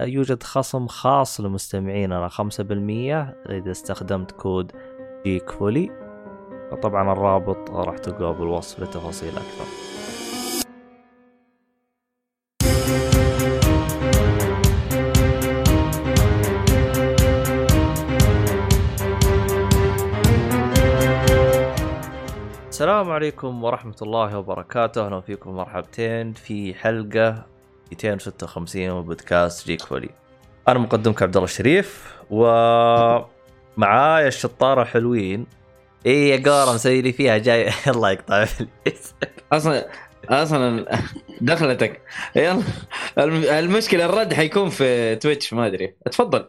يوجد خصم خاص لمستمعيننا 5% إذا استخدمت كود جيك فولي طبعا الرابط راح تلقاه بالوصف لتفاصيل أكثر. السلام عليكم ورحمة الله وبركاته. أهلا فيكم مرحبتين في حلقة 256 من بودكاست Geek Fully. أنا مقدمك عبد الله الشريف ومعايا الشطارة الحلوين اي يا قارة مسوي لي فيها جاي. الله يقطع أصلا أصلا دخلتك. يلا الم- المشكلة الرد حيكون في Twitch ما أدري. تفضل.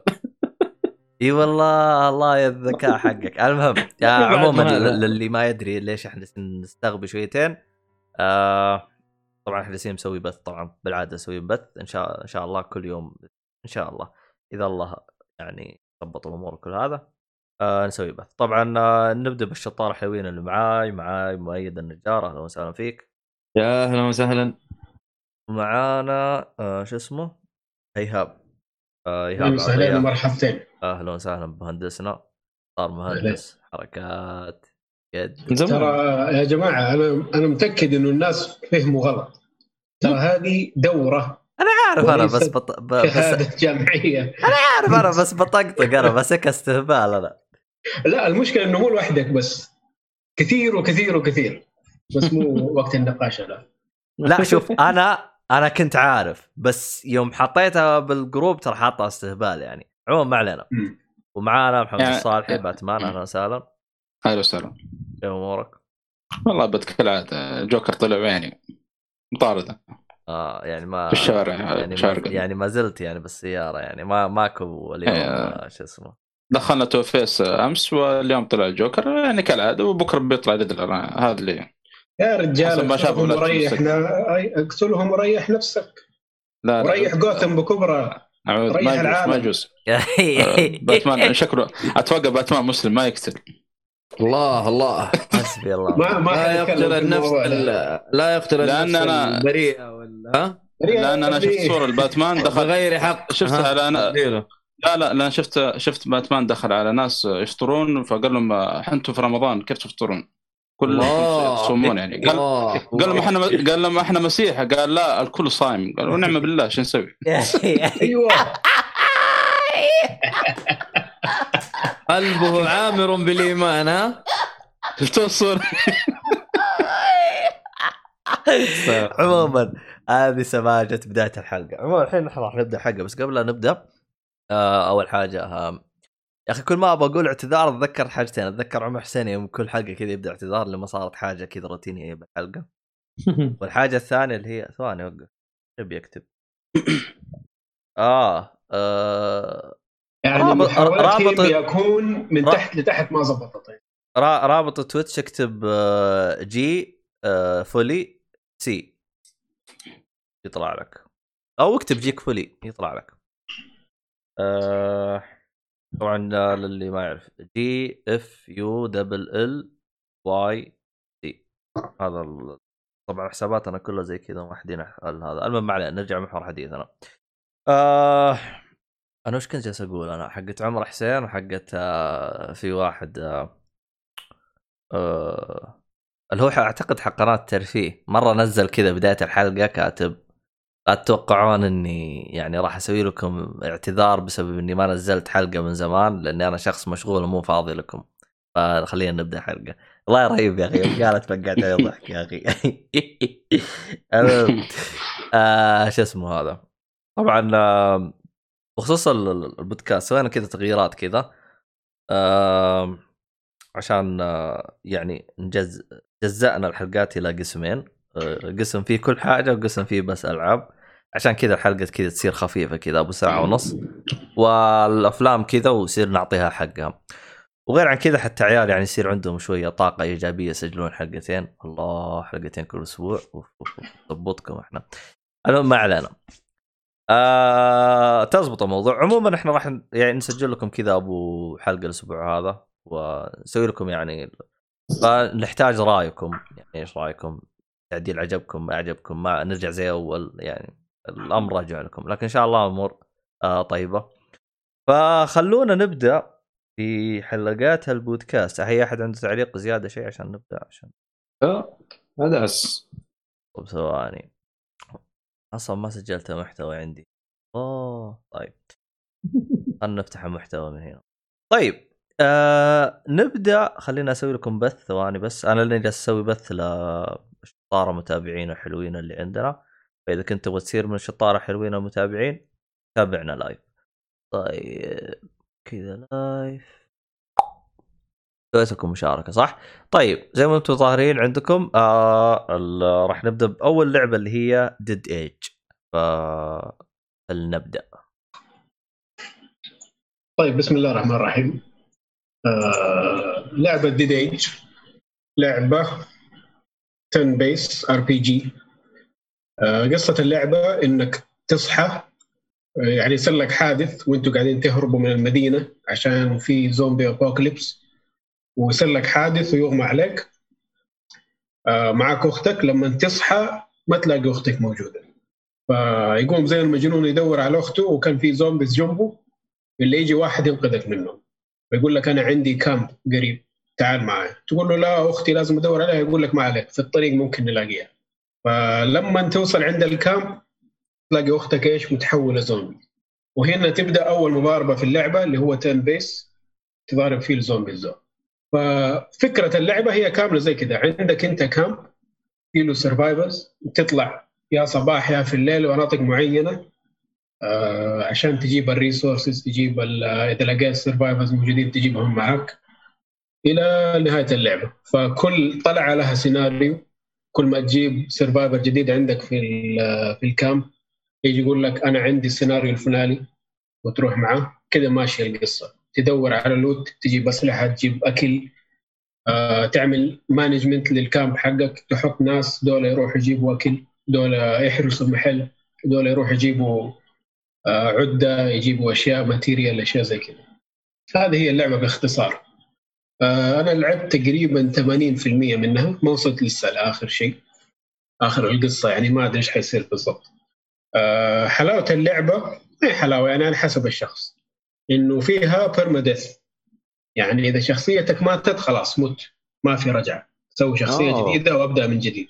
إي والله الله يا الذكاء حقك. المهم عموما للي ما يدري ليش إحنا نستغبي شويتين آه طبعا إحنا جالسين نسوي بث طبعا بالعادة نسوي بث. إن شاء إن شاء الله كل يوم إن شاء الله. إذا الله يعني ضبط الأمور وكل هذا آه نسوي بث. طبعا آه نبدأ بالشطار الحلوين اللي معاي. معاي مؤيد النجار. أهلا وسهلا فيك. يا أهلا وسهلا. ومعانا آه شو اسمه؟ هيهاب. آه ايهاب أهلا وسهلا. مرحبتين أهلا وسهلا بمهندسنا. صار مهندس. حركات. ترى يا جماعة أنا أنا متأكد إنه الناس فهموا غلط. ترى هذه دورة أنا عارف أنا بس بط... ب... بس جامعية. أنا عارف أنا بس بطقطق أنا بسك استهبال أنا. لا المشكلة إنه مو لوحدك بس. كثير وكثير وكثير. بس مو وقت النقاش الان لا شوف أنا أنا كنت عارف بس يوم حطيتها بالجروب ترى حاطها استهبال يعني. عموما ما علينا. ومعانا محمد يعني- الصالحي باتمان أهلا وسهلا. أهلا وسهلا. كيف أمورك؟ والله بد كالعاده جوكر طلع يعني مطاردة. آه يعني ما في الشارع يعني ما شارقا يعني ما زلت يعني بالسيارة يعني ما ماكو اليوم إيه. آه، شو اسمه. دخلنا تو فيس أمس واليوم طلع الجوكر يعني كالعادة وبكرة بيطلع ريدلر هذا اللي يا رجال ما شافوا اقتلهم وريح اقتلهم وريح نفسك. لا لا وريح جوثم بكبرى ريح ما يجوز العالم. ما يجوز. آه، باتمان شكله أتوقع باتمان مسلم ما يقتل. الله الله حسبي الله ما ما لا يقتل النفس لا يقتل لأن النفس أنا- البريئه ولا ها لأن أنا شفت. صورة الباتمان دخل بغير حق شفتها ها، على أنا- اديله. لا لا لا شفت شفت باتمان دخل على ناس يفطرون فقال لهم أنتم في رمضان كيف تفطرون؟ كلهم. يصومون يعني قال. قال لهم إحنا قال لهم إحنا مسيح قال لا الكل صايم قالوا نعم بالله شو نسوي؟ أيوه قلبه عامر بالإيمان ها؟ شفتوا الصورة؟ عموما هذه سماجة بداية الحلقة. عموما الحين نحن راح نبدأ الحلقة بس قبل لا نبدأ آه أول حاجة آه يا أخي كل ما أبغى أقول اعتذار أتذكر حاجتين. أتذكر عمر حسين يوم كل حلقة كذا يبدأ اعتذار لما صارت حاجة كذا روتينية بالحلقة. والحاجة الثانية اللي هي ثواني وقف يبي يكتب آه, آه يعني رابط- أكون من تحت لتحت ما زبطت را- رابط Twitch اكتب آه، G آه، Fully C يطلع لك. أو اكتب Geek Fully يطلع لك. آه، طبعا آه، للي ما يعرف. G F U double L Y C هذا ال- طبعا حساباتنا كلها زي كذا موحدين ال- هذا. المهم ما علينا نرجع محور حديثنا. آه أنا وش كنت جالس أقول؟ أنا حقت عمر حسين وحقت آه في واحد آه آه اللي هو أعتقد حق قناة ترفيه. مرة نزل كذا بداية الحلقة كاتب لا تتوقعون إني يعني راح أسوي لكم اعتذار بسبب إني ما نزلت حلقة من زمان لأني أنا شخص مشغول ومو فاضي لكم. فخلينا نبدأ حلقة. والله رهيب يا أخي. قالت فقعت علي ضحك يا أخي. شو اسمه هذا؟ طبعا بخصوص ال- ال- البودكاست سوينا كذا تغييرات كذا آه عشان آه يعني نجز جزأنا الحلقات إلى قسمين آه قسم فيه كل حاجة وقسم فيه بس ألعاب. عشان كذا الحلقة كذا تصير خفيفة كذا أبو ساعة ونص والأفلام كذا ويصير نعطيها حقها. وغير عن كذا حتى عيال يعني يصير عندهم شوية طاقة إيجابية يسجلون حلقتين. الله حلقتين كل أسبوع. نضبطكم إحنا. المهم ما علينا. آه تزبط الموضوع. عموما إحنا راح يعني نسجل لكم كذا أبو حلقة الأسبوع هذا ونسوي لكم يعني فنحتاج رأيكم. يعني إيش رأيكم؟ تعديل عجبكم ما عجبكم؟ ما نرجع زي أول يعني الأمر راجع لكم. لكن إن شاء الله امور آه طيبة. فخلونا نبدأ في حلقات البودكاست. هي أحد عنده تعليق زيادة شيء عشان نبدأ؟ عشان آه، هذا بس طب ثواني. أصلا ما سجلت محتوى عندي. أوه طيب. خلنا نفتح المحتوى من هنا. طيب آه نبدأ. خلينا أسوي لكم بث ثواني بس. أنا اللي جالس أسوي بث للشطاره متابعين الحلوين اللي عندنا. فإذا كنت تبغى تصير من الشطاره حلوين المتابعين تابعنا live طيب كذا live سويت لكم مشاركة صح؟ طيب زي ما أنتم ظاهرين عندكم آه راح نبدأ بأول لعبة اللي هي Dead Age فلنبدا طيب بسم الله الرحمن الرحيم. آه لعبة Dead Age لعبة turn based RPG قصة اللعبة إنك تصحى آه، يعني يصير لك حادث وأنتم قاعدين تهربوا من المدينة عشان في zombie apocalypse ويصير لك حادث ويغمى عليك آه معك أختك لما تصحى ما تلاقي أختك موجودة. فيقوم زي المجنون يدور على أخته وكان في zombies جنبه اللي يجي واحد ينقذك منهم فيقول لك أنا عندي camp قريب تعال معي تقول له لا أختي لازم أدور عليها يقول لك ما عليك في الطريق ممكن نلاقيها. فلما توصل عند ال camp تلاقي أختك إيش؟ متحولة زومبي. وهنا تبدأ أول مضاربة في اللعبة اللي هو turn based تضارب فيه ال zombies دول ففكرة اللعبة هي كاملة زي كذا. عندك أنت camp في survivors تطلع يا صباح يا في الليل مناطق معينة آه، عشان تجيب ال resources تجيب إذا لقيت survivors موجودين تجيبهم معك إلى نهاية اللعبة. فكل طلعة لها سيناريو كل ما تجيب survivor جديد عندك في في ال camp يجي يقول لك أنا عندي السيناريو الفلاني وتروح معاه كذا ماشيه القصة. تدور على loot تجيب أسلحة تجيب أكل آه، تعمل management لل camp حقك تحط ناس دول يروحوا يجيبوا أكل دول يحرسوا المحل دول يروحوا يجيبوا آه، عدة يجيبوا أشياء material أشياء زي كذا هذه هي اللعبة باختصار. آه، أنا لعبت تقريبا 80% منها ما وصلت لسه لآخر شيء آخر القصة يعني ما أدري إيش حيصير بالضبط. حلاوة اللعبة؟ ما هي حلاوة يعني على حسب الشخص. إنه فيها permadeath يعني إذا شخصيتك ماتت خلاص مت ما في رجعة. سوي شخصية أوه. جديدة وأبدأ من جديد.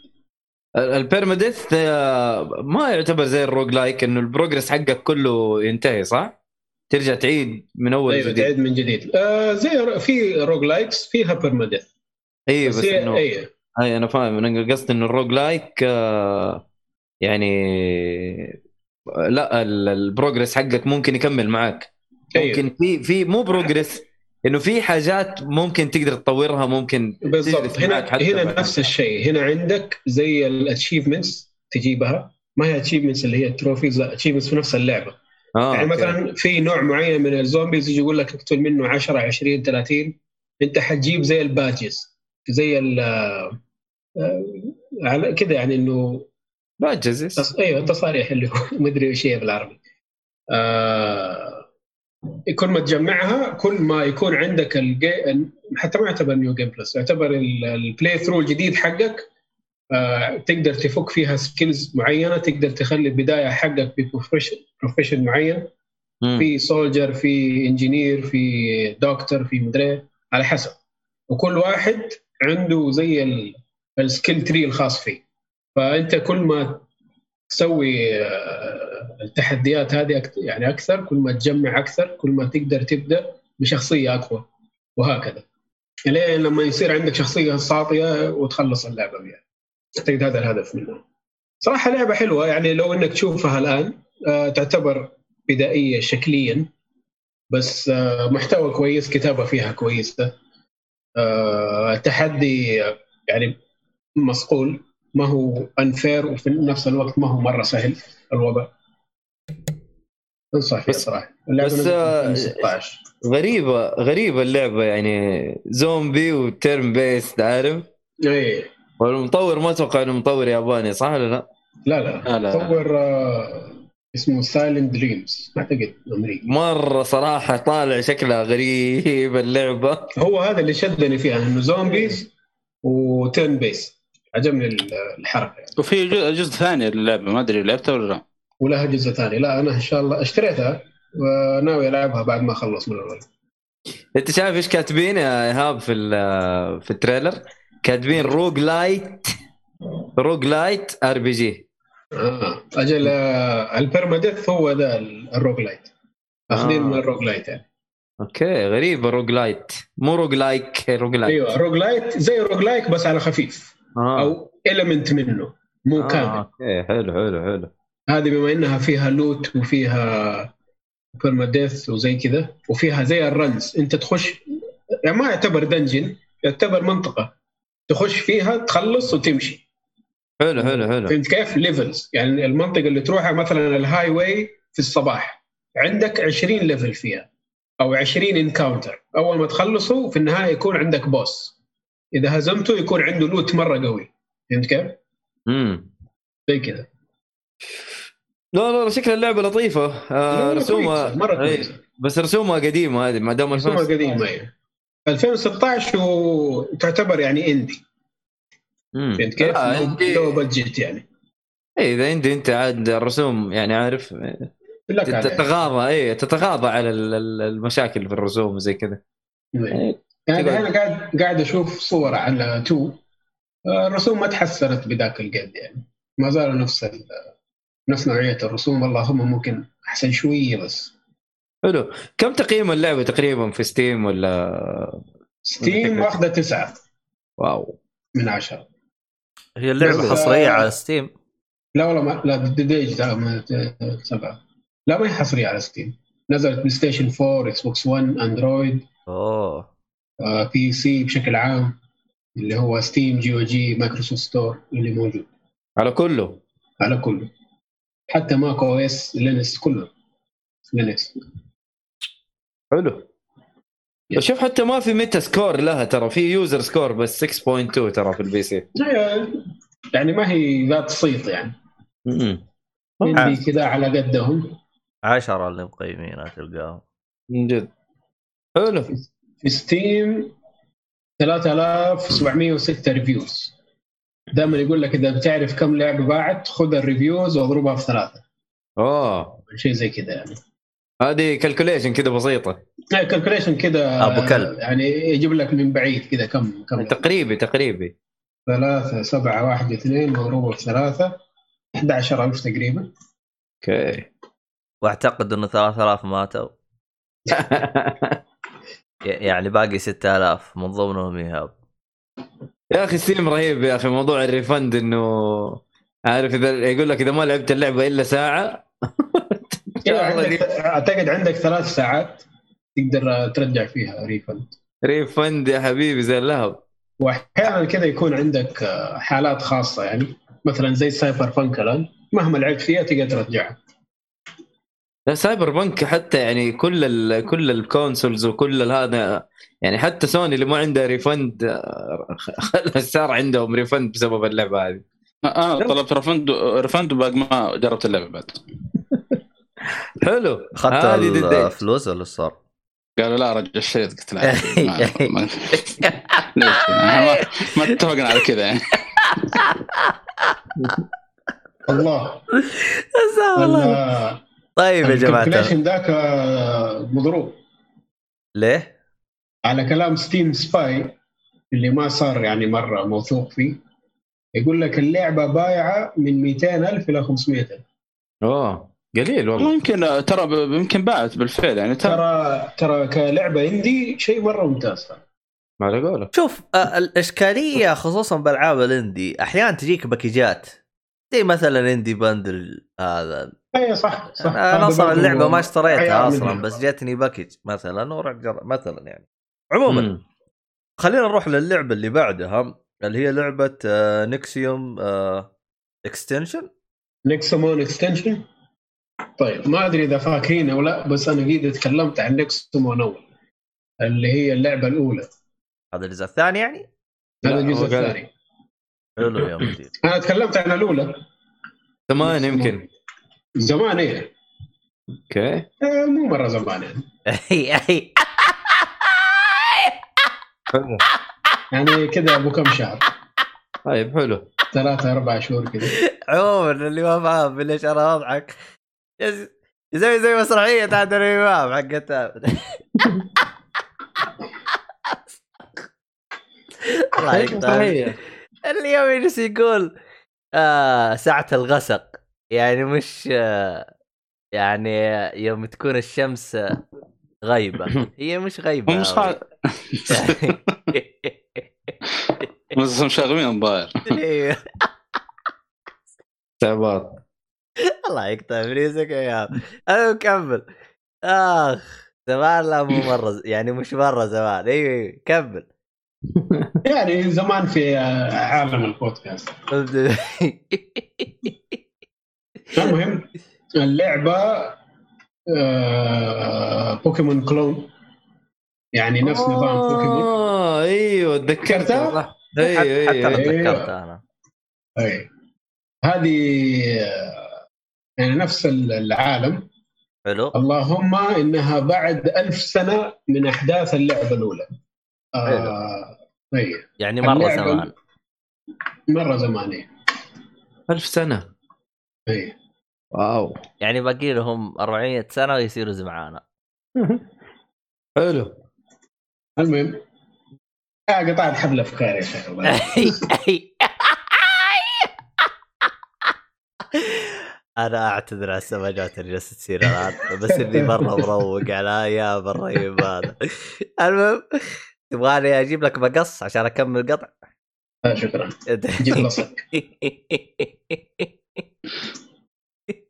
ال permadeath آه، ما يعتبر زي ال roguelike إنه ال progress حقك كله ينتهي صح؟ ترجع تعيد من أول أيوه جديد تعيد من جديد. آه زي في roguelikes فيها permadeath اي بس بس انه اي أنا فاهم. أنا قصدي إنه ال roguelike آه، يعني لا ال- ال progress حقك ممكن يكمل معك. أيوة. ممكن في في مو progress إنه في حاجات ممكن تقدر تطورها ممكن بالضبط. هنا هنا. نفس الشيء. هنا عندك زي ال achievements تجيبها. ما هي achievements اللي هي trophies لا achievements في نفس اللعبة. آه يعني okay. مثلا في نوع معين من ال zombies يجي يقول لك اقتل منه 10 20 30 أنت حتجيب زي ال badges زي ال آه، على كذا يعني إنه badges. أيوه التصاريح اللي هو مدري إيش هي بالعربي. آه... كل ما تجمعها كل ما يكون عندك الجي... حتى ما يعتبر new game plus يعتبر ال- ال playthrough الجديد حقك آه... تقدر تفك فيها skills معينة تقدر تخلي البدايه حقك profession معين. مم. في soldier في engineer في دكتور في مدري على حسب. وكل واحد عنده زي ال- ال skill tree الخاص فيه. فأنت كل ما تسوي آه، التحديات هذه يعني أكثر كل ما تجمع أكثر كل ما تقدر تبدأ بشخصية أقوى وهكذا. لين لما يصير عندك شخصية ساطيه وتخلص اللعبة بها أعتقد هذا الهدف منها. صراحة لعبة حلوة يعني لو إنك تشوفها الآن آه، تعتبر بدائية شكليا بس آه، محتوى كويس كتابة فيها كويسة آه، يعني مصقول ما هو انفير وفي نفس الوقت ما هو مرة سهل الوضع. انصح فيها بس- صراحة. بس، آه، 2016 غريبة غريبة اللعبة يعني. zombie و turn-based عارف؟ اي والمطور ما أتوقع إنه مطور ياباني صح ولا لا؟ لا لا. لا، لا. طور آه، اسمه سايلنت دريمز أعتقد أمريكي. مرة صراحة طالع شكلها غريب اللعبة. هو هذا اللي شدني فيها إنه zombies و turn-based عجبني ال- الحركة يعني. وفي جزء ثاني للعبة ما أدري لعبته ولا لا ولها جزء ثاني لا أنا إن شاء الله اشتريتها وناوي ألعبها بعد ما أخلص من الأول أنت شايف إيش كاتبين يا إيهاب في ال- في ال trailer؟ كاتبين روج لايت روج لايت آر بي جي آه. أجل آه، ال permadeath هو ذا ال- ال rogue lite أخذين آه. من ال rogue lite يعني أوكي غريبة rogue lite مو rogue like rogue lite أيوه rogue lite زي rogue like بس على خفيف آه. أو element منه مو آه. كامل. okay حلو حلو حلو. هذه بما إنها فيها loot وفيها permadeath وزي كذا وفيها زي ال runs أنت تخش يعني ما يعتبر dungeon يعتبر منطقة. تخش فيها تخلص وتمشي. حلو حلو حلو. فهمت كيف؟ levels يعني المنطقة اللي تروحها مثلا ال highway في الصباح. عندك 20 level فيها أو 20 encounter أول ما تخلصه في النهاية يكون عندك boss إذا هزمته يكون عنده loot مرة قوي. فهمت كيف؟ امم زي كذا. لا لا لا شكل اللعبة لطيفة. آه مرة رسومها كويسة، مرة إيه، كويسة. بس رسومها قديمة هذه ما دام رسومها 2000 قديمة إيه. 2016 وتعتبر يعني indie. فهمت كيف؟ لا، لو- عندي- لو budget يعني. إيه، إذا indie أنت عاد الرسوم يعني عارف. تتغاضى اي تتغاضى على ال- ال- المشاكل في الرسوم وزي كذا. إيه. يعني تقعد- أنا قاعد قاعد أشوف صور على تو. آه، الرسوم ما تحسنت بذاك القد يعني. ما زالوا نفس ال- نفس نوعية الرسوم. اللهم ممكن أحسن شوية بس. حلو. كم تقييم اللعبة تقريبا في ستيم ولا ستيم واخذه تسعة. واو. من عشرة. هي اللعبة حصرية على ستيم لا والله ما لا ديج سبعة. لا ما هي حصرية على ستيم نزلت PlayStation 4 Xbox 1 Android أوه. آه، PC بشكل عام اللي هو ستيم GOG Microsoft Store اللي موجود. على كله؟ على كله. حتى macOS Linux كله. Linux حلو. شوف حتى ما في Metascore لها ترى في user score بس 6.2 ترى في ال PC يعني ما هي ذات صيت يعني. عندي كذا على قدهم. عشرة اللي مقيمينها تلقاهم. من جد. حلو. في ستيم 3706 reviews دائما يقول لك إذا بتعرف كم لعبة باعت خذ ال reviews واضربها في ثلاثة. أوه. شيء زي كذا يعني. هذه calculation كذا بسيطة. calculation كذا أبو كلب. يعني يجيب لك من بعيد كذا كم كم. تقريبي تقريبي. ثلاثة سبعة واحد اثنين مضروبة في ثلاثة. 11000 تقريبا. okay. وأعتقد إنه 3000 ماتوا يعني باقي 6000 من ضمنهم ايهاب يا أخي ستيم رهيب يا أخي موضوع ال refund إنه عارف إذا يقول لك إذا ما لعبت اللعبة إلا ساعة. عندك أعتقد عندك ثلاث ساعات تقدر ترجع فيها refund. refund يا حبيبي زي اللهب وأحيانا كذا يكون عندك حالات خاصة يعني مثلا زي Cyberpunk الآن مهما لعبت فيها تقدر ترجعها. لا Cyberpunk حتى يعني كل ال كل ال consoles وكل هذا يعني حتى سوني اللي ما عندها refund آه، صار عندهم refund بسبب اللعبة هذه. أنا طلبت refund refund وباقي ما جربت اللعبة بعد. حلو. أخذت. الفلوس ولا صار؟ قالوا لا رجع الشريط قلت لا ما- ما- اتفقنا على كذا. يعني الله الله. ال- طيب يا جماعة. ال calculation ذاك مضروب. ليه؟ على كلام SteamSpy اللي ما صار يعني مرة موثوق فيه يقول لك اللعبة بايعة من 200000 إلى 500000 أوه قليل والله. يمكن ترى ب- يمكن باعت بالفعل يعني ترى ترى ترى كلعبة indie شيء مرة ممتاز. ما على قولك. شوف الإشكالية خصوصا بالعاب ال indie أحيانا تجيك package ات زي مثلا Indie Bundle هذا. اي صح صح. أنا أصلا اللعبة ما اشتريتها أصلا. بس جاتني package مثلا ورحت جر... مثلا يعني. عموما مم. خلينا نروح للعبة اللي بعدها اللي هي لعبة آه، نكسيوم اكستنشن نيكسومون اكستنشن طيب ما أدري إذا فاكرين أو لا بس أنا قيد تكلمت عن Nexomon أول اللي هي اللعبة الأولى. هذا الجزء الثاني يعني؟ هذا الجزء الثاني. حلو يا مدير. أنا تكلمت عن الأولى. ثمان يمكن. زمان إيه. أوكي. آه، مو مرة زمان. يعني يعني كذا أبو كم شهر. طيب حلو. ثلاثة أربع شهور كذا. عموما اللي ما فاهم ليش أنا اضحك يس- يسوي زي مسرحيه عادل الامام حقتها الله يقطع اليوم يجلس يقول آه ساعة الغسق. يعني مش آه يعني يوم تكون الشمس غيبة هي مش غيبة هم مش بس مشاغبين الظاهر. إيه. تعبان. الله يقطع ابليسك يا عم. أنا مكمل. آخ زمان لا مو مرة يعني مش مرة زمان. أيوه أيوه كمل. يعني زمان في آه، عالم البودكاست. المهم اللعبة آه، بوكيمون clone. يعني نفس نظام بوكيمون. آه أيوه تذكرتها تذكرتها؟ صح. أيوه حتى أنا أيوه أيوة. تذكرتها أنا. أي. هذه آه، يعني نفس العالم. حلو. اللهم إنها بعد ألف سنة من أحداث اللعبة الأولى. آه أي. يعني مرة زمان. مرة زمانية ألف سنة. اي واو. يعني باقي لهم 400 سنة ويصيروا زمعانة. حلو. المهم. آه قطعت حبل افكار يا شيخ الله. أنا أعتذر على السماجات اللي جالسة تصير الآن بس اني مره مروق على أيام الرهيب هذا المهم. تبغاني أجيب لك مقص عشان أكمل قطع؟ آه شكرا. جيب لصق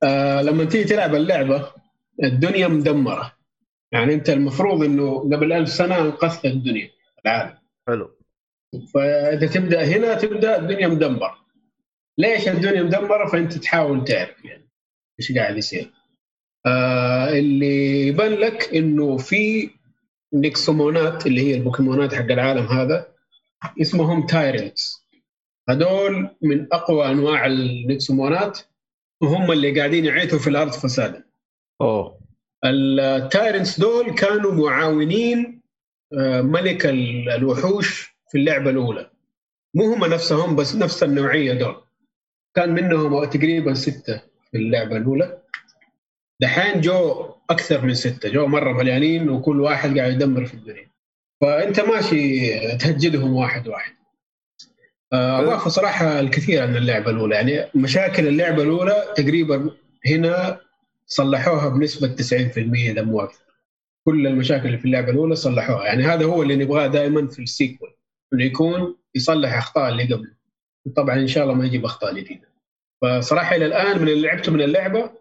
آه لما تيجي تلعب اللعبة الدنيا مدمرة. يعني أنت المفروض إنه قبل ألف سنة أنقذت الدنيا العالم. حلو. فإذا تبدأ هنا تبدأ الدنيا مدمرة. ليش الدنيا مدمرة؟ فأنت تحاول تعرف يعني إيش قاعد يصير. آه اللي يبان لك إنه في نيكسومونات اللي هي البوكيمونات حق العالم هذا اسمهم Tyrants هذول من أقوى أنواع النيكسومونات وهم اللي قاعدين يعيثوا في الأرض فسادا. أوه. ال Tyrants دول كانوا معاونين آه، ملك ال- الوحوش في اللعبة الأولى. مو هم نفسهم بس نفس النوعية دول. كان منهم تقريبا ستة في اللعبة الأولى. دحين جو أكثر من ستة جو مرة مليانين وكل واحد قاعد يدمر في الدنيا. فأنت ماشي تهجدهم واحد واحد. آه، اضافوا صراحة الكثير عن اللعبة الأولى يعني مشاكل اللعبة الأولى تقريبا هنا صلحوها بنسبة 90% إذا مو أكثر. كل المشاكل اللي في اللعبة الأولى صلحوها. يعني هذا هو اللي نبغاه دائما في السيكول إنه يكون يصلح أخطاء اللي قبله. طبعا إن شاء الله ما يجيب أخطاء جديدة. فصراحة إلى الآن من اللي لعبته من اللعبة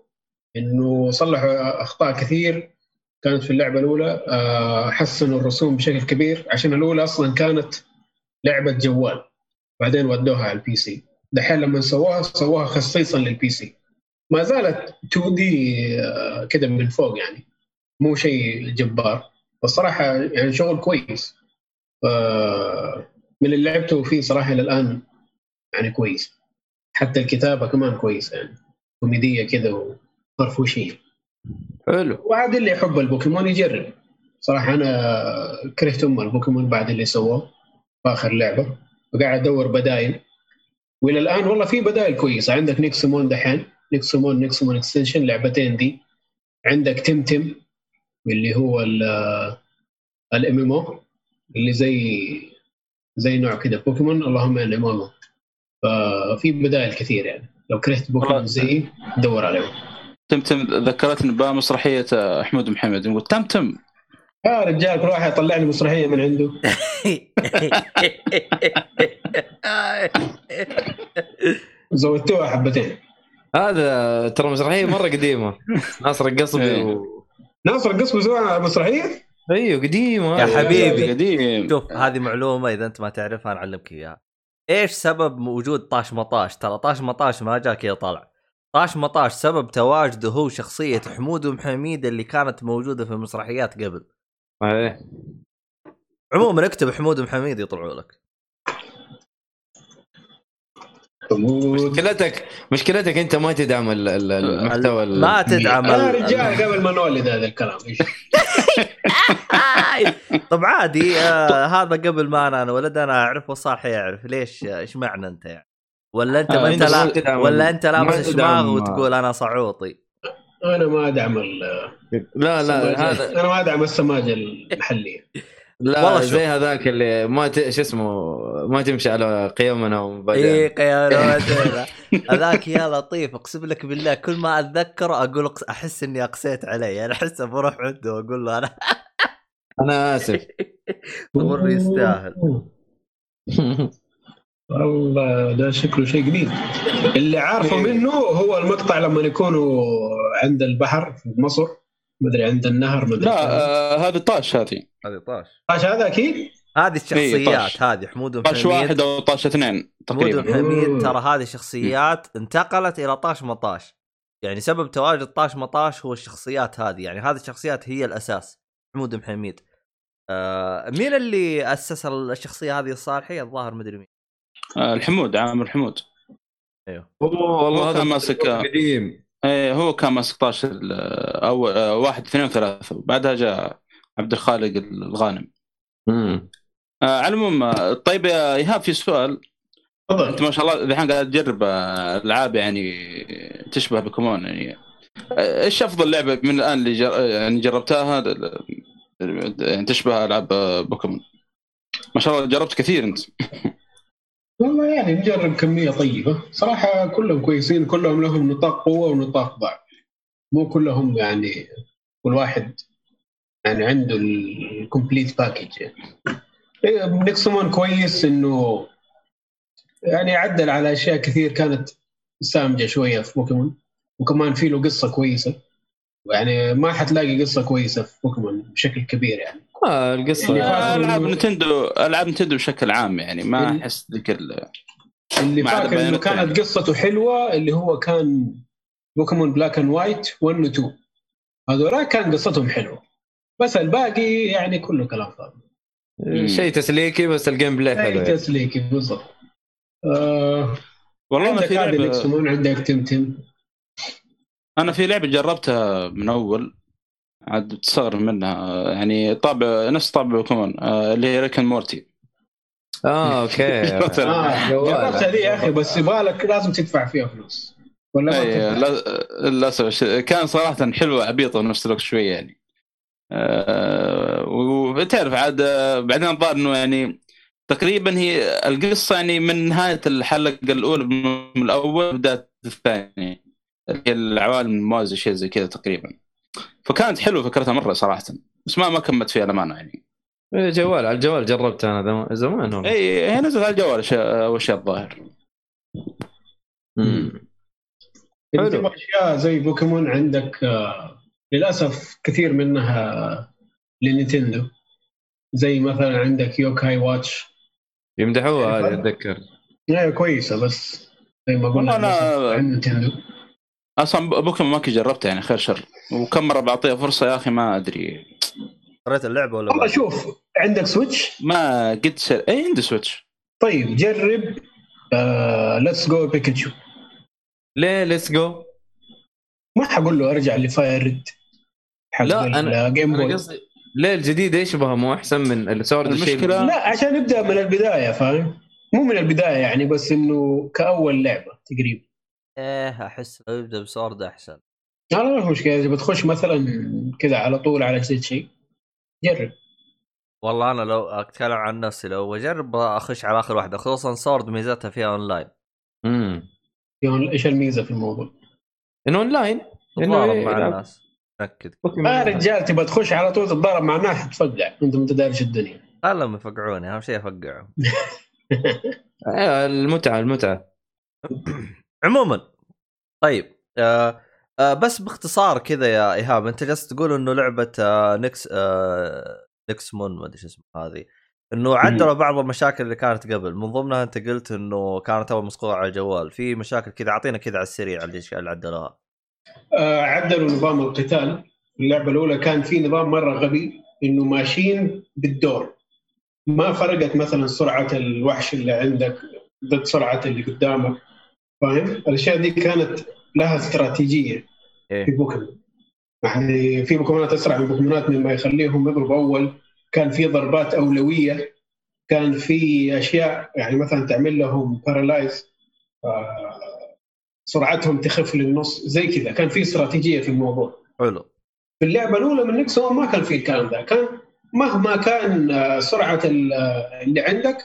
إنه صلحوا أخطاء كثير كانت في اللعبة الأولى. آه، حسنوا الرسوم بشكل كبير عشان الأولى أصلا كانت لعبة جوال بعدين ودوها على ال PC. دحين لما سووها سووها خصيصا لل PC. ما زالت 2D كده من فوق يعني مو شيء جبار. الصراحه يعني شغل كويس. من اللي لعبته فيه صراحة إلى الآن يعني كويس. حتى الكتابة كمان كويسة يعني. كوميدية كده وفرفوشيه حلو. وعاد اللي يحب البوكيمون يجرب. صراحة أنا كرهت أم البوكيمون بعد اللي سووه في آخر لعبة. وقاعد أدور بدائل وإلى الآن والله في بدائل كويسة. عندك Nexomon دحين. Nexomon Nexomon Extinction لعبتين دي. عندك Temtem اللي هو ال MMO اللي زي زي نوع كده بوكيمون. اللهم إن MMO ففي بدائل كثير يعني. لو كرهت بوكيمون. زي دور عليهم Temtem ذكرتني بمسرحية أحمد محمد. يقول تمتم يا رجال كل واحد يطلع لي مسرحية من عنده. زودتوها حبتين. هذا ترى مسرحية مرة قديمة. ناصر القصبي إيه. و... ناصر القصبي سوى مسرحية؟ أيوه قديمة. يا هذه. حبيبي. قديم. شوف هذه معلومة إذا أنت ما تعرفها نعلمك إياها. إيش سبب وجود طاش مطاش؟ ترى طاش مطاش ما جاك كذا طلع طاش مطاش سبب تواجده هو شخصية حمود ومحميد اللي كانت موجودة في المسرحيات قبل. إيه. عموما اكتب حمود ومحميد يطلعوا لك. مشكلتك مشكلتك أنت ما تدعم ال- ال- المحتوى ال- ما تدعم أنا ال- رجال قبل ما نولد هذا الكلام إيش؟ طب عادي آه هذا قبل ما أنا انولد أنا أعرف وصالح يعرف ليش إيش معنى أنت يعني؟ ولا انت آه، ما انت لا ولا انت ما لابس تدعم- شماغ وتقول أنا صعوطي. أنا ما أدعم ال- لا لا. هذا أنا ما أدعم السماجة المحلية. لا والله شوف. زي هذاك اللي ما ت... شو اسمه ما تمشي على قيمنا اي ومبادئنا قيادة هذاك يا لطيف اقسم لك بالله كل ما أتذكر أقول أحس إني أقسيت عليه. يعني احس بروح عنده وأقول له أنا أنا آسف. تقول يستاهل والله ده شكله شيء جديد اللي عارفه منه هو المقطع لما يكونوا عند البحر في مصر مدري عند النهر مدري لا آه هذه طاش هذه. هذه طاش. طاش هذا أكيد؟ هذه طاش. الشخصيات هذه حمود طاش واحد أو طاش اثنين حمود تقريبا ومحميد ترى هذه شخصيات انتقلت إلى طاش مطاش. يعني سبب تواجد طاش مطاش هو الشخصيات هذه. يعني هذه الشخصيات هي الأساس حمود ومحميد آه مين اللي أسس الشخصية هذه الصالحي الظاهر مدري مين. الحمود عامر الحمود. أيوه. اوه والله هو هذا كان ماسك- قديم. إيه هو كان ماسك طاش ال- اول آه، واحد اثنين وثلاثة. وبعدها جاء عبد الخالق الغانم. مم. آه على العموم آه، طيب يا إيهاب في سؤال. أنت تفضل ما شاء الله الحين قاعد تجرب آه، ألعاب يعني تشبه بوكيمون يعني. آه، إيش أفضل لعبة من الآن اللي جر... يعني جربتها؟ يعني تشبه ألعاب آه، بوكيمون. ما شاء الله جربت كثير أنت. والله يعني نجرب كمية طيبة. صراحة كلهم كويسين كلهم لهم نقاط قوة ونقاط ضعف. مو كلهم يعني كل واحد يعني عنده ال complete package يعني كويس إنه يعني عدل على أشياء كثير كانت سامجة شوية في بوكيمون وكمان في له قصة كويسة. يعني ما حتلاقي قصة كويسة في بوكيمون بشكل كبير يعني. آه القصة يعني آه، ألعاب إنه- نتندو ألعاب نتندو بشكل عام يعني ما أحس ذيك ال- اللي فاكر إنه كانت يعني. قصته حلوة اللي هو كان بوكيمون Black and White 1 و 2 هذولا كان قصتهم حلوة. بس الباقي يعني كله كلام فاضي. شيء تسليكي بس ال gameplay حلو اي يعني. تسليكي بالضبط. آه والله عندك في هذه لعبه عندك Temtem أنا في لعبة جربتها من أول. عاد تستغرب منها. يعني طابع نفس طابع بوكيمون آه، اللي هي Rick and Morty. آه أوكي. جربت آه. جربت هذه يا أخي بس يبغالك لازم تدفع فيها فلوس. ولا ما أي، تدفع؟ لا- للاسف كان صراحة حلوة عبيطة بنفس الوقت شوية يعني. آه، وتعرف عاد آه، بعدين الظاهر إنه يعني تقريبا هي القصة يعني من نهاية الحلقة الأولى من الأول بدات الثانية. اللي هي العوالم الموازيه شيء زي كذا تقريبا. فكانت حلوة فكرتها مرة صراحة. بس ما ما كملت فيها الامانه يعني. إيه، جوال على الجوال جربت أنا زم- زمان والله. اي هي نزلت على الجوال أول شيء الظاهر. مم. إذا حلو. تبغى اشياء زي بوكيمون عندك آه للأسف كثير منها لنينتندو. زي مثلا عندك Yo-kai Watch. يمدحوها هذه أتذكر. هي كويسة بس زي ما قلنا عند نينتندو. أصلا بوكيمون ما كنت جربتها يعني خير شر. وكم مرة بعطيها فرصة يا أخي ما أدري. قريت اللعبة ولا والله؟ شوف عندك Switch ما قد سر... أي عندي Switch طيب جرب آه Let's Go Pikachu ليه Let's Go ما حقول له أرجع ل Fire Red حق لا، أنا- ال Game أنا Boy قصدي ليه الجديد يشبه مو أحسن من ال Sword المشكلة- لا عشان نبدا من البداية فاهم؟ مو من البداية يعني بس إنه كأول لعبة تقريبا. إيه أحس لو يبدأ ب Sword أحسن. لا لا ما في مشكله إذا بتخش مثلا كذا على طول على جديد شيء جرب. والله أنا لو أتكلم عن نفسي لو بجرب أخش على آخر واحدة خصوصا Sword ميزتها فيها أونلاين. امم إيش الميزة في الموضوع؟ انه أونلاين؟ تتضارب مع يلعب. الناس. تاكد ما رجال تبغى تخش على طول تتضارب مع ناس تفقع. أنت ما انت دارش الدنيا خلهم يفقعوني. أهم شيء أفقعهم. آه، المتعة المتعة. عموما طيب آه آه بس باختصار كذا يا إيهاب أنت جالس تقول إنه لعبة آه Nex آه Nexomon ما أدري شو اسمها هذه إنه عدلوا بعض المشاكل اللي كانت قبل. من ضمنها أنت قلت إنه كانت أول مسقوطة على الجوال. في مشاكل كذا أعطينا كذا على السريع اللي اللي عدلوها. آه، عدلوا نظام القتال. اللعبة الأولى كان في نظام مرة غبي إنه ماشيين بالدور. ما فرقت مثلا سرعة الوحش اللي عندك ضد سرعة اللي قدامك فاهم؟ الأشياء دي كانت لها استراتيجية في إيه بوكيمون. يعني في بوكيمونات أسرع من بوكيمونات مما يخليهم يضربوا أول. كان في ضربات أولوية. كان في أشياء يعني مثلا تعمل لهم paralyze سرعتهم تخف للنص زي كذا. كان في استراتيجية في الموضوع. حلو. في اللعبة الأولى من Nexomon ما كان في الكلام ده كان مهما كان آه، سرعة آه، اللي عندك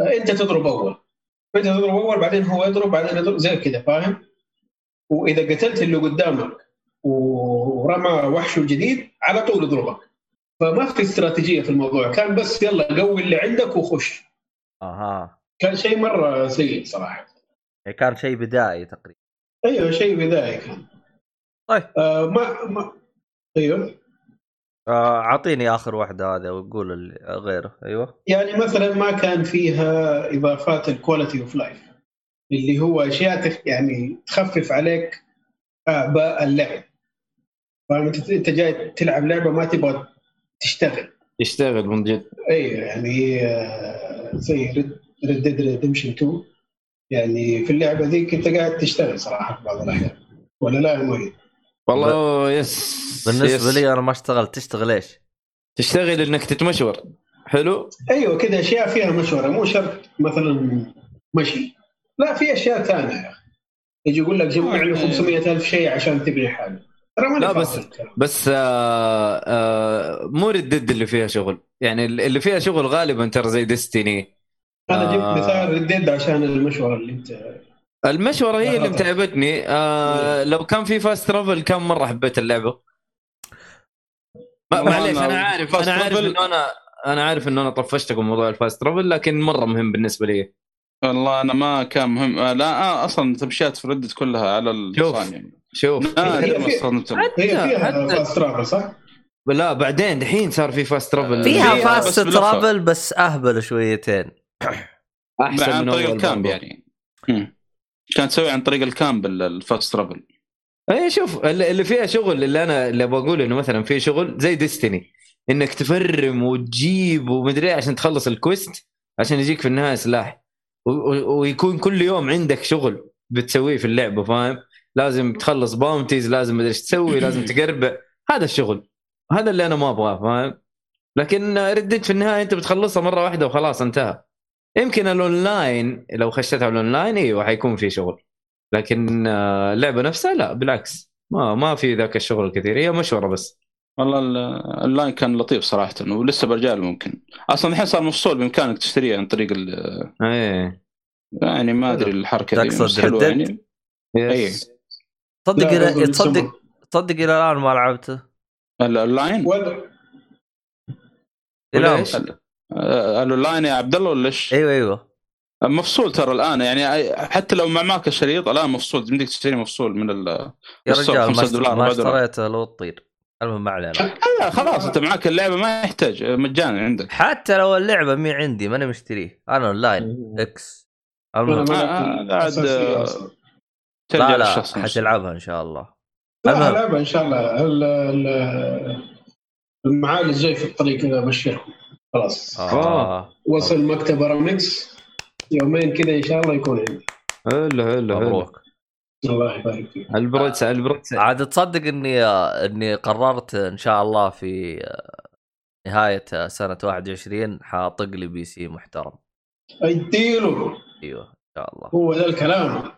آه، أنت تضرب أول. أنت تضرب أول بعدين هو يضرب بعدين يضرب زي كذا فاهم؟ وإذا قتلت اللي قدامك ورمى وحشه الجديد على طول يضربك فما في استراتيجية في الموضوع. كان بس يلا قوي اللي عندك وخش. أها. كان شيء مرة سيء صراحة. يعني كان شيء بدائي تقريبا. أيوه شيء بدائي كان. طيب. آه ما ما. أيوه. آه، أعطيني آخر واحدة هذا وقول غيره. أيوه. يعني مثلا ما كان فيها إضافات ال quality of life اللي هو اشياء يعني تخفف عليك أعباء اللعب. فاهم أنت جاي تلعب لعبة ما تبغى تشتغل. يشتغل من جد. أيوه يعني زي Red Dead Redemption 2 يعني في اللعبة ذيك أنت قاعد تشتغل صراحة في بعض الأحيان. ولا لا يا مؤيد؟ والله بس بالنسبة بس. لي أنا ما اشتغلت. تشتغل إيش؟ تشتغل إنك تتمشور. حلو؟ أيوه كذا أشياء فيها مشورة. مو شرط مثلا مشي. لا في أشياء ثانية. يا أخي يجي يقول لك جمع لي 500 ألف شيء عشان تبني حاجة. ترى ماني لا بس- الكلام. بس آه آه مو ردد اللي فيها شغل. يعني اللي فيها شغل غالبا ترى زي ديستني أنا جبت آه. مثال رديد عشان المشورة اللي أنت المشورة هي اللي متعبتني. آه لو كان في فاست ترافل كان مرة حبيت اللعبة؟ معليش أنا أنا عارف أنا عارف إنه أنا أنا عارف إنه أنا طفشتكم موضوع ال fast travel لكن مرة مهم بالنسبة لي. والله أنا ما كان مهم آه، لا آه أصلا تمشيات في Red Dead كلها على شوف. اللسان يعني شوف هي في- استخدمت هي فيها حتى fast travel صح؟ لا بعدين دحين صار في fast travel فيها fast. travel بس أهبل شويتين أحسن عن من طريق ال camp. يعني. كانت تسوي عن طريق ال camp ال- ال fast travel اي شوف اللي اللي فيها شغل اللي أنا اللي بقول إنه مثلا في شغل زي Destiny إنك ت farm وتجيب ومدري إيه عشان تخلص ال quest عشان يجيك في النهاية سلاح ويكون كل يوم عندك شغل بتسويه في اللعبة فاهم؟ لازم تخلص bounties لازم مدري إيش تسوي لازم تقربع. هذا الشغل. هذا اللي أنا ما أبغاه فاهم؟ لكن Red Dead في النهاية أنت بتخلصها مرة واحدة وخلاص انتهى. يمكن الاونلاين لو خشيت على الاونلاين إيوه حيكون في شغل. لكن آه، اللعبة نفسها لا بالعكس. ما ما في ذاك الشغل الكثير. هي مشورة بس. والله ال- اللاين كان لطيف صراحة ولسه برجع له ممكن أصلا الحين صار مفصول بإمكانك تشتريه عن طريق ال- إيه يعني ما أدري الحركة دي تقصد حلوة؟ يعني يس. تصدق تصدق. تصدق إلى الآن ما لعبته ال- اللاين ولا إلى؟ آه، اللاين يا عبد الله ولا إيش؟ أيوه أيوه مفصول ترى الآن يعني حتى لو ما معك الشريط الآن مفصول بدك تشتري مفصول من ال يا رجال ما. اشتريته لو تطير المهم ما علينا. لا خلاص انت معك اللعبة ما يحتاج مجانا عندك. حتى لو اللعبة مي عندي ماني مشتريه. أنا اونلاين إكس أنا المهم. ما آه، آه، آه، لا لا. حتلعبها إن شاء الله. لا. لعبة إن شاء الله. ال- ال- المعالج جاي في الطريق كذا ابشركم خلاص. آه. وصل مكتب ارامكس يومين كذا إن شاء الله يكون عندي. حلو حلو. مبروك. الله يبارك فيك. البروتس البروتس عاد تصدق إني إني قررت إن شاء الله في نهاية سنة 21 حاطق لي PC محترم. اديله أيوه إن شاء الله. هو ذا الكلام.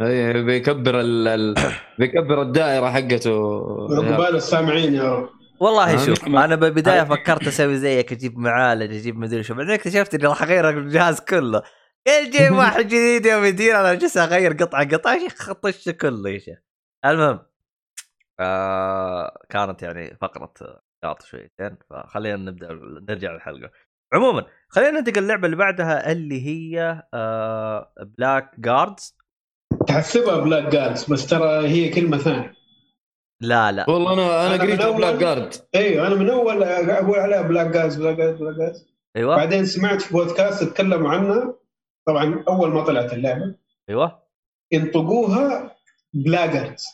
إيه، بيكبر ال... ال... بيكبر الدائرة حقته. عقبال السامعين يا رب. والله آه، شوف أنا بالبداية فكرت أسوي زيك أجيب معالج أجيب مدري شو بعدين اكتشفت إني راح أغير الجهاز كله. قال جيب واحد جديد يوم يدير أنا جالس أغير قطعة قطعة يا شيخ طش كله يا شيخ المهم آه كانت يعني فقرة نقاط شويتين فخلينا نبدأ نرجع للحلقة. عموما خلينا ننتقل اللعبه اللي بعدها اللي هي آه بلاك جاردز تحسبها بلاك جاردز بس ترى هي كلمة ثانية. لا لا. والله أنا أنا قريت بلاك جارد أيوه أنا من أول أقول عليها بلاك جاردز بلاك جاردز بلاك جاردز أيوه. بعدين سمعت في بودكاست تكلموا عنها. طبعا أول ما طلعت اللعبة أيوه. ينطقوها بلاجرز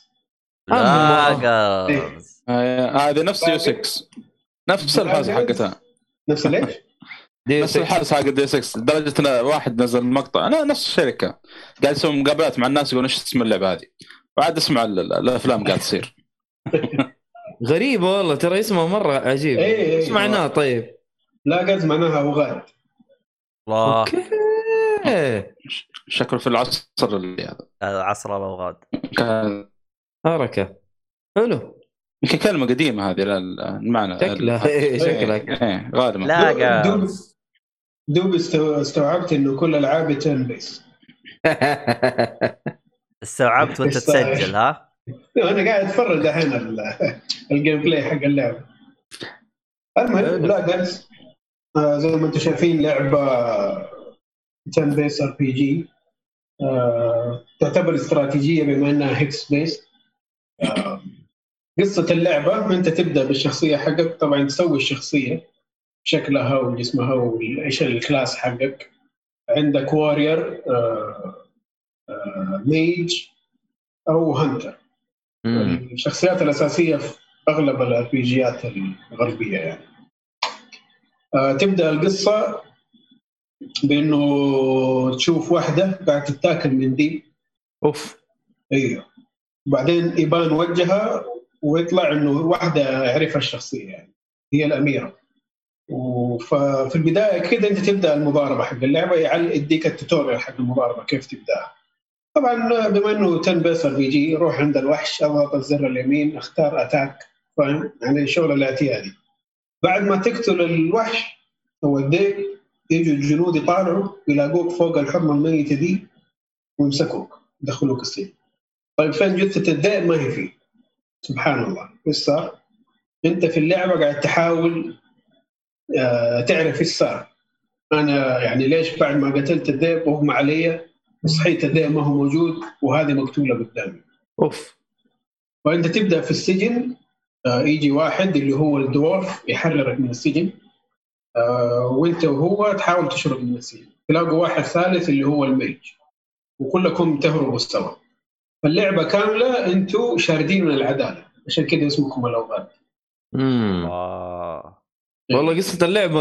لاجرز آه، هذه نفس يو 6 نفس الحاسة حقتها. نفس ليش؟ دي نفس الحاسة حق دي 6 لدرجه إن واحد نزل مقطع. أنا نفس الشركة. قاعد يسوي مقابلات مع الناس يقولون إيش اسم اللعبة هذه؟ وعاد اسمع ال- ال- الأفلام قاعد تصير. غريبه والله ترى اسمها مرة عجيب. إيه، إيه. إيش معناه طيب؟ Blaggards معناها اوغاد الله. أوكي. شكله في العصر اللي هذا. عصر الاوغاد كان حركة. حلو. يمكن كلمة قديمة هذه المعنى. شكلها إيه، شكلها. إيه غالبا. لاجرز دوب استو- استوعبت إنه كل العابي turn base استوعبت وأنت؟ تسجل ها؟ أنا قاعد أتفرج دحين ال- ال gameplay حق اللعبه المهم Blaggards آه زي ما أنتم شايفين لعبة turn base RPG تعتبر استراتيجية بما إنها hex base آه قصة اللعبة أنت تبدأ بالشخصية حقك طبعا تسوي الشخصية شكلها وجسمها وايش ال class حقك. عندك warrior آه آه mage أو hunter. الشخصيات الأساسية في أغلب ال RPG ات الغربية يعني. آه، تبدأ القصة بأنه تشوف واحدة قاعدة تتاكل من دي. أوف. أيوه بعدين يبان وجهها ويطلع إنه واحدة يعرفها الشخصية يعني. هي الأميرة. وفي البداية كده أنت تبدأ المضاربة حق اللعبة يعل يديك ال tutorial حق المضاربة كيف تبداها طبعا بما إنه turn-based RPG روح عند الوحش اضغط الزر اليمين اختار attack فاهم؟ يعني الشغل الاعتيادي بعد ما تقتل الوحش أو الديك يجوا الجنود يطالعوا يلاقوك فوق الحرمه الميته دي ويمسكوك يدخلوك السجن. طيب فين جثة الديك ما هي فيه. سبحان الله. إيش صار؟ أنت في اللعبة قاعد تحاول آه، تعرف إيش صار. أنا يعني ليش بعد ما قتلت الذئب وهم علي صحيت الذئب ما هو موجود وهذه مقتولة قدامي. أوف. وأنت تبدأ في السجن آه، يجي واحد اللي هو الدورف يحررك من السجن. وانت وهو تحاول تشرد من السجن تلاقوا واحد ثالث اللي هو ال mage وكلكم تهربوا سوا فاللعبة كاملة أنتم شاردين من العدالة. عشان كده اسمكم الاوغاد مم. الله والله قصة اللعبة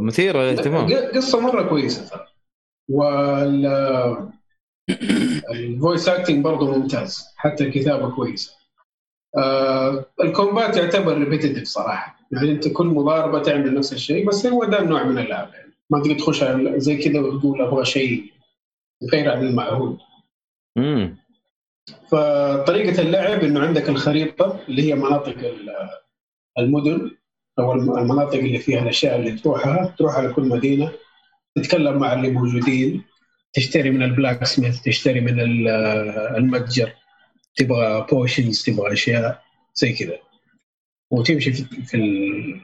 مثيرة للاهتمام ق- قصة مرة كويسة ترى. وال ال voice acting برضه ممتاز حتى الكتابة كويسة. آه ال combat يعتبر repetitive صراحة. يعني أنت كل مضاربة تعمل نفس الشيء بس هو ده النوع من اللعبه يعني ما تقدر تخش على- زي كذا وتقول أبغى شيء غير عن المعهود امم فطريقة اللعب إنه عندك الخريطة اللي هي مناطق ال- المدن أو الم- المناطق اللي فيها الأشياء اللي تروحها. تروح على كل مدينة تتكلم مع اللي موجودين تشتري من ال blacksmith تشتري من ال- المتجر. تبغى potions تبغى أشياء زي كذا. وتمشي في في, ال-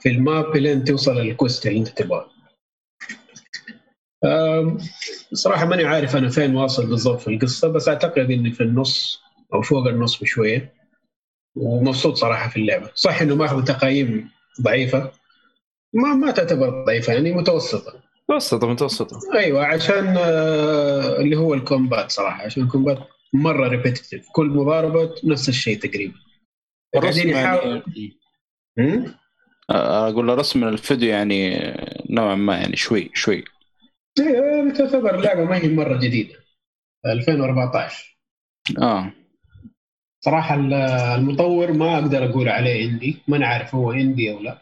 في ال map لين توصل لل quest اللي أنت تبغاه. صراحة ماني عارف أنا فين واصل بالضبط في القصة بس أعتقد إني في النص أو فوق النص بشوية. ومبسوط صراحة في اللعبة. صح إنه ماخذ تقييم ضعيفة؟ ما ما تعتبر ضعيفة يعني متوسطة. متوسطة متوسطة. أيوه عشان آه، اللي هو ال combat صراحة عشان ال combat مرة repetitive كل مضاربة نفس الشيء تقريبا. قاعدين يحاول- يعني؟ أقول رسم الفيديو يعني نوعا ما يعني شوي شوي. إيه، تعتبر لعبة ما هي مرة جديدة. 2014 آه. صراحة ال- المطور ما أقدر أقول عليه indie ما أنا عارف هو indie أو لا.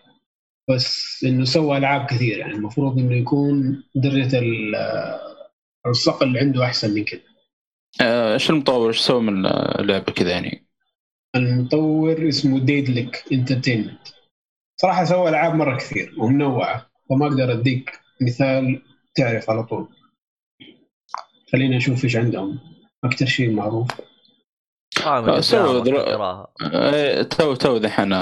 بس إنه سوى ألعاب كثير يعني المفروض إنه يكون درجة ال- الصقل اللي عنده أحسن من كده. آه، إيش المطور؟ إيش سوى من اللعبة كذا يعني؟ المطور اسمه Daedalic Entertainment. صراحة سوى ألعاب مرة كثير ومنوعة فما أقدر أديك مثال تعرف على طول. خلينا نشوف إيش عندهم. أكثر شيء معروف. آه، آه، سووا. آه، تو تو ذحين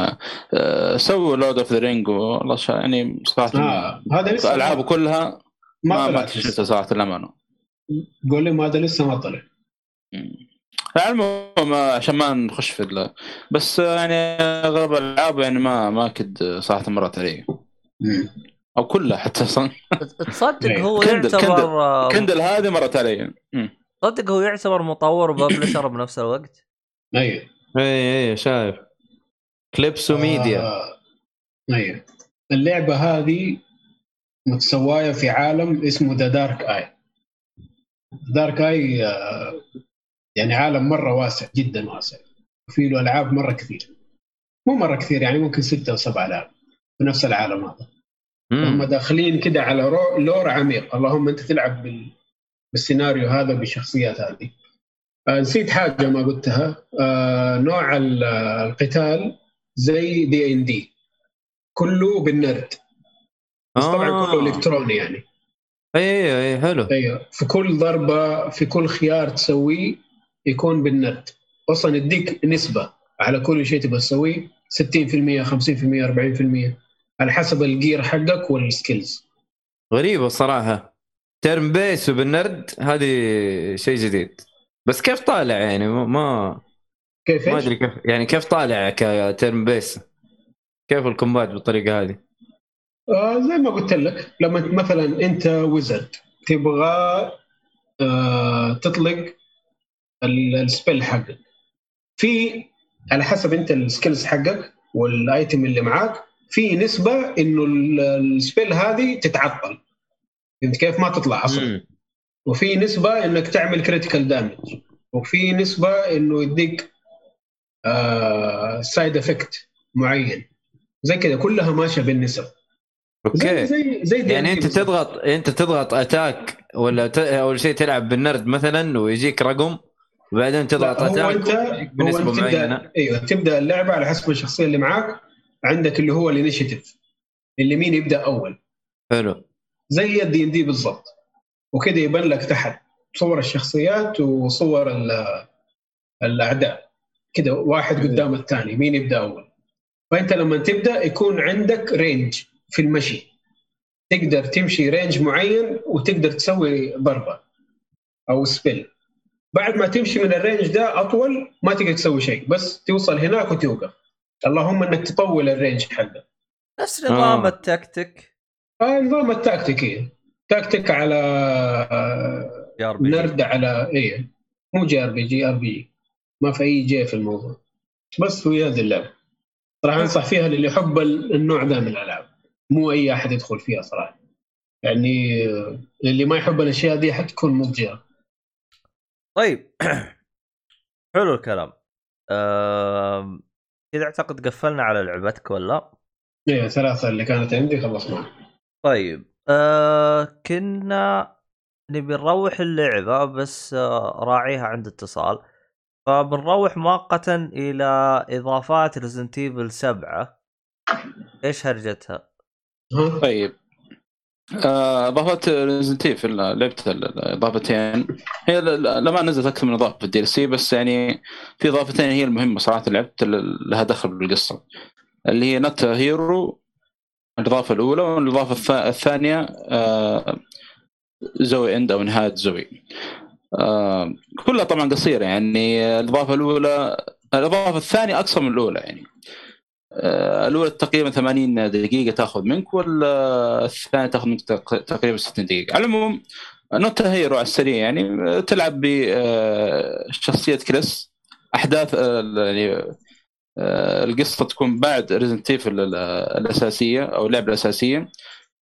آه، سووا Lord of the Rings والله شا- يعني صراحة آه هذا لسه ألعابه كلها ما ما ما صراحة الأمانة. قول لهم هذا لسه ما طلع. المهم عشان ما نخش في ال... بس يعني اغلب الألعاب يعني ما ما أكيد صراحة مرت علي. أو كلها حتى أصلا. تصدق. هو Candle- يعتبر آه، Candle هذه مرت علي. تصدق هو يعتبر مطور و publisher بنفس الوقت؟ أيوه. اي اي شايف. كليبس وميديا آه، أيوه. اللعبة هذه متسواية في عالم اسمه The Dark Eye Dark Eye يعني عالم مرة واسع جدا واسع. وفي له ألعاب مرة كثير. مو مرة كثير يعني ممكن ستة أو سبعة ألعاب في نفس العالم هذا. هم. داخلين كده على رو- لور عميق. اللهم أنت تلعب بال... بالسيناريو هذا بالشخصيات هذه. آه نسيت حاجة ما قلتها. آه نوع ال- القتال زي دي ان دي كله بالنرد. بس طبعا آه. كله إلكتروني يعني. اي اي اي حلو. أيوه. في كل ضربة في كل خيار تسويه يكون بالنرد. أصلا يديك نسبة على كل شيء تبغى تسويه 60% 50% 40% على حسب ال gear حقك وال skills غريبة الصراحه turn-based وبالنرد هذه شيء جديد. بس كيف طالع يعني؟ ما- كيف ما؟ أدري كيف يعني كيف طالع ك turn-based كيف ال combat بالطريقة هذه؟ آه زي ما قلت لك لما مثلا أنت wizard تبغى آه تطلق ال spell حقك. في على حسب انت ال skills حقك وال item اللي معاك في نسبة إنه ال- ال spell هذه تتعطل. فهمت كيف ما تطلع أصلا. وفي نسبة إنك تعمل critical damage وفي نسبة إنه يديك آه side effect معين. زي كذا كلها ماشية بالنسب. okay. زي زي يعني أنت. تضغط أنت تضغط attack ولا ت... أول شيء تلعب بالنرد مثلا ويجيك رقم؟ وبعدين تضغط attack انت بنسبة معينة. أيوه تبدأ اللعبة على حسب الشخصية اللي معاك. عندك اللي هو ال initiative اللي مين يبدأ أول. حلو. زي الدي ان دي بالضبط. وكذا يبان لك تحت. صور الشخصيات وصور ال- الأعداء. كذا واحد قدام الثاني مين يبدأ أول. فأنت لما تبدأ يكون عندك range في المشي. تقدر تمشي range معين وتقدر تسوي ضربة أو spell بعد ما تمشي من ال range ده أطول ما تقدر تسوي شيء بس توصل هناك وتوقف. اللهم إنك تطول ال range حقك. نفس نظام آه. التكتيك. آه نظام التكتيكي تكتيك على آه، يا ربي نرد على إيه. مو جي آر بي جي آر بي. ما في أي J في الموضوع. بس هي هذه اللعبة. صراحة أنصح فيها للي يحب ال- النوع ذا من الألعاب. مو أي أحد يدخل فيها صراحة. يعني آه، اللي ما يحب الأشياء دي حتكون مضجرة طيب. حلو الكلام. كذا أعتقد قفلنا على لعبتك ولا؟ إيه ثلاثة اللي كانت عندي خلصناها طيب. أه... كنا نبي نروح اللعبة بس أه... راعيها عند اتصال. فبنروح مؤقتا إلى إضافات Resident Evil 7 إيش هرجتها؟ ها؟ طيب. آه، اضافات Resident لعبت ال- الاضافتين هي لما نزلت أكثر من إضافة في ال DLC بس يعني في إضافتين هي المهمة صراحة لعبت لها دخل بالقصة اللي هي Not a Hero الإضافة الأولى والإضافة الث- الثانية آه، زوي اند أو نهاية زوي آه، كلها طبعا قصيرة يعني. الإضافة الأولى الإضافة الثانية اقصر من الأولى يعني. آه، الأولى تقريبا 80 دقيقة تأخذ منك والثانية تأخذ منك تق- تقريبا 60 دقيقة. على العموم Not a Hero على السريع يعني. آه، تلعب بشخصيه كريس. أحداث آه، يعني آه، القصة تكون بعد ريزنت الأساسية أو اللعبة الأساسية.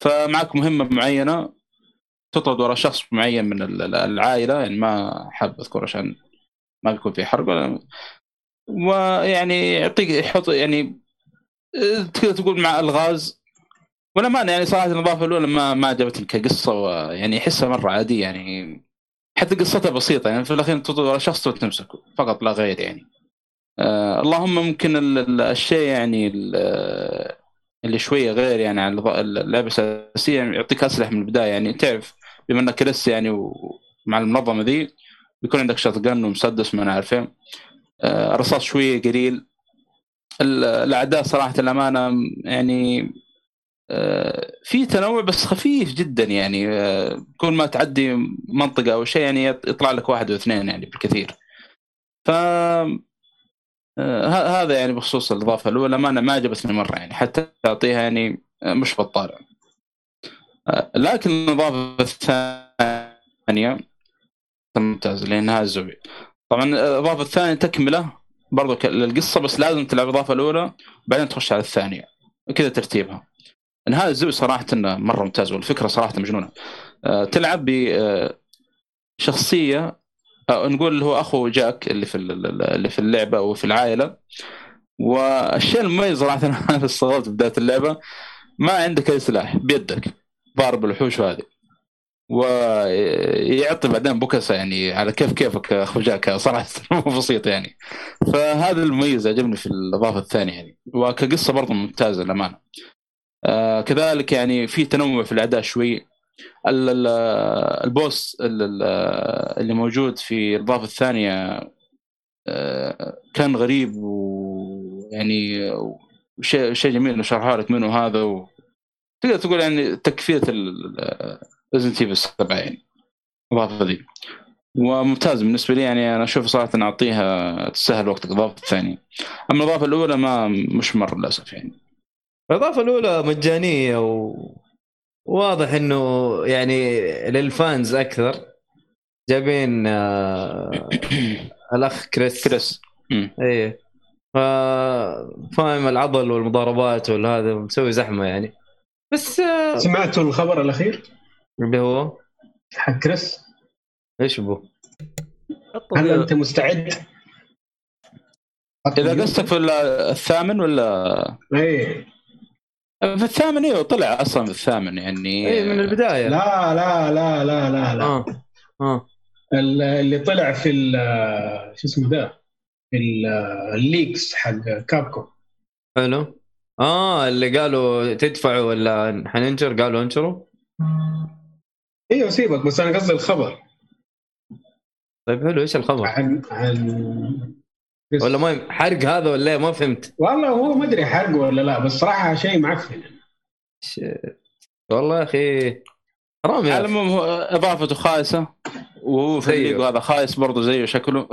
فمعك مهمة معينة تطرد وراء شخص معين من ال- ال- العائلة. يعني ما حاب أذكر عشان ما بيكون في حرق. ولا ويعني يعطيك يحط يعني آه، تقدر تقول مع الغاز؟ ولا ما يعني صراحة الإضافة الأولى ما ما عجبتني كقصة ويعني أحسها مرة عادية يعني حتى قصتها بسيطة يعني في الأخير تطرد وراء شخص وتمسكه فقط لا غير يعني. آه اللهم ممكن ال- ال- الشيء يعني آه، اللي شوية غير يعني عن اللعبة الأساسية يعني يعطيك أسلحة من البداية يعني. تعرف بما إنك كريس يعني ومع المنظمة ذي بيكون عندك شوت جن ومسدس ما نعرف إيه. آه الرصاص شوية قليل. الاعداء صراحة الأمانة يعني آه، في تنوع بس خفيف جدا يعني آه، كل ما تعدي منطقة أو شيء يعني يطلع لك واحد أو اثنين يعني بالكثير. ف آه، هذا يعني بخصوص الإضافة الأولى ما ما عجبتني مرة يعني حتى أعطيها يعني مش بطالة. آه، لكن الإضافة الثانية ممتاز نهايه الزوبي طبعا الإضافة الثانية تكملة برضو للقصة بس لازم تلعب الإضافة الأولى بعدين تخش على الثانية. كذا ترتيبها. نهاية الزوبي صراحة إنه مرة ممتاز والفكرة صراحة مجنونة. آه، تلعب بشخصيه أو نقول اللي هو أخو جاك اللي في ال- اللي في اللعبة أو في العائلة. والشيء المميز صراحة أنا استغربت بداية اللعبة ما عندك أي سلاح بيدك. ضارب الوحوش هذه ويعطي بعدين بوكسه يعني على كيف كيفك أخو جاك صراحة مو بسيط يعني. فهذا المميز عجبني في الإضافة الثانية يعني. وكقصة برضه ممتازة للأمانة. آه كذلك يعني في تنوع في الاعداء شوي. ال- ال- ال boss ال- ال- اللي موجود في الإضافة الثانية آه، كان غريب ويعني شيء جميل إنه شرحها لك منه هذا و... تقدر تقول يعني تكفيه Resident Evil 7 يعني الاضافه ذي. وممتاز بالنسبة لي يعني أنا أشوف صراحة أعطيها تستاهل وقتك الاضافه الثانية أما الإضافة الأولى ما مش مره للأسف يعني. الإضافة الأولى مجانية و... واضح إنه يعني لل fans أكثر. جايبين آه، الأخ كريس. كريس. إيه. ف... فاهم العضل والمضاربات والهذا مسوي زحمة يعني. بس آه، سمعتوا الخبر الأخير؟ اللي هو حق كريس. إيش بو؟ هل أنت مستعد؟ إذا قصدك في ال- الثامن ولا؟ إيه. في الثامن أيوه طلع أصلا في الثامن يعني. إيه من البداية. لا لا لا لا لا لا. آه آه. ال- اللي طلع في ال- شو اسمه ذا في ال- ال leaks حق Capcom. حلو. آه اللي قالوا تدفعوا ولا حننشر قالوا انشروا. أيوه سيبك بس أنا قصدي الخبر طيب حلو إيش الخبر؟ عن عن ولا ما حرق هذا ولا إيه؟ ما فهمت والله هو ما أدري حرق ولا لا بس صراحة شيء معفن شيت. والله يا أخي حرام يا. العموم هو إضافته خايسة وهو في هذا خايس برضه زيه شكله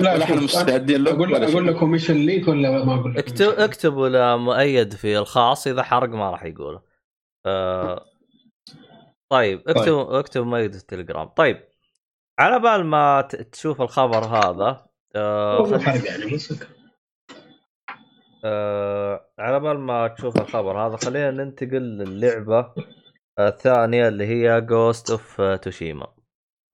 لا إحنا مستعدين له أقول ولا أقول. لكم إيش الليك ولا ما أقول لكم اكتب اكتبوا له مؤيد في الخاص إذا حرق ما راح يقوله. آه طيب اكتبوا اكتبوا مؤيد في التليجرام. طيب على بال ما ت- تشوف الخبر هذا آه خل- يعني آه على بال ما تشوف الخبر هذا خلينا ننتقل للعبة الثانية اللي هي جوست اوف توشيما.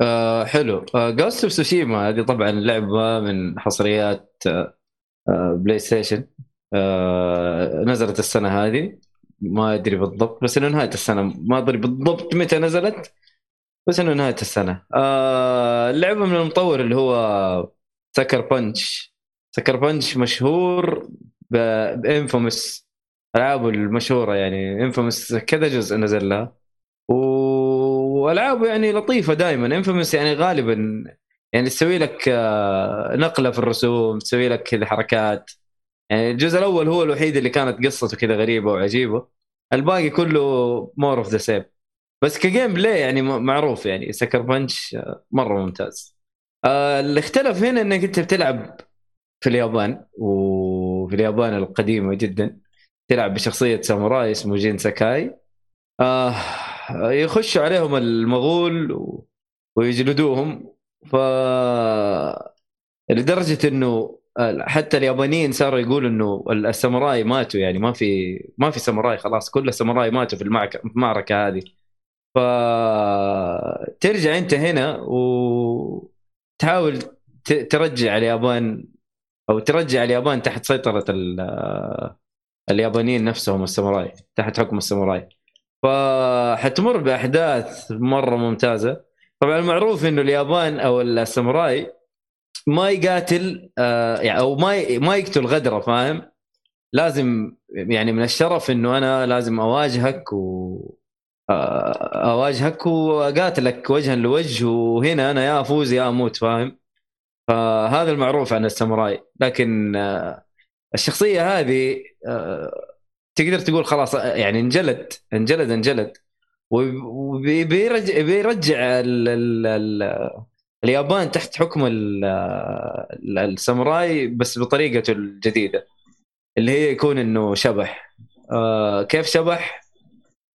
آه حلو. Ghost of Tsushima هذه طبعا لعبة من حصريات آه آه PlayStation آه نزلت السنة هذه. ما أدري بالضبط بس إنه نهاية السنة. ما أدري بالضبط متى نزلت بس إنه نهاية السنة. آه اللعبة من المطور اللي هو سكر بنش سكر بنش مشهور بانفومس ألعابه المشهورة يعني. إنفومس كذا جزء نزل لها. والعابه يعني لطيفة دائما إنفومس يعني غالبا يعني تسوي لك آه، نقلة في الرسوم تسوي لك كذا حركات يعني الجزء الأول هو الوحيد اللي كانت قصته كذا غريبة وعجيبة. الباقي كله more of the same بس ك gameplay يعني معروف يعني Sucker Punch آه، مرة ممتاز. آه، اللي اختلف هنا إنك أنت بتلعب في اليابان وفي اليابان القديمة جدا. تلعب بشخصية ساموراي اسمه جين ساكاي. آه يخشوا عليهم المغول و... ويجلدوهم. ف لدرجة إنه حتى اليابانيين صاروا يقولوا إنه الساموراي ماتوا يعني ما في ما في ساموراي خلاص كل الساموراي ماتوا في المعركة هذه. ف ترجع أنت هنا وتحاول ترجع اليابان أو ترجع اليابان تحت سيطرة ال- اليابانيين نفسهم الساموراي تحت حكم الساموراي. فحتمر بأحداث مرة ممتازة. طبعا المعروف إنه اليابان أو الساموراي ما يقاتل آه، يعني أو ما ما يقتل غدره فاهم؟ لازم يعني من الشرف إنه أنا لازم أواجهك و آه، أواجهك وأقاتلك وجها لوجه وهنا أنا يا أفوز يا أموت فاهم؟ فهذا المعروف عن الساموراي. لكن آه، الشخصية هذه تقدر تقول خلاص يعني انجلد انجلد انجلد. وبيرجع بيرجع ال ال اليابان تحت حكم ال- ال- الساموراي بس بطريقته الجديدة اللي هي يكون إنه شبح. آه كيف شبح؟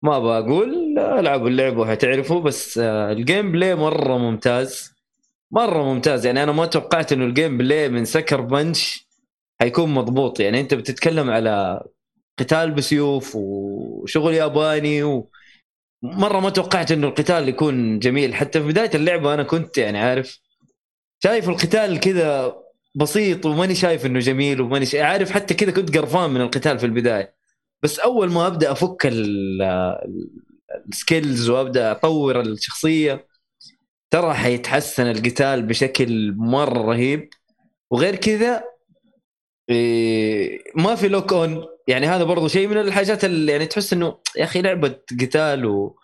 ما بقول ألعبوا اللعبة وحتعرفوا بس آه ال gameplay مرة ممتاز. مرة ممتاز يعني أنا ما توقعت إنه ال gameplay من Sucker Punch حيكون مضبوط. يعني أنت بتتكلم على قتال بسيوف وشغل ياباني و... مرة ما توقعت إنه القتال يكون جميل. حتى في بداية اللعبة أنا كنت يعني عارف شايف القتال كذا بسيط وماني شايف إنه جميل وماني شا... عارف حتى كذا كنت قرفان من القتال في البداية. بس أول ما أبدأ أفك السكيلز وأبدأ أطور الشخصية ترى حيتحسن القتال بشكل مرة رهيب. وغير كذا إيه، ما في lock on يعني هذا برضو شيء من الحاجات اللي يعني تحس إنه يا أخي لعبة قتال و...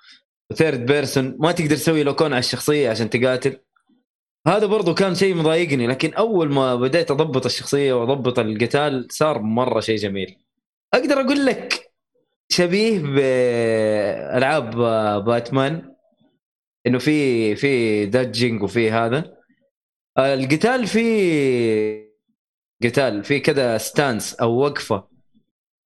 و third person ما تقدر تسوي lock on على الشخصية عشان تقاتل. هذا برضو كان شيء مضايقني لكن أول ما بديت أضبط الشخصية وأضبط القتال صار مرة شيء جميل. أقدر أقول لك شبيه بألعاب باتمان إنه في في dodging وفي هذا. القتال في قتال في كذا stance أو وقفة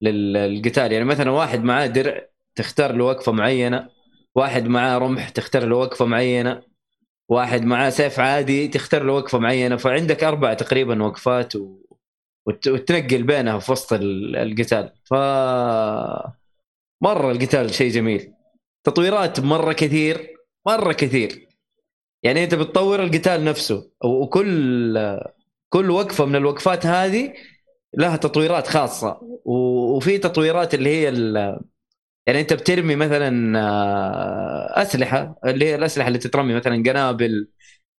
للقتال. يعني مثلا واحد معاه درع تختار له وقفة معينة واحد معاه رمح تختار له وقفة معينة واحد معاه سيف عادي تختار له وقفة معينة. فعندك أربع تقريبا وقفات و... وتنقل بينها في وسط القتال. ف مرة القتال شيء جميل. تطويرات مرة كثير مرة كثير. يعني أنت بتطور القتال نفسه وكل كل وقفة من الوقفات هذه لها تطويرات خاصة. وفي تطويرات اللي هي يعني انت بترمي مثلا آه، أسلحة اللي هي الأسلحة اللي تترمي مثلا قنابل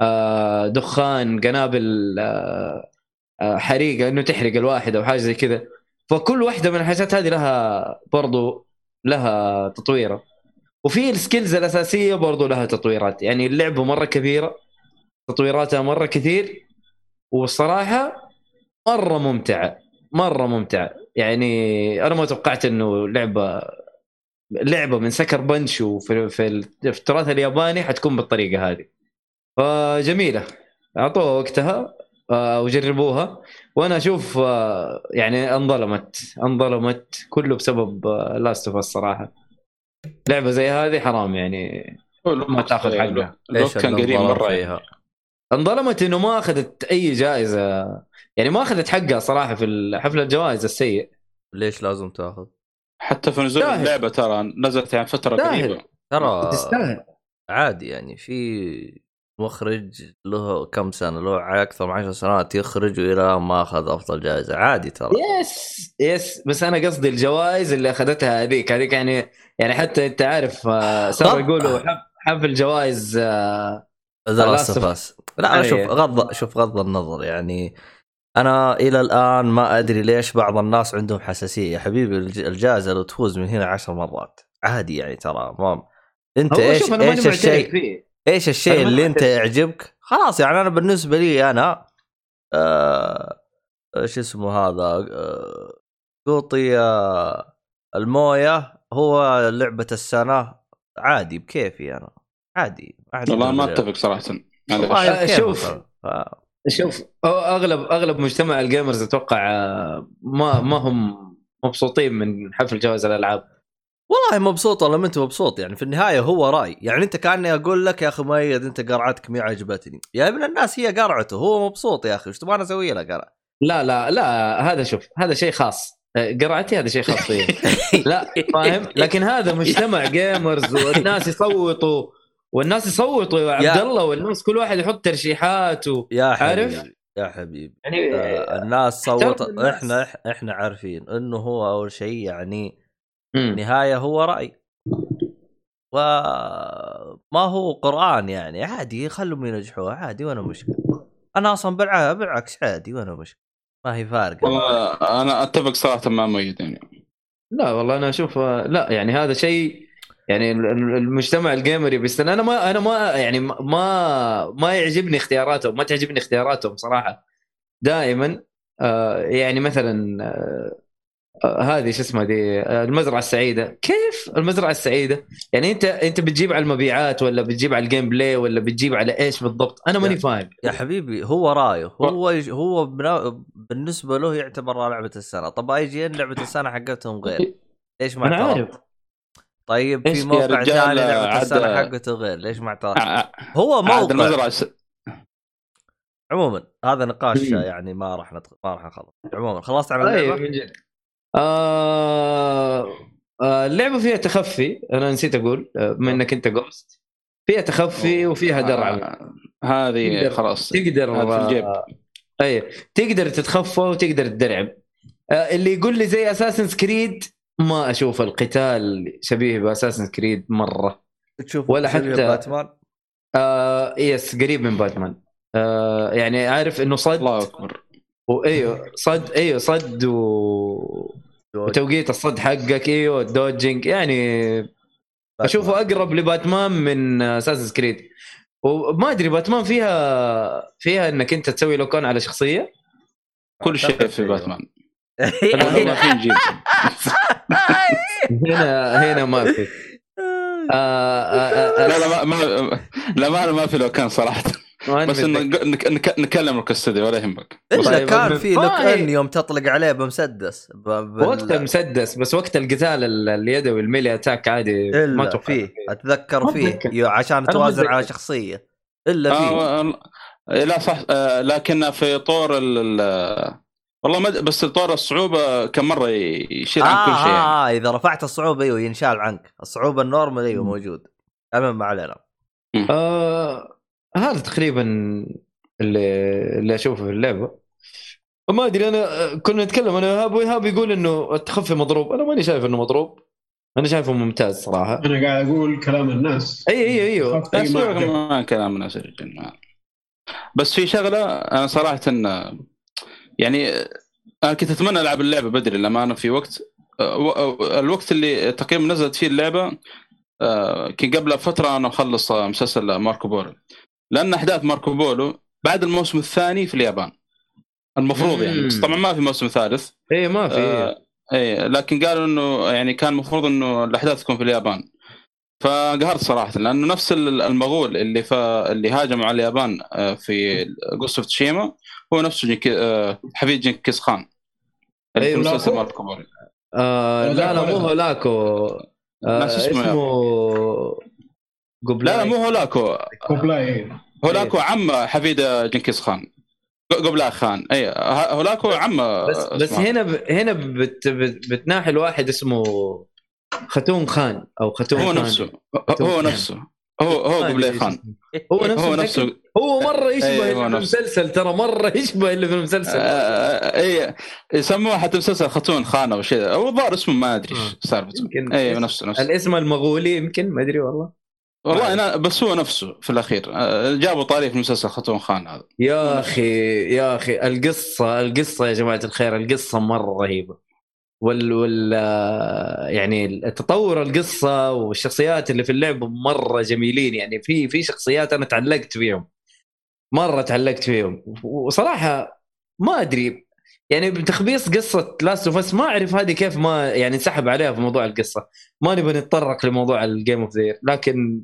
آه، دخان قنابل آه، حريقه إنه تحرق الواحد أو حاجة زي كذا. فكل واحدة من الحاجات هذه لها برضو لها تطويرة. وفي السكيلز الأساسية برضو لها تطويرات. يعني اللعبة مرة كبيرة تطويراتها مرة كثير والصراحة مرة ممتعة. مرة ممتعه يعني أنا ما توقعت إنه لعبة لعبة من سكر بنش وفي في التراث الياباني حتكون بالطريقة هذه. فجميلة. أعطوها وقتها آه، وجربوها. وأنا أشوف آه، يعني انظلمت انظلمت كله بسبب Last of الصراحه لعبة زي هذه حرام يعني. ما تأخذ حقها. ليش كان قريب مره فيها؟ انظلمت إنه ما أخذت أي جائزة. يعني ما أخذت حقها صراحة في حفل الجوائز السيء. ليش لازم تاخذ؟ حتى في نزول اللعبة ترى نزلت يعني فترة قريبة. ترى تستاهل. عادي يعني في مخرج له كم سنة له أكثر من 10 سنوات يخرج وإلى ما أخذ أفضل جائزة. عادي ترى. yes yes بس أنا قصدي الجوائز اللي أخذتها هذيك. هذيك يعني يعني حتى أنت عارف آه، صاروا يقولوا حفل جوائز The Last لا شوف غض شوف غض النظر يعني أنا إلى الآن ما أدري ليش بعض الناس عندهم حساسية. يا حبيبي الجائزه لو تفوز من هنا عشر مرات. عادي يعني ترى ما أنت إيش إيش الشيء إيش الشيء اللي أنت يعجبك؟ خلاص يعني أنا بالنسبة لي أنا آه اسمه هذا آه قوطي آه الموية هو لعبة السنة. عادي بكيفي أنا. عادي والله ما أتفق صراحة. شوف. شوف أغلب أغلب مجتمع الجيمرز أتوقع آه، ما ما هم مبسوطين من حفل جوائز الألعاب. والله مبسوط ولا ما أنت مبسوط يعني في النهاية هو رأي. يعني أنت كأني أقول لك يا أخي مؤيد أنت قرعتك مي عجبتني. يا ابن الناس هي قرعته هو مبسوط يا أخي إيش تبغى أسوي له قرع؟ لا لا لا هذا شوف هذا شيء خاص. قرعتي هذا شيء خاص فيه لا فاهم؟ لكن هذا مجتمع جيمرز والناس يصوتوا. والناس يصوتوا. يا عبد الله والناس كل واحد يحط ترشيحات و... يا حبيبي عارف؟ يا حبيبي. يعني آه الناس صوت إحنا إحنا عارفين انه هو أول شيء يعني النهاية هو رأي. وما هو قرآن يعني عادي خلهم ينجحوها عادي وأنا مشكلة. أنا أصلا بالعكس عادي وأنا مشكلة. ما هي فارقة. أنا أتفق صراحة مع مؤيد يعني. لا والله أنا أشوف لا يعني هذا شيء يعني المجتمع الجيمري بيستنى. أنا ما أنا ما يعني ما ما يعجبني اختياراتهم ما تعجبني اختياراتهم صراحة دائما آه يعني مثلا آه هذه شو اسمها دي المزرعة السعيدة. كيف المزرعة السعيدة؟ يعني أنت أنت بتجيب على المبيعات ولا بتجيب على ال gameplay ولا بتجيب على إيش بالضبط؟ أنا ماني فاهم. يا حبيبي هو رأيه. هو هو بالنسبة له يعتبر لعبة السنة. طب IGN لعبة السنة حقتهم غير؟ ليش ما أنا؟ عارف. طيب في موقع ثاني لعبة السنة حقته غير ليش ما اعترضت؟ ع- هو عاد موقع. عموما هذا نقاش. يعني ما راح ندخل ما راح نخلص. عموما خلصت على طيب اللعبة؟ من جد آه آه اللعبة فيها تخفي أنا نسيت أقول آه، بما إنك أنت جوست فيها تخفي وفيها درع. آه، هذه تقدر- خلاص تقدر هذا في الجيب. آه، أي تقدر تتخفى وتقدر تدرعب آه، اللي يقول لي زي اساسن كريد ما أشوف القتال شبيه بأساسن كريد مرة. تشوف ولا حتى- باتمان آه yes قريب من باتمان. آه يعني عارف إنه صد الله أكبر. وايوه صد إيوه صد و... وتوقيت الصد حقك إيوه ال dodging يعني أشوفه أقرب لباتمان من Assassin's Creed. وما أدري باتمان فيها فيها إنك أنت تسوي lock on على شخصية؟ كل شيء في. باتمان. هنا هنا ما في. آه آه آه لا لا ما, ما لا ما ما في لو كان صراحة. بس نكلم الاستوديو ولا يهمك. إلا طيب، كان في لوك هي- أن يوم تطلق عليه بمسدس وقت المسدس بس وقت القتال ال- اليدوي الميلي أتاك عادي ما إلا أتوقع. فيه أتذكر فيه عشان توازن. على شخصية. إلا فيه. لا صح لكن في طور والله ما بس طور الصعوبة كم مرة يشيل عن آه, كل شيء يعني. آه, آه إذا رفعت الصعوبة أيوه ينشال عنك. الصعوبة النورمال أيوه. موجود. المهم ما علينا. آه هذا تقريبا اللي اللي أشوفه في اللعبة. ما أدري أنا آه، كنا نتكلم أنا وإيهاب وإيهاب يقول إنه التخفي مضروب. أنا ماني شايف إنه مضروب. أنا شايفه ممتاز صراحة. أنا قاعد أقول كلام الناس. أي أي أيوه. كلام الناس بس في شغلة أنا صراحة إن يعني أنا كنت أتمنى ألعب اللعبة بدري للامانه في وقت آه، آه، الوقت اللي تقريبا نزلت فيه اللعبة آه، كان قبل فترة أنا مخلص آه، مسلسل ماركو بولو. لأن أحداث ماركو بولو بعد الموسم الثاني في اليابان. المفروض يعني بس. طبعا ما في موسم ثالث. اي ما في. آه، اي لكن قالوا إنه يعني كان المفروض إنه الأحداث تكون في اليابان. فقهرت صراحة لأنه نفس ال- المغول اللي ف... اللي هاجموا على اليابان آه، في قصه تشيما هو نفسه جنك... آه، حفيد جنكيز خان. اللي في أيوة، مسلسل لاكو. ماركو بولو آه لا لا مو ولا- هولاكو آه اسمه قبلاي لا لا مو هولاكو كوبلاي هولاكو عم حفيد جنكيز خان. قبلاه خان. اي ه- هولاكو عم بس آه، بس اسمه. هنا ب... هنا بت... بت... بتناحي الواحد اسمه ختون خان أو ختون هو خان. نفسه. هو نفسه. هو هو قبلي خان. هو نفسه هو؟ نفسه هو مرة يشبه أيوة، اللي في. المسلسل ترى مرة يشبه اللي في المسلسل. آه، اي يسموه حتى مسلسل خاتون خان أو شيء. أو الظاهر اسمه ما أدري آه. إيش سالفته. يمكن اي نفسه نفسه. الاسم المغولي يمكن ما أدري والله. والله أنا بس هو نفسه في الأخير. آه، جابوا طاري في مسلسل خاتون خان هذا. يا أخي يا أخي القصة القصة يا جماعة الخير القصة مرة رهيبة. وال وال يعني التطور القصة والشخصيات اللي في اللعبه مرة جميلين. يعني في في شخصيات أنا تعلقت فيهم. مرة تعلقت فيهم. وصراحة ما أدري. يعني بتخبيص قصة Last of Us ما أعرف هذه كيف ما يعني انسحب عليها في موضوع القصة. ما نبغى نتطرق لموضوع ال game of the year لكن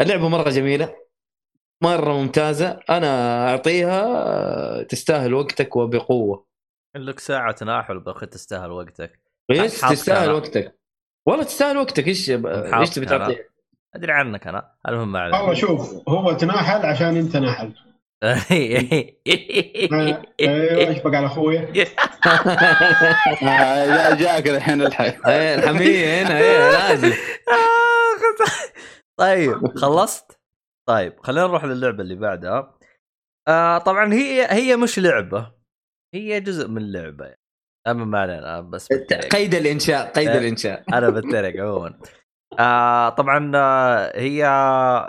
اللعبة مرة جميلة. مرة ممتازة. أنا أعطيها تستاهل وقتك وبقوة. لك ساعة تناحل بأخي تستاهل وقتك. إيش؟ تستاهل. وقتك. والله تستاهل وقتك. إيش إيش تبي. تعطيه؟ أدري عنك أنا. المهم ما والله علينا شوف هو تناحل عشان أنت ناحل. آه، أيوه إيش بقى على اخويا آه، جاك الحين الحي إيه، الحميه هنا إيه لازم. طيب خلصت؟ طيب خلينا نروح للعبة اللي بعدها. آه طبعا هي هي مش لعبة. هي جزء من لعبه يعني. أما ما علينا بس بتريق. قيد الإنشاء قيد إيه. الإنشاء أنا بتريق عموما آه طبعا آه هي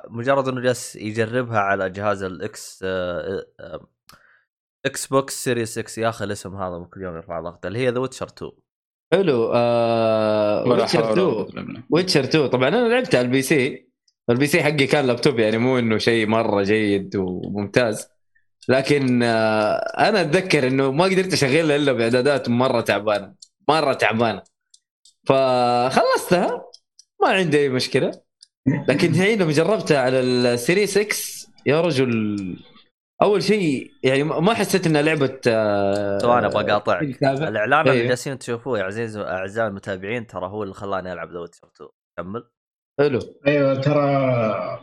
مجرد إنه جالس يجربها على جهاز ال X آه آه Xbox Series X يا أخي الاسم هذا كل يوم يرفع ضغط اللي هي The Witcher 2 حلو آه Witcher حول ولا 2 قوة إلا بالله. Witcher 2 طبعا أنا لعبت على ال PC ال PC حقي كان لابتوب يعني مو إنه شيء مرة جيد وممتاز لكن آه أنا أتذكر إنه ما قدرت أشغلها إلا بإعدادات مرة تعبانة مرة تعبانة. فخلصتها ما عندي أي مشكلة. لكن الحين لما جربتها على ال Series X يا رجل. أول شيء يعني ما حسيت إنها لعبة آه، ثواني أبغى أقاطعك. كتابة. الإعلان اللي أيوه. جالسين تشوفوه يا عزيز أعزائي المتابعين ترى هو اللي خلاني ألعب The Witcher 2 كمل. حلو. أيوه ترى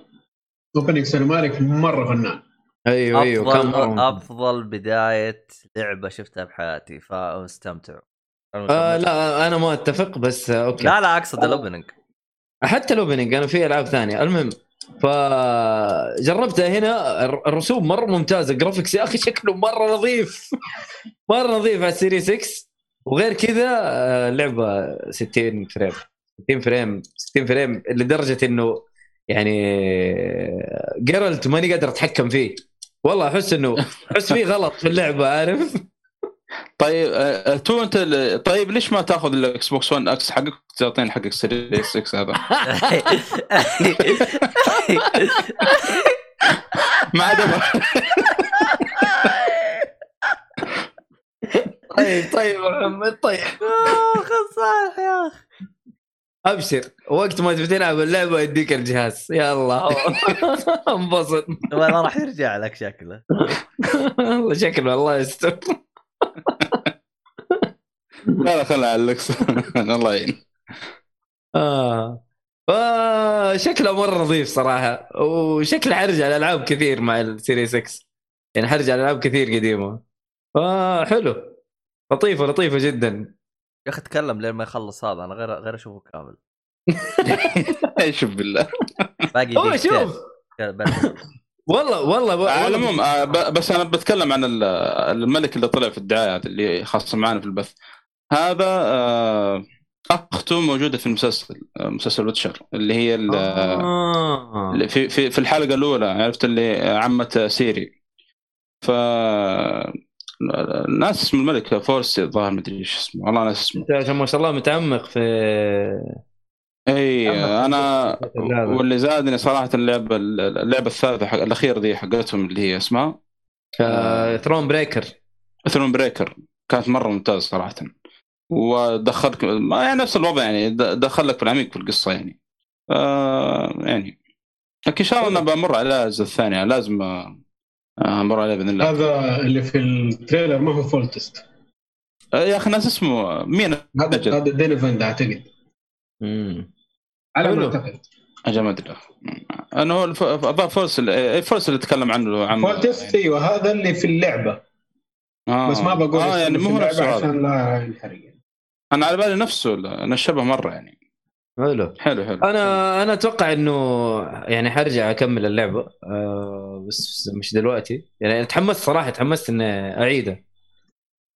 opening cinematic مرة فنان. أيوه أيوه كان افضل مرة- أفضل بداية لعبة شفتها بحياتي فمستمتع آه لا أنا ما أتفق بس آه، أوكي. لا لا أقصد ال opening. حتى ال opening أنا في ألعاب ثانية. المهم فجربتها هنا الر- الرسوم مرة ممتازة ال graphics يا أخي شكله مرة نظيف. مرة نظيف على ال Series X وغير كذا آه، لعبة 60 frame 60 frame 60 frame لدرجة إنه يعني جيرالت ماني قادر أتحكم فيه. والله أحس انه أحس فيه غلط في اللعبة عارف؟ طيب آه، تو أنت ال- طيب ليش ما تاخذ ال Xbox One X حقك تعطيني حقك Series X هذا؟ ما عاد. طيب طيب يا محمد طيب. اخ صالح يا أخي. أبشر وقت ما تبي تلعب اللعبه يديك الجهاز. يلا. انبسط. ولا راح يرجع لك شكله. والله شكله الله يستر. لا لا خلها على ال X الله يعين. آه. فشكله مرة نظيف صراحة وشكله حرجع الالعاب كثير مع ال Series X يعني حرجع الالعاب كثير قديمة. فحلو لطيفة لطيفة جدا. يا أخي تكلم لين ما يخلص هذا أنا غير غير أشوفه كامل شوف بالله باقي هو. شوف بس. والله والله على والله العموم آه، بس أنا بتكلم عن ال- الملك اللي طلع في الدعاية هذا اللي خاصة معنا في البث هذا آه، أخته موجودة في المسلسل آه، مسلسل ويتشر اللي هي. اللي في في في الحلقة الأولى عرفت اللي عمة سيري ف ناسي اسم الملك فورسي الظاهر مدري إيش اسمه. والله ناسي اسمه. أنت عشان ما شاء الله متعمق في اي أنا. واللي زادني صراحة اللعبة اللعبة الثالثة حق الأخيرة دي حقتهم اللي هي اسمها؟ Thronebreaker Thronebreaker كانت مرة ممتازة صراحة. ودخلك ما يعني نفس الوضع يعني دخلك في العميق في القصة يعني. آه يعني. لكن إن شاء الله أنا بمر على الاجزاء الثانية لازم آه، أمر عليها بإذن الله. هذا اللي في التريلر ما هو فول تيست آه، يا أخي ناس اسمه مين؟ هذا أجل. هذا دينيفند اعتقد على حلو. ما أعتقد. أجل ما أدري. انه هو فورس اللي- فورس اللي تكلم عنه عن فول تيست أيوه هذا اللي في اللعبة. آه. بس ما بقول آه يعني مو هو نفسه عشان لا ينحرق. أنا على بالي نفسه أنا الشبه مرة يعني. حلو. حلو حلو. أنا أنا أتوقع إنه يعني حرجع أكمل اللعبة آه بس مش دلوقتي. يعني تحمست صراحة تحمست إني اعيدها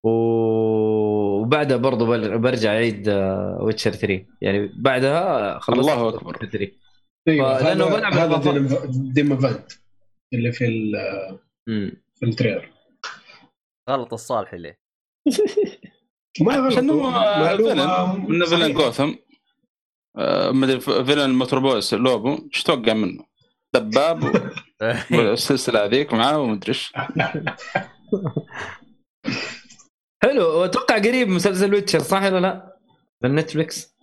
و- وبعدها برضو برجع أعيد Witcher 3 يعني بعدها خلصت الله. Witcher 3 أيوه هذا بلعب هذا. دينيف- دينيفند اللي في ال-. في ال trailer. غلط الصالح ليه ما غلط عشان هو معلومة villain من villain صحيحة. جوثم آه، مدري ف- villain متروبوليس لوبو إيش توقع منه؟ دباب و- والسلسلة هذيك معاه ومدري إيش. حلو واتوقع قريب مسلسل Witcher صح ولا لا؟ في ال Netflix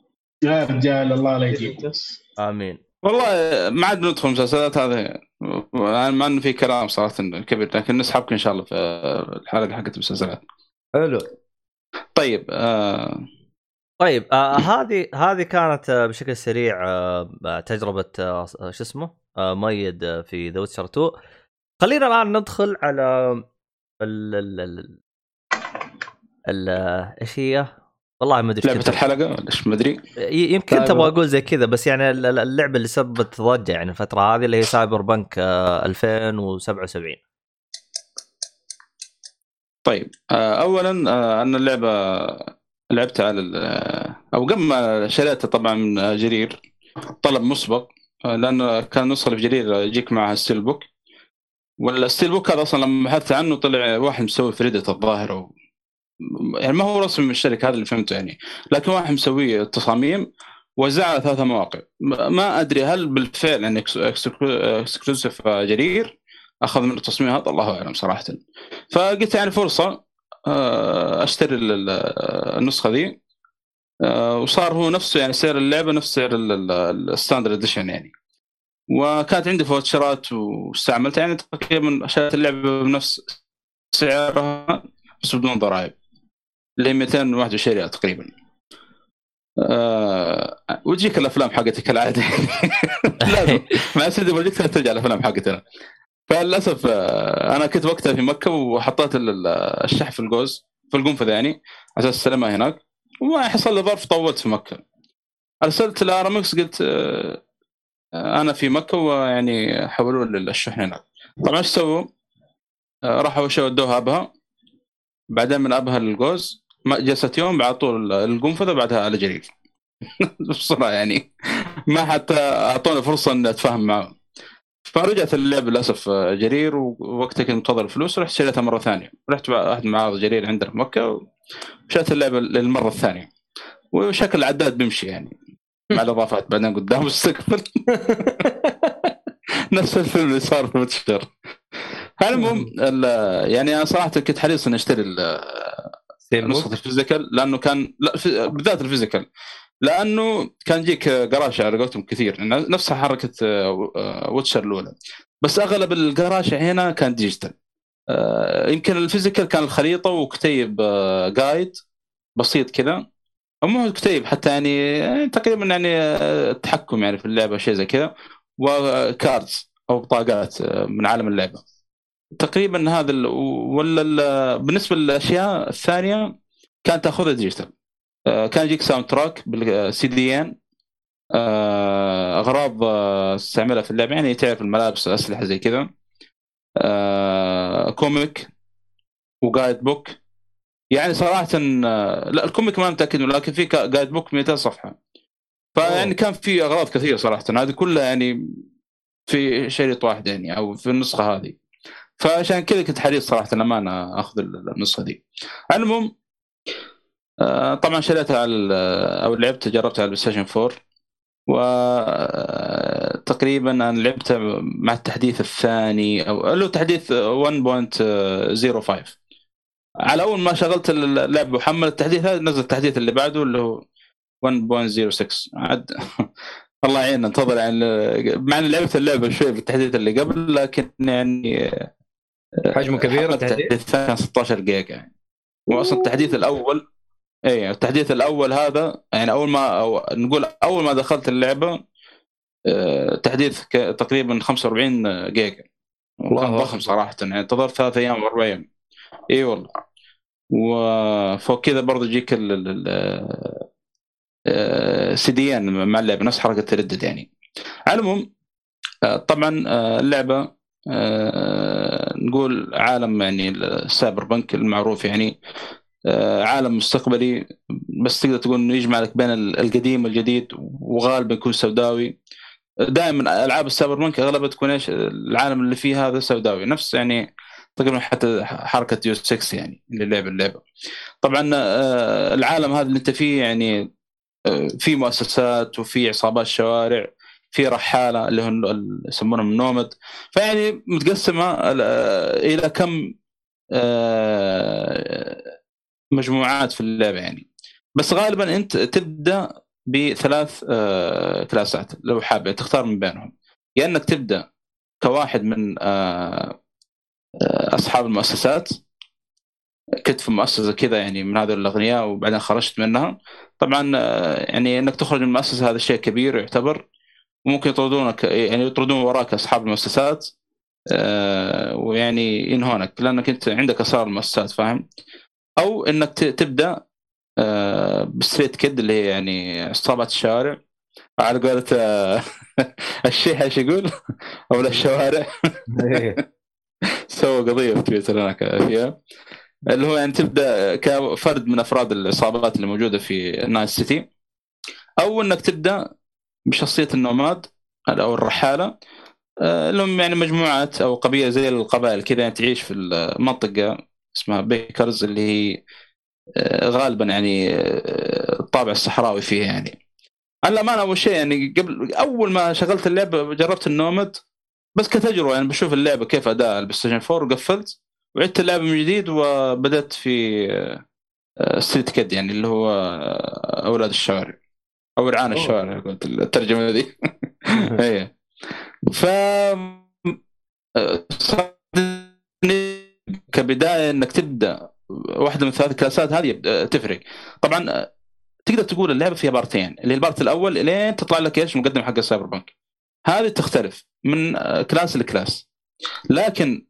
يا رجال الله لا يجيب آمين. والله ما عاد ندخل مسلسلات هذه. مع إنه في كلام صراحة كبير لكن نسحبك إن شاء الله في الحلقة حقت المسلسلات حلو. طيب آه طيب آه هذه هذه كانت آه بشكل سريع آه تجربة آه شو اسمه آه ميد آه في The Witcher 2 خلينا الآن ندخل على ال ال ال ال إيش هي؟ والله ما أدري لعبة الحلقة؟ إيش ما أدري. يمكن تبغى أقول زي كذا بس يعني ال- ال- اللعبة اللي سببت ضجة يعني الفترة هذه اللي هي Cyberpunk آه 2077 طيب آه اولا آه أنا اللعبة لعبتها على أو قبل ما شريتها طبعا من جرير طلب مسبق آه، لأنه كان اللي في جرير يجيك معها steelbook وال steelbook هذا أصلا لما بحثت عنه طلع واحد مسوي في Reddit الظاهر و... يعني ما هو رسمي من الشركة هذا اللي فهمته يعني لكن واحد مسوي تصاميم وزعها على ثلاثة مواقع ما- ادري هل بالفعل يعني exclusive جرير اخذ من التصميم هذا الله اعلم صراحة فقلت يعني فرصه آه، أشتري ال- ال- النسخة ذي. آه، وصار هو نفسه يعني سعر اللعبة نفس سعر ال- ال- ال standard edition يعني. وكانت عندي فاوتشرات واستعملتها يعني تقريبا شريت اللعبة بنفس سعرها بس بدون ضرائب. اللي هي 221 ريال تقريبا. أه وتجيك الأفلام حقتي كالعاده لازم مع سيدي ترجع الأفلام حقتنا. فللأسف آه، أنا كنت وقتها في مكة وحطيت ال- الشحن في الجوز في القنفذ يعني على أساس استلمها هناك. وما حصل لي ظرف طولت في مكة. أرسلت لأرامكس قلت آه، آه، أنا في مكة ويعني حولوا لي الشحن هناك. طبعا إيش سووا؟ راحوا وش ودوها أبها. بعدين من أبها للجوز جلست يوم بعد طول القنفذة بعدها على جرير بصراحة يعني ما حتى أعطوني فرصة إني أتفاهم معهم فرجعت اللعبه للأسف آه، جرير ووقتها كنت منتظر الفلوس ورحت شريتها مرة ثانية. رحت أحد معارض جرير عندنا في مكة وشريت اللعبه للمرة الثانية. وشكل العداد بيمشي يعني. مع الإضافات بعدين قدام مستقبل نفس الفيلم اللي صار في ويتشر المهم ال- يعني أنا صراحة كنت حريص إني أشتري نسخة ال physical لأنه كان لا في- بالذات ال physical. لأنه كان يجيك قراشة على قولتهم كثير. نفس حركة آه، Witcher الأولى. بس أغلب القراشة هنا كان digital. آه، يمكن ال physical كان الخريطة وكتيب آه، guide بسيط كذا. مو كتيب حتى يعني يعني تقريبا يعني آه، التحكم يعني في اللعبة شيء زي كذا. و cards أو بطاقات آه، من عالم اللعبة. تقريبا هذا. ولا ال... بالنسبة للأشياء الثانية كانت تأخذها digital. آه، كان يجيك soundtrack بالسي دي إن. أغراض آه، تستعملها في اللعبه يعني تعرف الملابس الاسلحه زي كذا. آه، comic و guide book يعني صراحة آه، لا ال comic ما متأكد منه، لكن في guide book 200 صفحة. فيعني كان في أغراض كثيرة صراحة. هذه كلها يعني في شريط واحد يعني أو في النسخة هذه. فعشان كذا كنت حريص صراحة لما أنا آخذ النسخة دي. المهم آه، طبعا شريتها على أو لعبتها جربتها على البلاي ستيشن 4 وتقريبا أنا لعبتها مع التحديث الثاني أو له تحديث 1.05 على أول ما شغلت اللعبه وحمل التحديث هذا نزل التحديث اللي بعده اللي هو 1.06 عاد الله يعيننا انتظر يعني مع اني لعبت اللعبه شوي في التحديث اللي قبل لكن يعني حجمه كبير التحديث؟ الثاني كان 16 جيجا يعني. واصلا التحديث الأول اي التحديث الأول هذا يعني أول ما أو نقول أول ما دخلت اللعبة آه، تحديث تقريبا 45 جيجا. الله كان أكبر. ضخم صراحة يعني انتظرت ثلاث أيام أربع أيام. إي والله. وفوق كذا برضه يجيك سي دي إن مع اللعبة نفس حركة Red Dead يعني. على العموم آه، طبعا آه، اللعبة آه، نقول عالم يعني ال cyberpunk المعروف يعني. آه، عالم مستقبلي بس تقدر تقول إنه يجمع لك بين القديم والجديد وغالبا يكون سوداوي. دائما ألعاب ال cyberpunk أغلبها تكون إيش؟ العالم اللي فيه هذا سوداوي. نفس يعني تقريبا حتى حركة يو 6 يعني اللي لعب اللعبة. طبعا آه، العالم هذا اللي أنت فيه يعني آه، في مؤسسات وفي عصابات شوارع في رحالة اللي هم يسمونهم النومد فيعني متقسمة آه، إلى كم آه، مجموعات في اللعبة يعني. بس غالبا أنت تبدأ بثلاث آه، كلاسات لو حابب تختار من بينهم. يا إنك تبدأ كواحد من آه، آه، أصحاب المؤسسات كنت في مؤسسة كذا يعني من هذول الأغنياء وبعدين خرجت منها. طبعا آه، يعني إنك تخرج من المؤسسة هذا شيء كبير يعتبر وممكن يطردونك يعني يطردون وراك أصحاب المؤسسات آه، ويعني ينهونك لأنك أنت عندك أسرار المؤسسات فاهم؟ أو إنك تبدأ آه، بستريت كيد اللي هي يعني عصابات الشوارع. على قولة آه، الشيخ إيش يقول؟ أو الشوارع. إيه. سوى قضية في تويتر هناك فيها. اللي هو يعني تبدأ كفرد من أفراد العصابات اللي موجودة في Night City أو إنك تبدأ بشخصية ال nomad أو الرحالة. آه، لهم يعني مجموعات أو قبيلة زي القبائل كذا يعني تعيش في المنطقة. اسمها Bakkers اللي هي آه، غالبا يعني آه، الطابع الصحراوي فيها يعني. أنا الامانه أول شيء يعني قبل أول ما شغلت اللعبة جربت ال nomad بس كتجربة يعني بشوف اللعبة كيف أداء البلاي ستيشن 4 وقفلت وعدت اللعبة من جديد وبدأت في آه، street kid يعني اللي هو آه، أولاد الشوارع أو زعران. الشوارع قلت الترجمة ذي إيه ف كبداية إنك تبدأ واحدة من الثلاث كلاسات هذه تفرق. طبعا تقدر تقول اللعبة فيها بارتين. اللي ال part الأول لين تطلع لك إيش؟ مقدم حق ال Cyberpunk هذه تختلف من class ل class. لكن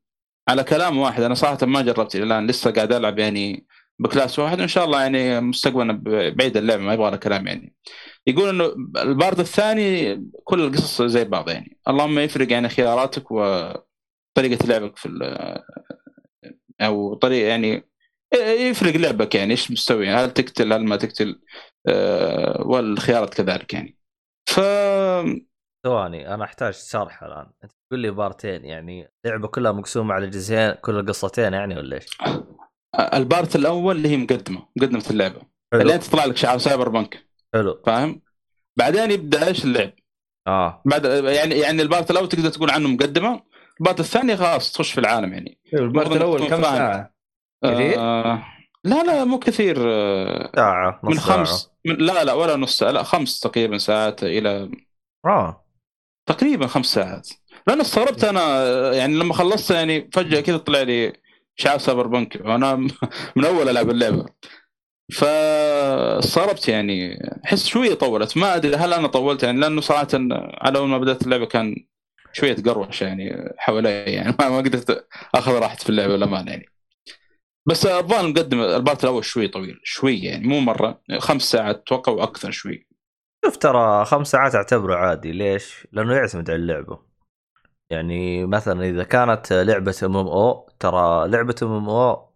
على كلام واحد أنا صراحة ما جربت إلى الآن لسه قاعد ألعب يعني ب class واحد وإن شاء الله يعني مستقبلا بعيد اللعبة ما يبغى لها كلام يعني. يقول إنه ال part الثاني كل القصص زي بعض يعني. اللهم يفرق يعني خياراتك وطريقة لعبك في أو طريقة يعني يفرق لعبك يعني إيش مستوي؟ هل تقتل هل ما تقتل؟ آه والخيارات كذلك يعني. ف ثواني أنا أحتاج شرح الآن. أنت تقول لي بارتين يعني اللعبه كلها مقسومة على جزئين كل القصتين يعني ولا إيش؟ ال part الأول اللي هي مقدمة مقدمة اللعبة. حلو. اللي انت تطلع لك شعار Cyberpunk حلو. فاهم؟ بعدين يبدأ إيش اللعب؟ آه. بعد يعني يعني ال part الأول تقدر تقول عنه مقدمة ال part الثاني خلاص تخش في العالم يعني. ال part الأول كم ساعة؟ آه لا لا مو كثير آه، ساعة من خمس من لا لا ولا نص ساعة لا خمس تقريبا ساعات إلى آه. تقريبا خمس ساعات. لأن استغربت أنا آه، يعني لما خلصت يعني فجأة كذا طلع لي شعار Cyberpunk وأنا من أول ألعب اللعبة. فاستغربت يعني احس شوية طولت. ما أدري هل أنا طولت يعني لأنه صراحة على أول ما بدأت اللعبة كان شوية قروشة يعني حوالي يعني ما قدرت أخذ راحتي في اللعبة للأمانة يعني. بس الظاهر مقدم ال part الأول شوي طويل شوي يعني مو مرة خمس ساعات أتوقع وأكثر شوي. شوف ترى خمس ساعات أعتبره عادي ليش؟ لأنه يعتمد على اللعبة. يعني مثلا إذا كانت لعبة MMO ترى لعبة MMO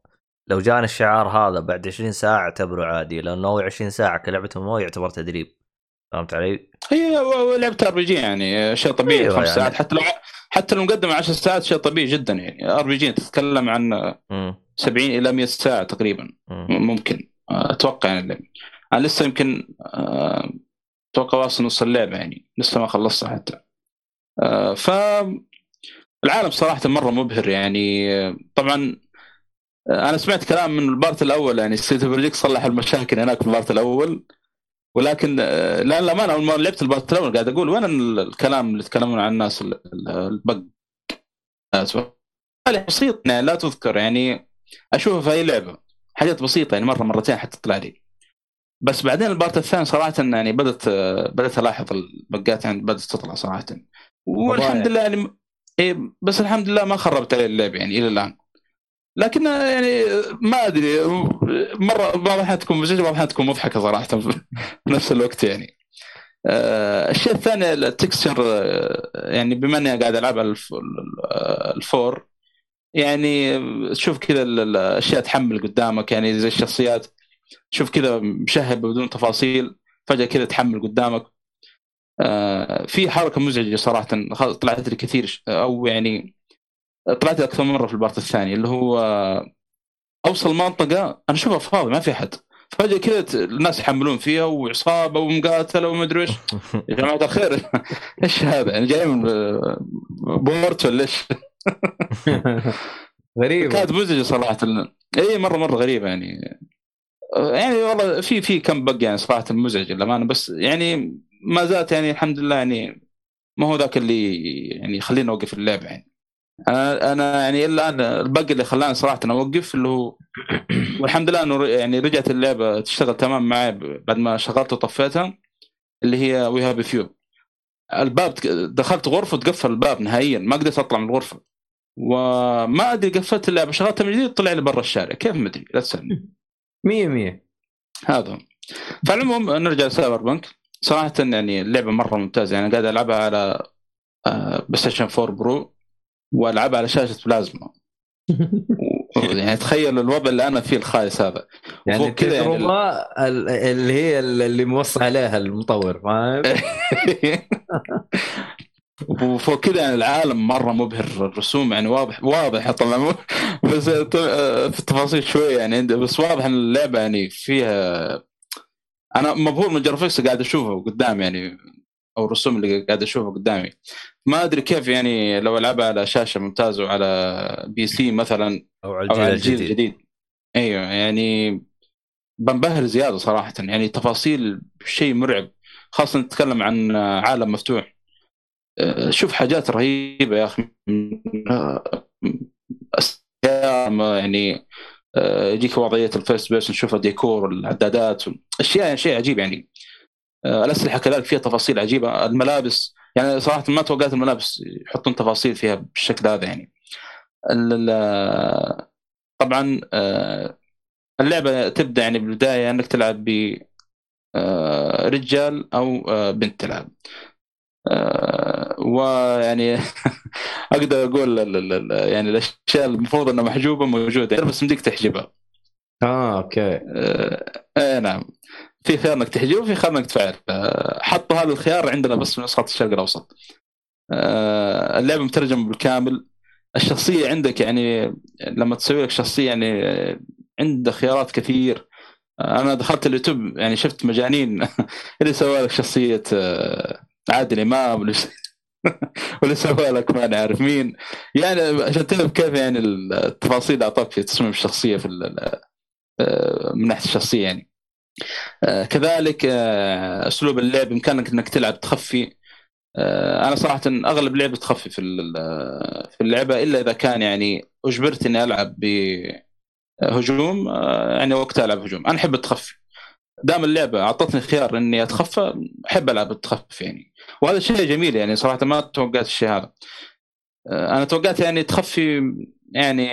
لو جاني الشعار هذا بعد 20 ساعة أعتبره عادي لأنه هو 20 ساعة كلعبة MMO يعتبر تدريب. فهمت علي؟ هي لعبه RPG يعني شيء طبيعي أيوة خمس يعني. ساعات حتى لو حتى لو مقدمه 10 ساعات شيء طبيعي جدا يعني. RPG تتكلم عن م. 70 إلى 100 ساعة تقريبا. ممكن. أتوقع يعني أنا لسه يمكن آه، أتوقع واصل نص اللعبة يعني. لسه ما خلصتها حتى. آه، ف العالم صراحة مرة مبهر يعني. طبعا آه، أنا سمعت كلام من ال part الأول يعني. CD Projekt صلح المشاكل هناك في ال part الأول. ولكن لا للامانه أول ما لعبت ال part الأول قاعد أقول وين الكلام اللي يتكلمون عن الناس ال bug. بسيط يعني لا تذكر يعني أشوفها في أي لعبة. حاجات بسيطة يعني مرة مرتين حتى تطلع لي. بس بعدين ال part الثاني صراحة يعني بدأت بدأت ألاحظ البقات يعني بدأت تطلع صراحة. والحمد لله يعني إيه بس الحمد لله ما خربت علي اللعب يعني إلى الآن. لكن يعني ما أدري مرة بعض الاحيان تكون مزعجه بعض الاحيان تكون مضحكة صراحة في نفس الوقت يعني. آه، الشيء الثاني التكستشر آه، يعني بما إني قاعد ألعب على الفور يعني تشوف كذا الاشياء تحمل قدامك يعني زي الشخصيات تشوف كذا مشهب بدون تفاصيل فجأة كذا تحمل قدامك. آه في حركة مزعجة صراحة طلعت لي كثير أو يعني طلعت أكثر مرة في ال part الثاني اللي هو أوصل منطقة أنا أشوفها فاضي ما في حد فجأة كذا الناس يحملون فيها وعصابة ومقاتلة ومدري إيش. يا جماعة الخير. إيش هذا؟ يعني جاي من portal ولا إيش؟ غريبة. كانت مزعجة صراحة. إي مرة مرة غريبة يعني. يعني والله في في كم bug يعني صراحة مزعجه للأمانة. بس يعني ما زالت يعني الحمد لله يعني ما هو ذاك اللي يعني يخليني أوقف اللعبه يعني. أنا أنا يعني الآن البق اللي خلاني صراحة أوقف اللي هو والحمد لله إنه يعني رجعت اللعبة تشتغل تمام معي بعد ما شغلت وطفيتها اللي هي وي هاف فيو الباب دخلت غرفة تقفل الباب نهائيا ما قدرت أطلع من الغرفة. وما أدري قفلت اللعبة شغلتها من جديد طلع لي برا الشارع. كيف ما أدري لا تسألني. 100 100 هذا. فالعموم نرجع ل Cyberpunk صراحة يعني اللعبة مرة ممتازة يعني قاعد ألعبها على PlayStation 4 Pro والعبها على شاشة بلازما. يعني تخيل الوضع اللي أنا فيه الخايس هذا. يعني كذا يعني اللي هي اللي موصى عليها المطور فاهم؟ وفوق كذا يعني العالم مرة مبهر الرسوم يعني واضح واضح طبعا بس في التفاصيل شوية يعني بس واضح إن اللعبة يعني فيها أنا مبهور من ال graphics قاعد اشوفه قدامي يعني أو الرسوم اللي قاعد أشوفها قدامي. ما أدري كيف يعني لو ألعبها على شاشة ممتازة وعلى PC مثلا أو على الجيل, أو على الجيل الجديد. الجديد. أيوه يعني بنبهر زيادة صراحة يعني تفاصيل شيء مرعب خاصة نتكلم عن عالم مفتوح. آه، شوف حاجات رهيبة يا أخي آه، يعني يجيك وضعية ال first person نشوف الديكور والعدادات أشياء يعني شيء عجيب يعني. الأسلحة كذلك فيها تفاصيل عجيبة الملابس يعني صراحة ما توقعت الملابس يحطون تفاصيل فيها بالشكل هذا يعني. طبعا اللعبة تبدأ يعني بالبداية إنك تلعب ب رجال أو بنت تلعب. ويعني أقدر أقول يعني الأشياء المفروض إنها محجوبة موجودة بس مديك تحجبها. آه أوكي. إيه نعم. في خيار انك تحجب وفي خيار انك تفعل حطوا هذا الخيار عندنا بس في نسخة الشرق الأوسط. آه، اللعبة مترجمة بالكامل. الشخصية عندك يعني لما تسوي لك شخصية يعني عنده خيارات كثير. آه، أنا دخلت اليوتيوب يعني شفت مجانين اللي سوى لك شخصية آه، عادل إمام واللي سوى لك ما نعرف مين. يعني عشان تعرف كيف يعني التفاصيل أعطاك في تصميم الشخصيه في من ناحية الشخصية يعني. آه، كذلك آه، أسلوب اللعب بإمكانك إنك تلعب تخفي. آه، أنا صراحة أغلب لعبه تخفي في في اللعبة إلا إذا كان يعني أجبرت إني ألعب بهجوم يعني وقتها ألعب هجوم. أنا أحب التخفي. دام اللعبة أعطتني خيار إني أتخفى أحب ألعب التخفي يعني. وهذا شيء جميل يعني صراحة ما توقعت الشيء هذا. أنا توقعت يعني تخفي يعني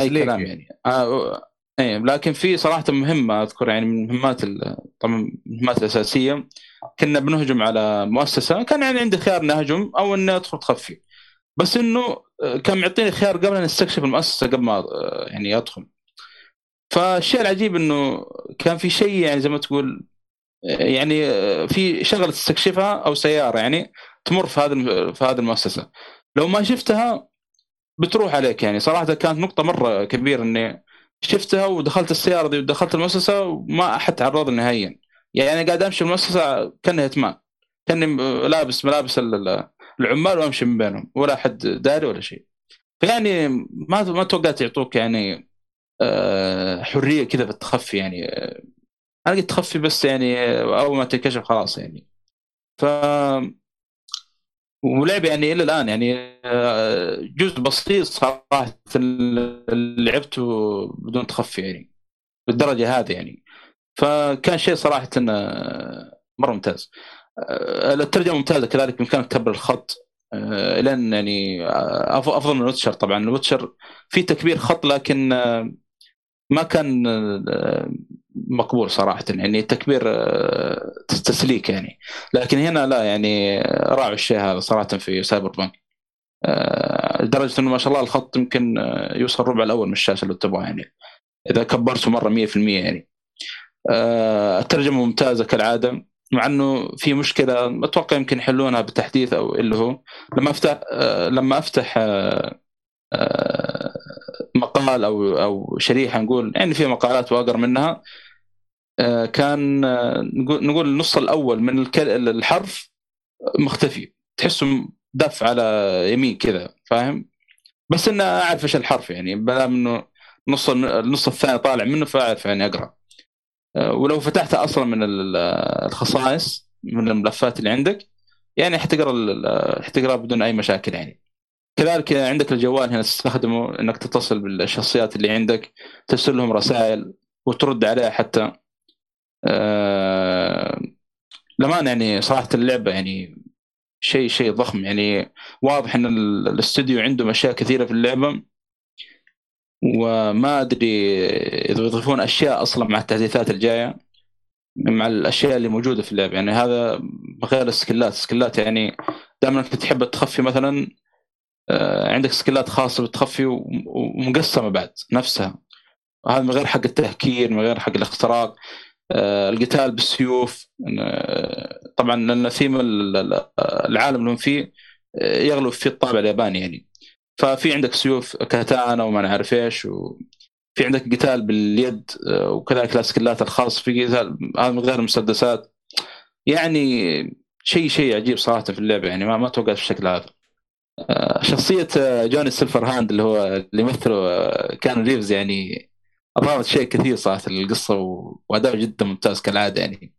أي كلام يعني. إيه لكن في صراحة مهمة أذكر يعني من مهمات طبعا المهمات الأساسية. كنا بنهجم على مؤسسة كان يعني عندي خيار اني اهجم أو اني ادخل تخفي بس إنه آه، كان معطيني خيار قبل أن أستكشف المؤسسة قبل ما آه، يعني أدخل. فالشيء العجيب إنه كان في شيء يعني زي ما تقول آه، يعني في شغلة تستكشفها أو سيارة يعني تمر في هذه في هذه المؤسسة. لو ما شفتها بتروح عليك يعني صراحة كانت نقطة مرة كبيرة إني شفتها ودخلت السيارة دي ودخلت المؤسسة وما أحد تعرض نهائيا. يعني قاعد أمشي المؤسسة كأنها اتمان كأني لابس ملابس العمال وأمشي من بينهم. ولا أحد داري ولا شيء. فيعني ما ما توقعت يعطوك يعني آه، حرية كذا في التخفي يعني. أنا قلت تخفي بس يعني أول ما تنكشف خلاص يعني. ف ولعب يعني إلى الآن يعني آه، جزء بسيط صراحة لعبته بدون تخفي يعني بالدرجة هذه يعني. فكان شيء صراحة آه، مرة ممتاز. آه، الترجمة ممتازة كذلك بإمكانك تكبر الخط لأن يعني أفضل من الوتشر طبعا. الوتشر في تكبير خط لكن ما كان مقبول صراحة يعني تكبير آه، تسليك يعني. لكن هنا لا يعني راعوا الشيء هذا صراحة في سايبر بانك. آه، لدرجة إنه ما شاء الله الخط يمكن آه، يوصل ربع الأول من الشاشة لو تبغى يعني. إذا كبرته مرة 100% يعني. الترجمة ممتازة كالعادة مع إنه في مشكلة أتوقع يمكن يحلونها بتحديث أو اللي هو لما أفتح لما أفتح مقال أو أو شريحة نقول يعني في مقالات واقر منها كان آه، نقول النص الأول من الحرف مختفي. تحسه دف على يمين كذا فاهم؟ بس إنه أعرف إيش الحرف يعني بلا انه نص النص الثاني طالع منه فأعرف يعني أقرأ. آه، ولو فتحتها أصلا من الخصائص من الملفات اللي عندك يعني حتقرأ حتقرأ بدون أي مشاكل يعني. كذلك عندك الجوال هنا تستخدمه إنك تتصل بالشخصيات اللي عندك ترسل لهم رسائل وترد عليها حتى. آه لمان يعني صراحة اللعبة يعني شيء شيء ضخم. يعني واضح إن الاستوديو عنده اشياء كثيرة في اللعبة وما أدري إذا يضيفون أشياء أصلا مع التحديثات الجاية مع الأشياء اللي موجودة في اللعبة. يعني هذا غير السكلات السكلات يعني دائما انك تحب تخفي مثلا آه، عندك سكلات خاصة بالتخفي ومقسمة بعد نفسها. هذا من غير حق التهكير من غير حق الاختراق. القتال بالسيوف. آه، طبعا لأن ثيم العالم اللي هم فيه آه، يغلب فيه الطابع الياباني يعني. ففي عندك سيوف كاتانا وما نعرف إيش وفي عندك قتال باليد وكذلك الاسكلات الخاص في قتال هذا من غير المسدسات. يعني شيء شيء عجيب صراحة في اللعبة يعني ما ما توقعت بالشكل هذا. شخصية Johnny Silverhand اللي هو اللي يمثله Keanu Reeves يعني اضافت شيء كثير صارت للقصة وأداء جدا ممتاز كالعادة يعني.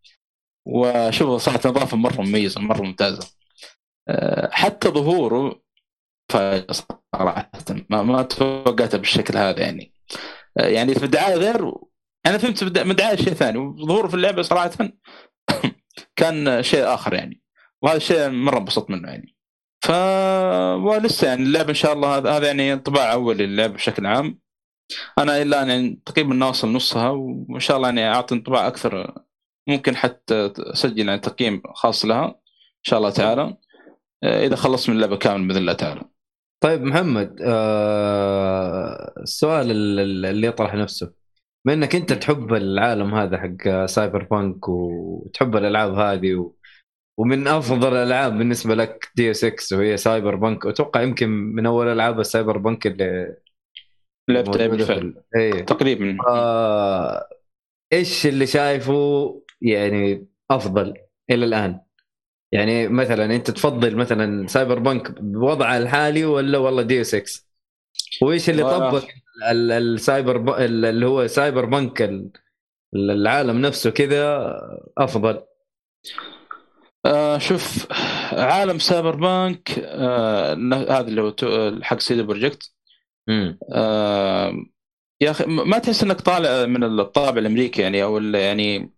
وشوف صراحة إضافة مرة مميزة مرة ممتازة. آه، حتى ظهوره فاجأ صراحة ما, ما توقعته بالشكل هذا يعني. آه، يعني في الدعاية غير أنا فهمت من الدعاية شيء ثاني. وظهوره في اللعبة صراحة كان شيء آخر يعني. وهذا الشيء مرة انبسطت منه يعني. ف ولسه يعني اللعبة إن شاء الله هذا يعني انطباع أول للعبة بشكل عام. أنا الآن يعني تقريبا ناوصل نصها وإن شاء الله يعني أعطي انطباع أكثر ممكن حتى اسجل يعني تقييم خاص لها إن شاء الله تعالى. آه، إذا خلصت من اللعبة كامل بإذن الله تعالى. طيب محمد آه السؤال اللي يطرح نفسه. بما إنك أنت تحب العالم هذا حق Cyberpunk وتحب الألعاب هذه و... ومن أفضل الألعاب بالنسبة لك Deus Ex وهي cyberpunk أتوقع يمكن من أول ألعاب ال cyberpunk اللي لعبتها بالفعل إيه. تقريبا. آه... إيش اللي شايفه يعني أفضل إلى الآن؟ يعني مثلا أنت تفضل مثلا Cyberpunk بوضعها الحالي ولا والله Deus Ex وإيش اللي طبق السايبر اللي هو Cyberpunk العالم نفسه كذا أفضل؟ آه شوف عالم Cyberpunk آه هذا اللي هو حق CD Projekt. يا أخي ما تحس إنك طالع من الطابع الأمريكي يعني أو يعني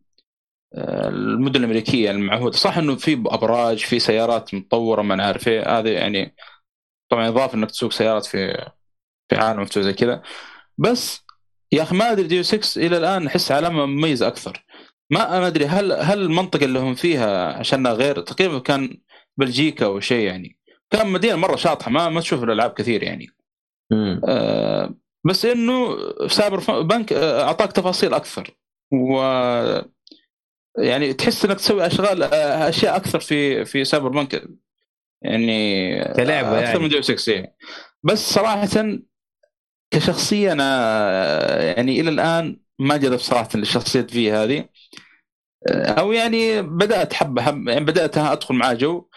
آه المدن الأمريكية المعهودة؟ صح إنه في أبراج في سيارات متطورة ما نعرف إيه هذه يعني طبعا إضافة إنك تسوق سيارات في في عالم مفتوح زي كذا. بس يا أخي ما أدري ديو 6 إلى الآن أحس علامه مميزه أكثر. ما ما أدري هل هل المنطقة اللي هم فيها عشانها غير تقريبا كان بلجيكا أو شيء يعني كان مدينة مرة شاطحة ما ما تشوف الألعاب كثير يعني. آه بس إنه Cyberpunk آه، أعطاك تفاصيل أكثر. و يعني تحس إنك تسوي أشغال آه، أشياء أكثر في في Cyberpunk. يعني كلعبة أكثر يعني. من Deus Ex يعني. بس صراحة كشخصية أنا يعني إلى الآن ما جذب صراحة الشخصية في هذه. أو يعني بدأت حبة حب يعني بدات أدخل معاه جو.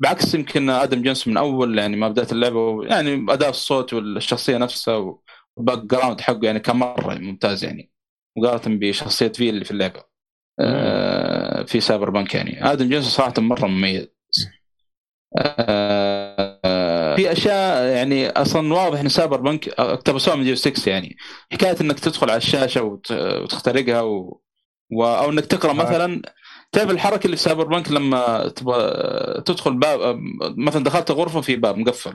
بعكس يمكن آدم جنسن من أول يعني ما بدأت اللعبة يعني أداء الصوت والشخصية نفسها وال background حقه يعني كان مرة ممتاز يعني. مقارنة بشخصية في اللي في اللعبة. آه في Cyberpunk يعني. آدم جنسن صراحة مرة مميز. آه في أشياء يعني أصلا واضح إن Cyberpunk اقتبسوها من Deus Ex يعني. حكاية إنك تدخل على الشاشة وتخترقها و... و... أو إنك تقرأ مثلا تعرف الحركة اللي في Cyberpunk لما تبغى تدخل باب مثلا دخلت غرفة في باب مقفل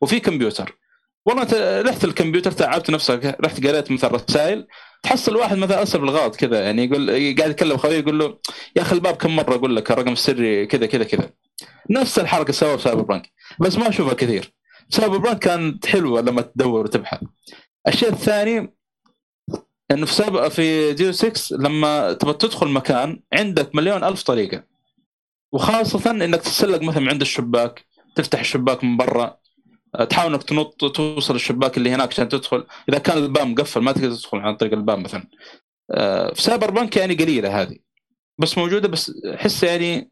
وفي كمبيوتر. والله أنت رحت الكمبيوتر تعبت نفسك رحت قريت مثلا رسائل تحصل واحد مثلا ارسل بالغلط كذا يعني يقول قاعد يتكلم خويه يقول له يا أخي الباب كم مرة؟ أقول لك الرقم السري كذا كذا كذا. نفس الحركة سووها في Cyberpunk. بس ما أشوفها كثير. Cyberpunk كانت حلوة لما تدور وتبحث. الشيء الثاني انه في سايبر في Deus Ex لما تبغى تدخل مكان عندك مليون ألف طريقة. وخاصة إنك تتسلق مثلا عند الشباك تفتح الشباك من برا تحاول إنك تنط توصل الشباك اللي هناك عشان تدخل. إذا كان الباب مقفل ما تقدر تدخل عن طريق الباب مثلا. آه، في Cyberpunk يعني قليلة هذه. بس موجودة بس احس يعني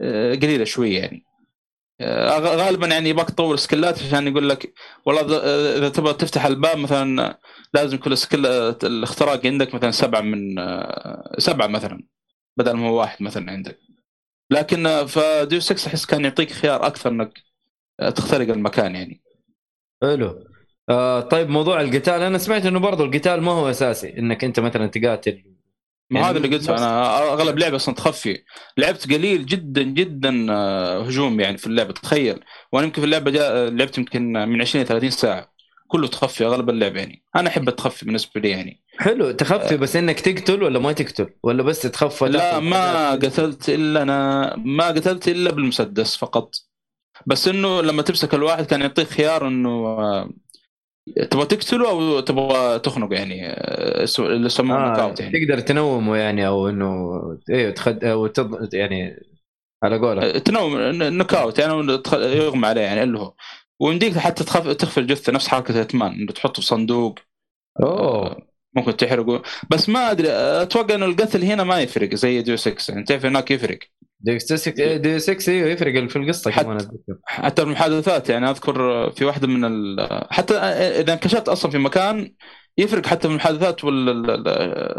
آه، قليلة شوية يعني. غالبا يعني يبغاك تطور skill ات عشان يقول لك والله اذا تبغى تفتح الباب مثلا لازم كل سكيل الاختراق عندك مثلا سبعة من سبعة مثلا بدل ما هو واحد مثلا عندك. لكن فديو 6 أحس كان يعطيك خيار أكثر إنك تخترق المكان يعني. حلو. آه طيب موضوع القتال أنا سمعت إنه برضو القتال ما هو أساسي إنك أنت مثلا تقاتل ما يعني هذا اللي قلته أنا. أغلب لعبة أصلا تخفي. لعبت قليل جدا جدا آه، هجوم يعني في اللعبة. تخيل. وأنا يمكن في اللعبة جاء لعبت يمكن من 20 30 ساعة. كله تخفي أغلب اللعب يعني. أنا أحب التخفي بالنسبة لي يعني. حلو. تخفي بس إنك تقتل ولا ما تقتل؟ ولا بس تخفى لا ما قتلت إلا أنا. ما قتلت إلا بالمسدس فقط. بس إنه لما تمسك الواحد كان يعطيك خيار إنه آه، تبغى تقتله أو تبغى تخنقه يعني؟ آه، اللي يسمونه آه نكاوت يعني. تقدر تنومه يعني أو إنه أيوه تخد أو تض... يعني على قولك. آه، تنوم نكاوت يعني يغمى عليه يعني اللي هو. ويمديك حتى تخف تخفي الجثة نفس حركة اتمان إنه تحطه في صندوق. أوه. ممكن تحرقه. بس ما أدري أتوقع إنه القتل هنا ما يفرق زي ديو 6 يعني. تعرف هناك يفرق. ديو 6 ديو 6 أيوه يفرق في القصة حتى كمان أتذكر. حتى المحادثات يعني أذكر في واحدة من ال... حتى إذا انكشفت أصلا في مكان يفرق حتى في المحادثات وال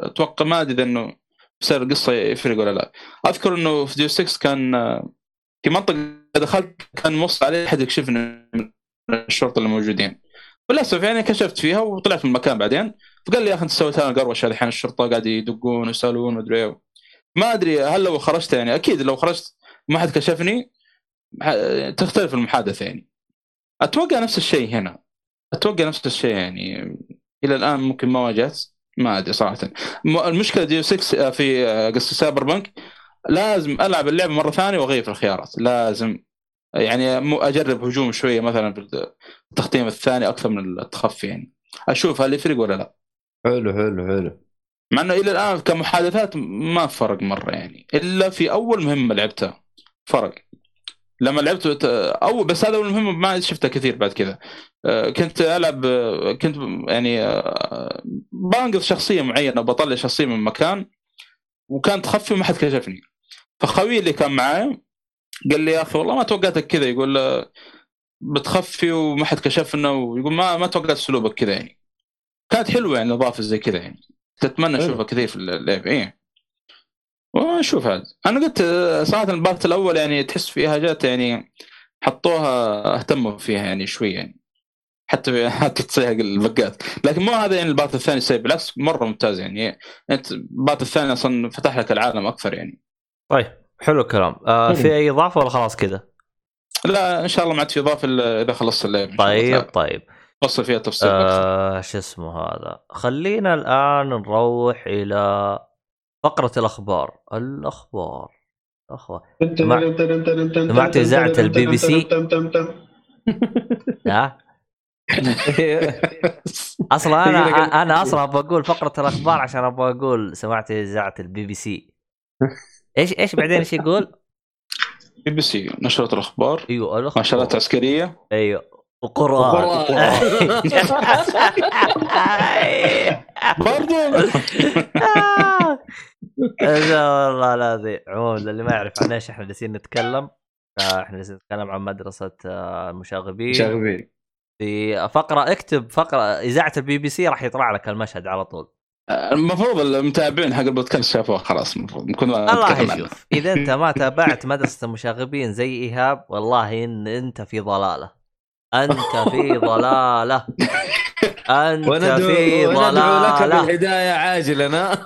أتوقع ما أدري إذا إنه بسبب القصة يفرق ولا لا. أذكر إنه في ديو 6 كان في منطقة دخلت كان موصل علي أحد يكشفني من الشرطة اللي موجودين. وللأسف يعني كشفت فيها وطلعت من المكان بعدين. فقال لي يا أخي أنت سويت لنا قروشه الحين الشرطة قاعد يدقون ويسألون ومدري إيه. ما أدري هل لو خرجت يعني أكيد لو خرجت ما حد كشفني تختلف المحادثة يعني. أتوقع نفس الشيء هنا. أتوقع نفس الشيء يعني. إلى الآن ممكن ما واجهت ما أدري صراحة. المشكلة ديو 6 في قصة سايبر بنك لازم ألعب اللعبة مرة ثانية وأغير في الخيارات. لازم يعني أجرب هجوم شوية مثلا في التختيم الثاني أكثر من التخفي يعني. أشوف هل يفرق ولا لا. حلو حلو حلو. مع إنه إلى الآن كمحادثات ما فرق مرة يعني. إلا في أول مهمة لعبتها. فرق. لما لعبت أو بس هذا أول مهمة ما شفتها كثير بعد كذا. آه، كنت ألعب آه، كنت يعني آه، بانقذ شخصية معينة بطلع شخصية من مكان وكان تخفي وما حد كشفني. فخوي اللي كان معاي قال لي يا أخي والله ما توقعتك كذا. يقول بتخفي وما حد كشفنا ويقول ما ما توقعت اسلوبك كذا يعني. كانت حلوة يعني اضافه زي كذا يعني. تتمنى. أشوفها كثير في اللعب إيه. ونشوف هذا أنا قلت صراحة ال part الأول يعني تحس فيها جات يعني حطوها اهتموا فيها يعني شوي يعني. حتى حتى تصيح ال bug ات. لكن مو هذا يعني ال part الثاني سيء بالعكس مرة ممتاز يعني. أنت ال part الثاني أصلا فتح لك العالم أكثر يعني. طيب حلو الكلام. آه. في أي إضافة ولا خلاص كذا؟ لا إن شاء الله ما عاد في إضافة إذا خلصت اللعب إن شاء الله. طيب. طيب. فصل فيها تفصيل. آه شو اسمه هذا. خلينا الآن نروح إلى فقرة الأخبار. الأخبار. الأخبار. سمعت إذاعة البي بي سي؟ ها؟ أصلا أنا أنا أصلا أبغى أقول فقرة الأخبار عشان أبغى أقول سمعت إذاعة البي بي سي إيش إيش بعدين إيش يقول؟ بي بي سي نشرة الأخبار. أيوه الأخبار. نشرات عسكرية. أيوه. وقران برضو. لا والله العظيم. عموما اللي ما يعرف عن إيش إحنا جالسين نتكلم آه، إحنا جالسين نتكلم عن مدرسة آه، المشاغبين. شاغبين في فقرة اكتب فقرة إذاعة البي بي سي راح يطلع لك المشهد على طول. المفروض المتابعين حق البودكاست شافوها خلاص المفروض نكون الله. يشوف. إذا أنت ما تابعت مدرسة المشاغبين زي إيهاب والله إن أنت في ضلالة. أنت في ضلالة. أنت وندعو في وندعو لك ضلالة. بالهداية عاجلا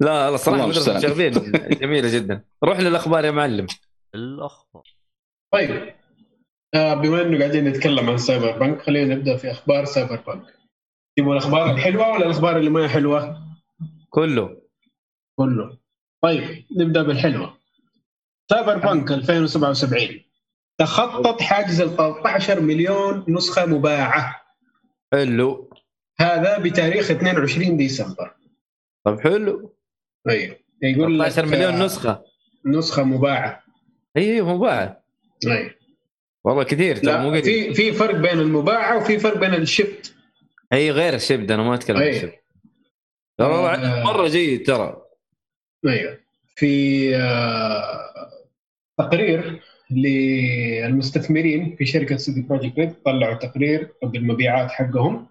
لا لا صراحة الله مدرسة المشاغبين جميلة جدا. روح للأخبار يا معلم. الأخبار. طيب. آه بما إنه قاعدين نتكلم عن Cyberpunk خلينا نبدأ في أخبار Cyberpunk. تبغوا الأخبار الحلوة ولا الأخبار اللي ما هي حلوة؟ كله. كله. طيب نبدأ بالحلوة. سايبر بنك 2077 تخطط حاجز ال 13 مليون نسخة مباعة. حلو. هذا بتاريخ 22 ديسمبر. طب حلو. أيوه يقول لك 13 مليون آه، نسخة. نسخة مباعة. أيوه مباعة. أيوه والله كثير ترى مو في في فرق بين المباعة وفي فرق بين الشفت إي غير الشبد أنا ما أتكلم عن أي. الشبد ترى آه. مرة جيد ترى. أيوه في آه، تقرير للمستثمرين في شركة CD Projekt Red طلعوا تقرير بالمبيعات حقهم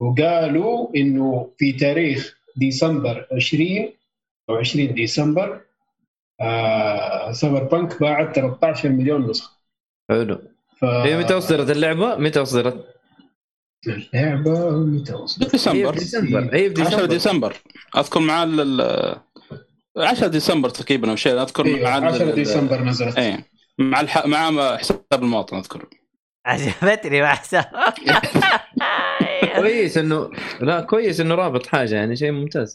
وقالوا إنه في تاريخ ديسمبر 20 أو 20 ديسمبر آه Cyberpunk باعت 13 مليون نسخة. حلو. ف... هي متى اصدرت اللعبة؟ متى اصدرت؟ اللعبة متى؟ هي ديسمبر. في ديسمبر. هي في 10 ديسمبر. ديسمبر. أذكر مع ال 10 ديسمبر تقريبا أو شيء أذكر أيوه مع 10 ال- ديسمبر نزلت. إيه. مع الح... مع حساب المواطن اذكر عجبتني مع حساب. كويس إنه لا كويس إنه رابط حاجة يعني شيء ممتاز.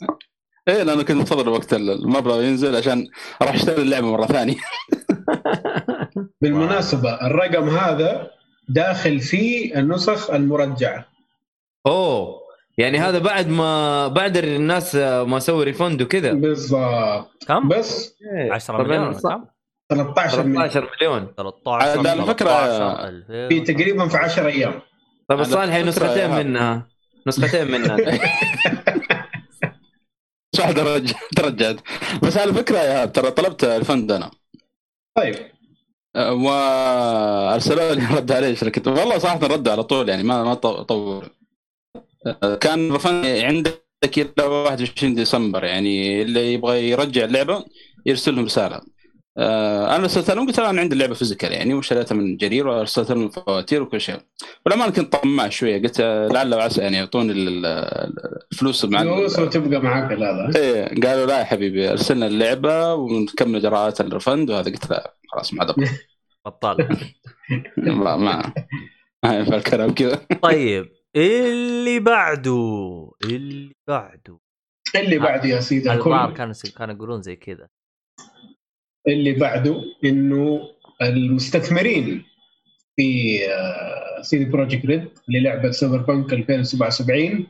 إيه لأنه كنت منتظر وقت المبلغ ينزل عشان أروح أشتري اللعبة مرة ثانية. بالمناسبة الرقم هذا داخل فيه النسخ المرجعة. أوه يعني هذا بعد ما بعد الناس ما سووا ريفند وكذا. بالضبط. كم؟ بس 10 طب مليون؟ 13 مليون. 13 مليون. 13 على فكرة- 13 2000. في تقريبا في 10 أيام. هي فكرة نسختين منها. نسختين منها. واحدة رج- ترجعت بس على فكره يا ترى طلبت الفند أنا. طيب. أه، وارسلوا لي رد علي شركه والله صراحة رد على طول يعني ما ما طو- طول. أه، كان عندك إلى 21 ديسمبر يعني اللي يبغى يرجع اللعبة يرسل لهم رسالة. آه أنا ارسلت لهم قلت أنا عندي اللعبه physical يعني وشريتها من جرير وارسلت لهم الفواتير وكل شيء. والأمانة كنت طماع شوية قلت لعل وعسى يعني يعطوني ال- ال- الفلوس مع ال- فلوس وتبقى معاك هذا. إيه قالوا لا يا حبيبي أرسلنا اللعبة ونكمل إجراءات ال refund وهذا قلت لا خلاص ما أبغى. بطال ما ما ما ينفع الكلام كذا. طيب اللي بعده اللي بعده. اللي بعده يا سيدي كانوا كانوا يقولون زي كذا. اللي بعده إنه المستثمرين في CD Projekt Red للعبة Cyberpunk 2077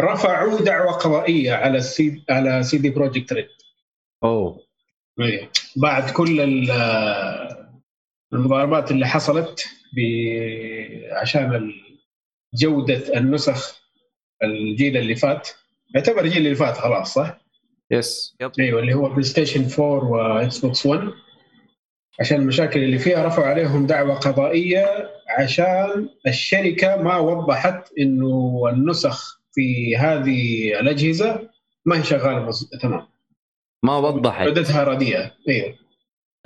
رفعوا دعوى قضائية على السي على CD Projekt Red أوه إيه. بعد كل ال- المضاربات اللي حصلت ب- عشان جودة النسخ الجيل اللي فات يعتبر الجيل اللي فات خلاص صح؟ yes أيوه اللي هو PlayStation 4 و Xbox 1 عشان المشاكل اللي فيها رفعوا عليهم دعوى قضائية عشان الشركة ما وضحت إنه النسخ في هذه الأجهزة ما هي شغالة مز- تمام. ما وضحت. جودتها رديئة. أيوه.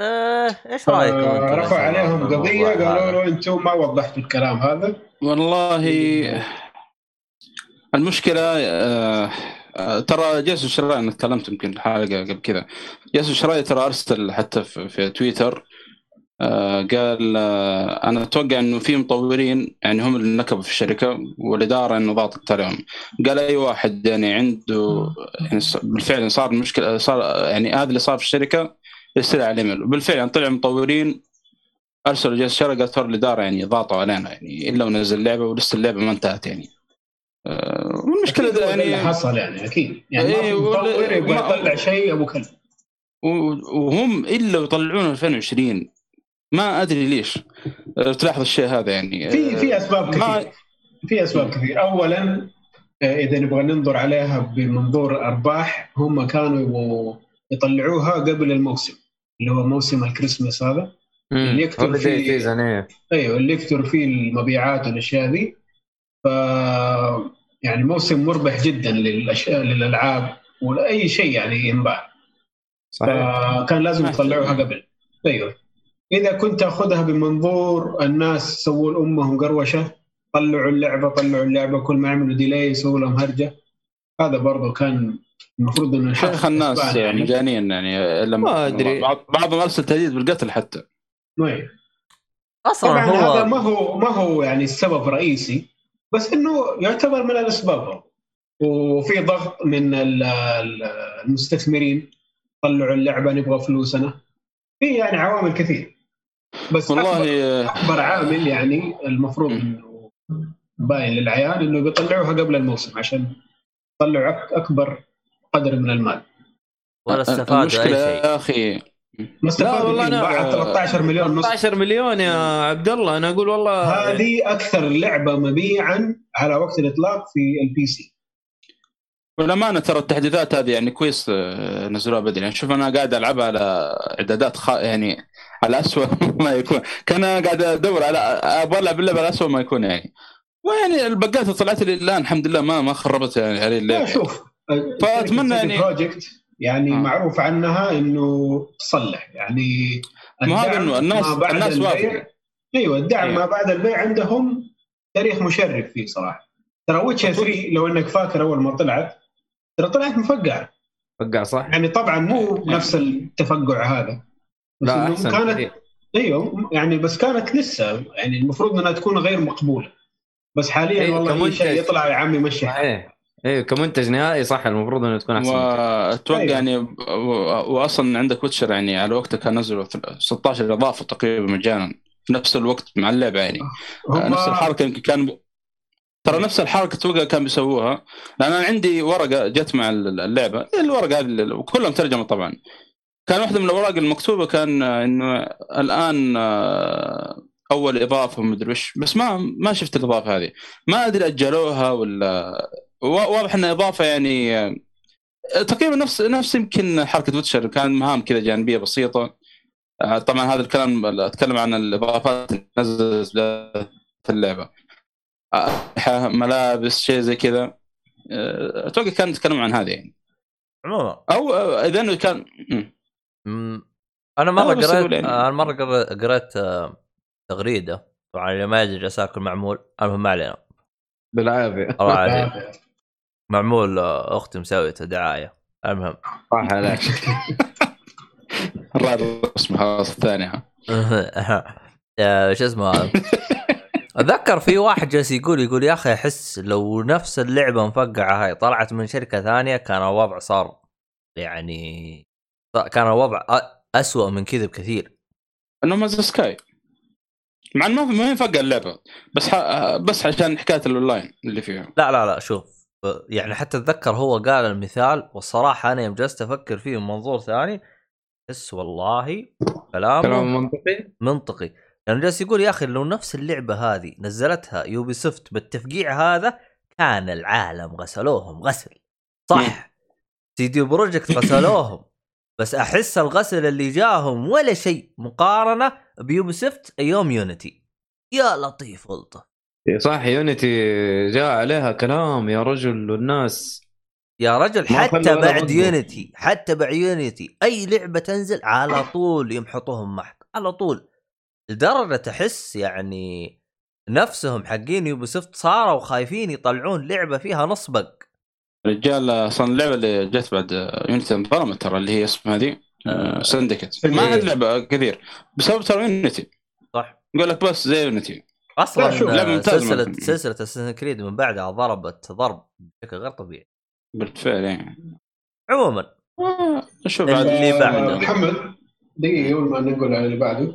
آه إيش رايكم رفع عليهم قضية قالوا؟ له أنتم ما وضحتوا الكلام هذا. والله المشكلة آه، ترى جاسو شراي أنا تكلمت يمكن حلقة قبل كذا. جاسو شراي ترى أرسل حتى في, تويتر. آه قال آه أنا أتوقع إنه في مطورين يعني هم اللي نكبوا في الشركة والإدارة إنه ضاغطت عليهم. قال أي واحد يعني عنده يعني بالفعل صار المشكلة صار يعني هذا اللي صار في الشركة يصير على الايميل وبالفعل طلع مطورين أرسلوا جاسو شراي قال ترى الإدارة يعني ضاغطوا علينا يعني إلا ونزل لعبة ولسه اللعبة ما انتهت يعني. آه، والمشكلة هو ده ده اللي يعني حصل يعني أكيد. يعني إيه، مطور يبغى ما- يطلع شيء أبو كلب. وهم إلا يطلعون 2020 ما أدري ليش. آه، تلاحظ الشيء هذا يعني. في في أسباب ما- كثير. في أسباب كثير. اولا آه، إذا نبغى ننظر عليها بمنظور أرباح هم كانوا يطلعوها قبل الموسم اللي هو موسم الكريسماس هذا. اللي يكتب هوليداي فيه- إيه. أيوه اللي يكثر فيه المبيعات والأشياء ذي. ف يعني موسم مربح جدا للأشياء للألعاب ولأي شيء يعني ينباع. صحيح. فكان لازم يطلعوها. قبل. أيوه. إذا كنت تاخذها بمنظور الناس سووا لأمهم قروشة طلعوا اللعبة طلعوا اللعبة كل ما يعملوا ديلي يسووا لهم هرجة. هذا برضو كان المفروض إنه شيخ الناس يعني مجانين يعني لما ما أدري. بعض- بعضهم ارسل تهديد بالقتل حتى. أيوة. أصلا طبعا هو هذا ما هو ما هو يعني السبب رئيسي بس إنه يعتبر من الأسباب. وفي ضغط من ال- ال- المستثمرين طلعوا اللعبة نبغى فلوسنا. في يعني عوامل كثير. بس والله أكبر, أكبر عامل يعني المفروض. إنه باين للعيان إنه بيطلعوها قبل الموسم عشان يطلعوا أكبر قدر من المال. ولا استفادوا أي شيء. يا أخي ما استفادوا والله باع 13 مليون نص. 13 مليون يا عبد الله. أنا أقول والله هذه أكثر لعبة مبيعا على وقت الإطلاق في ال PC والأمانة ترى التحديثات هذه يعني كويس آه، نزلوها بدري. يعني شوف أنا قاعد ألعبها على إعدادات خ... يعني على اسوء ما يكون. كان قاعد أدور على أبغى ألعب اللعبة على اسوء ما يكون يعني. ويعني البقات اللي طلعت لي الآن الحمد لله ما ما خربت يعني علي لا اللعبه شوف فأتمنى يعني- Projekt يعني آه. معروف عنها إنه تصلح يعني مو هذا إنه الناس ما بعد الناس البيع- وافقوا أيوه الدعم أيوة. ما بعد البيع عندهم تاريخ مشرف فيه صراحة ترى ويتشر 3 لو إنك فاكر أول ما طلعت ترى طلعت مفقعه فقع صح؟ يعني طبعا مو أيوة. نفس التفقع هذا بس لا أحسن كانت كثير. أيوه يعني بس كانت لسه يعني المفروض إنها تكون غير مقبولة بس حاليا إيه، والله أي كمنتج. شيء يطلع يا عمي مشي صحيح أيوه كمنتج نهائي صح المفروض إنه تكون أحسن وأتوقع أيوة. يعني واصلا عندك ويتشر يعني على وقته كان نزلوا 16 إضافة تقريبا مجانا. في نفس الوقت مع اللعبة يعني. هم نفس الحركة يمكن كان ترى نفس الحركة توقع كان بيسووها. لأن أنا عندي ورقة جت مع اللعبة. الورقة هذه وكلها مترجمه طبعا. كان واحدة من الأوراق المكتوبة كان آه، إنه الآن آه، أول إضافة ومدري وش. بس ما ما شفت الإضافة هذه. ما أدري أجلوها ولا واضح انها إضافة يعني آه، تقريبا نفس نفس يمكن حركة ويتشر كان مهام كذا جانبية بسيطة. آه، طبعا هذا الكلام أتكلم عن الإضافات اللي نزلت في اللعبة. أسلحة، ملابس شيء زي كذا. آه، أتوقع كان يتكلم عن هذا يعني. عموما. أو آه، إذا إنه كان أنا مرة آه، قريت يعني- أنا مرة قر- قريت آه، تغريدة. طبعا اللي ما يدري جالس اكل معمول. المهم ما علينا. بالعافية. الله عليك معمول آه، أختي مسويته دعاية. المهم. صح عليك. الرائد اسمه خلاص الثاني ها آه، شو اسمه؟ أتذكر في واحد جالس يقول يقول يا أخي أحس لو نفس اللعبة مفقعة هاي طلعت من شركة ثانية كان الوضع صار يعني كان الوضع أسوأ من كذا بكثير. إنه Man's Sky. مع إنه ما ما ينفقع اللعبة بس ح... بس عشان حكاية الأونلاين اللي فيها. لا لا لا شوف. يعني حتى أتذكر هو قال المثال والصراحه أنا يوم جلست أفكر فيه من منظور ثاني أحس والله كلامه كلام منطقي؟ منطقي. يعني جالس يقول يا أخي لو نفس اللعبة هذه نزلتها Ubisoft بالتفقيع هذا كان العالم غسلوهم غسل. صح. CD Projekt غسلوهم. بس أحس الغسل اللي جاهم ولا شيء مقارنة ب Ubisoft يوم Unity يا لطيف ولطف صح Unity جاء عليها كلام يا رجل والناس يا رجل ما حتى بعد. Unity حتى بعد Unity أي لعبة تنزل على طول يمحطوهم محط على طول. لدرجة تحس يعني نفسهم حقين Ubisoft صاروا خايفين يطلعون لعبة فيها نص bug. رجال أصلا اللعبة اللي جت بعد Unity انظلمت ترى اللي هي اسمها The آه. Syndicate ما عاد لعبة كثير. بسبب ترى Unity صح. يقول لك بس زي Unity أصلا لا، ممتازة. سلسلة سلسلة Assassin's Creed من بعدها ضربت ضرب بشكل غير طبيعي. بالفعل يعني عموما. آه، شوف اللي بعد اللي بعده. محمد دقيقة قبل ما نقول على اللي بعده.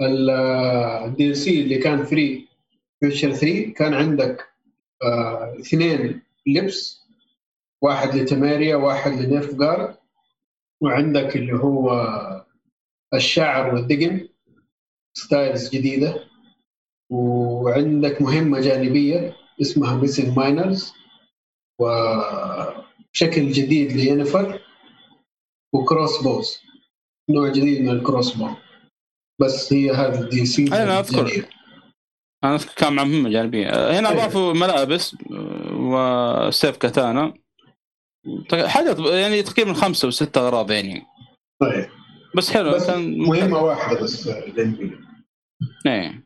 ال DLC اللي كان free Witcher 3 كان عندك آه، اثنين لبس واحد ل Temeria واحد ل Nilfgaard وعندك اللي هو الشعر والدقن styles جديدة. وعندك مهمة جانبية اسمها Missing Miners وشكل جديد ل Yennefer و crossbows نوع جديد من ال crossbow بس هي هذا ال DLC أنا أذكر. أنا أذكر كان مع مهمة جانبية. هنا أيوة. اضافوا ملابس آه، وسيف كاتانا. حاجات يعني تقريبا خمسة وسته أغراض يعني. طيب. بس حلو بس كان مهمة واحدة بس للنبي. إيه.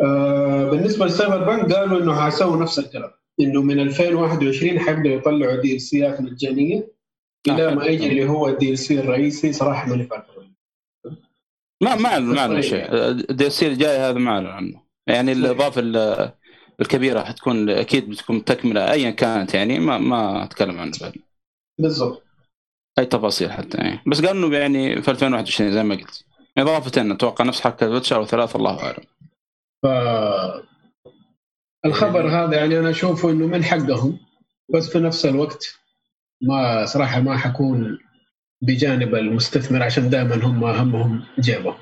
آه بالنسبة لل Cyberpunk قالوا إنه حيسووا نفس الكلام. إنه من 2021 حيبدأوا يطلعوا DLC ات مجانية إلى ما يجي اللي هو ال DLC الرئيسي صراحة ماني ما ما أعلن- ما اعلن طيب. شيء ال DLC الجاي هذا ما اعلن عنه. يعني الإضافة ال- الكبيرة حتكون أكيد بتكون تكملة ايا كانت يعني ما ما أتكلم عنه بعد. بالضبط. أي تفاصيل حتى يعني بس قالوا إنه يعني في 2021 زي ما قلت. اضافتين أتوقع نفس حركه Witcher أو ثلاث الله أعلم. ف الخبر هذا يعني أنا أشوفه إنه من حقهم بس في نفس الوقت ما صراحة ما حكون بجانب المستثمر عشان دائما هم همهم جيبه.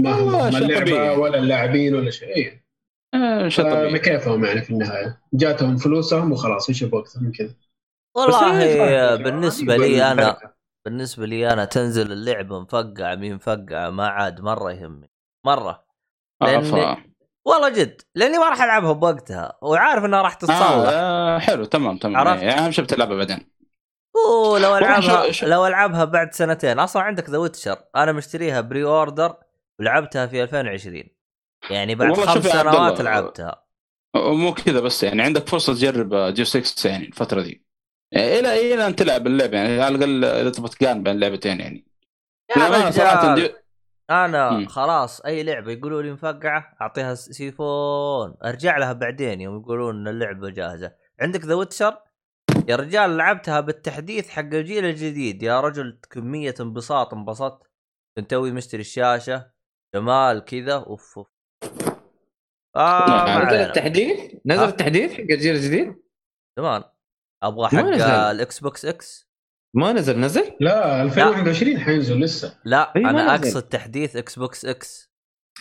ما همهم شيء اللعبة طبيعي. ولا اللاعبين ولا شيء. إيه. آه شيء بكيفهم يعني في النهاية؟ جاتهم فلوسهم وخلاص إيش يبغوا أكثر من كذا والله بالنسبة لي أنا. بالنسبة لي أنا تنزل اللعبة مفقعه مين مفقعه ما عاد مرة يهمني. مرة. آه لأن- ف... والله جد لأني ما راح العبها بوقتها وعارف إنها راح تتصلح آه آه حلو تمام تمام. عرفت؟ يعني أهم شيء بتلعبها بعدين. ولو ألعبها شو- لو ألعبها بعد سنتين. أصلا عندك The Witcher. أنا مشتريها pre-order ولعبتها في 2020 يعني بعد خمس سنوات لعبتها. مو كذا بس يعني عندك فرصة تجرب ديو 6 يعني الفترة دي يعني إلى إلى أن تلعب اللعبة يعني على الأقل إذا تبغى تقارن بين اللعبتين يعني. يا رجال. أنا. خلاص أي لعبة يقولوا لي مفقعة أعطيها سيفون. أرجع لها بعدين يوم يقولون إن اللعبة جاهزة. عندك The Witcher يا رجال لعبتها بالتحديث حق الجيل الجديد. يا رجل كمية انبساط انبسطت. كنت توي مشتري الشاشة. جمال كذا أوف أوف. ما نعم. نزل. التحديث؟ نزل؟ التحديث حق الجيل الجديد؟ زمان أبغى حق. ال Xbox X. ما نزل نزل لا 2021 حينزل لسه لا إي، ما أنا. أقصد تحديث Xbox X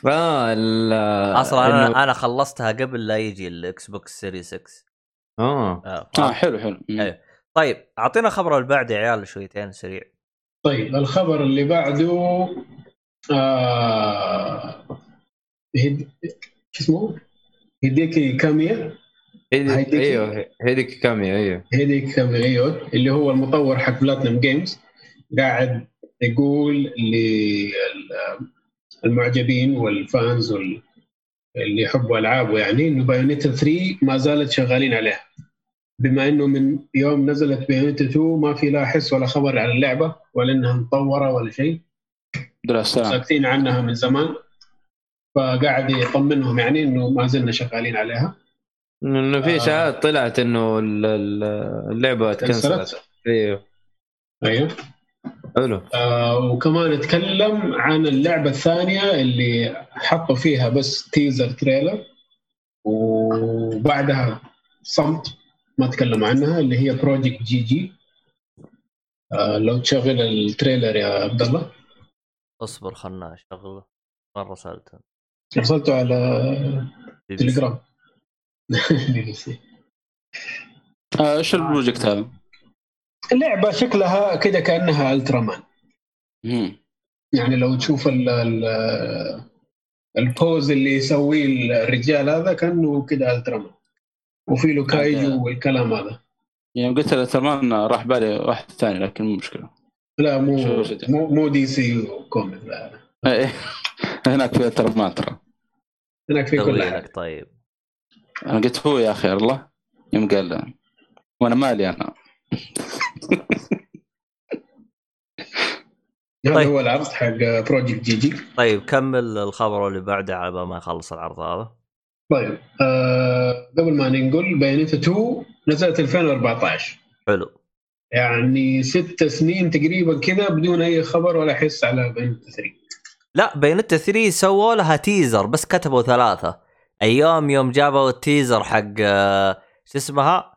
آه ال- أصلا إنه- أنا أنا خلصتها قبل لا يجي ال Xbox Series X آه آه. آه حلو حلو مم. أيوه. طيب أعطينا خبر اللي بعد يا عيال شويتين سريع طيب الخبر اللي بعده آه هيد... شو اسمه؟ Hideki Kamiya هيدي Hideki. أيوه Hideki Kamiya أيوه. Hideki Kamiya أيوه. اللي هو المطور حق PlatinumGames قاعد يقول للمعجبين وال fans وال اللي يحبوا ألعابه يعني إنه Bayonetta 3 ما زالت شغالين عليها. بما إنه من يوم نزلت Bayonetta 2 ما في لا حس ولا خبر عن اللعبة ولا إنها مطورة ولا شيء. ساكتين عنها من زمان. فقاعد يطمنهم يعني إنه ما زلنا شغالين عليها. إنه في آه. اشاعات طلعت إنه ال- ال- اللعبة تكنسلت. كنسلت أيوه أيوه حلو. آه وكمان اتكلم عن اللعبة الثانية اللي حطوا فيها بس teaser trailer وبعدها صمت ما تكلموا عنها اللي هي Project GG آه لو تشغل ال trailer يا عبد الله. اصبر خلنا أشغله. مرة سالته أرسلته على. تليجرام آه، إيش ال project هذا؟ اللعبة شكلها كده كأنها Ultraman. يعني لو تشوف ال ال ال pose اللي يسويه الرجال هذا كأنه كده Ultraman وفي له kaiju والكلام هذا. يعني قلت له ترمان راح بالي واحد ثاني لكن مو مشكلة. لا مو مو, مو DC comic لا إيه. هناك في ترمان ترى. هناك في كل حاجة. طيب. أنا قلت هو يا أخي الله. يوم قال وأنا مالي أنا. هذا طيب. هو العرض حق بروجكت جي جي طيب كمل الخبر اللي بعده على ما يخلص العرض هذا. طيب آه قبل ما ننقل بايونيتا 2 نزلت 2014 حلو. يعني ست سنين تقريبا كذا بدون أي خبر ولا حس على بايونيتا 3 لا بايونيتا 3 سووا لها teaser بس كتبوا ثلاثة. أيام يوم جابوا ال teaser حق آه، شو اسمها؟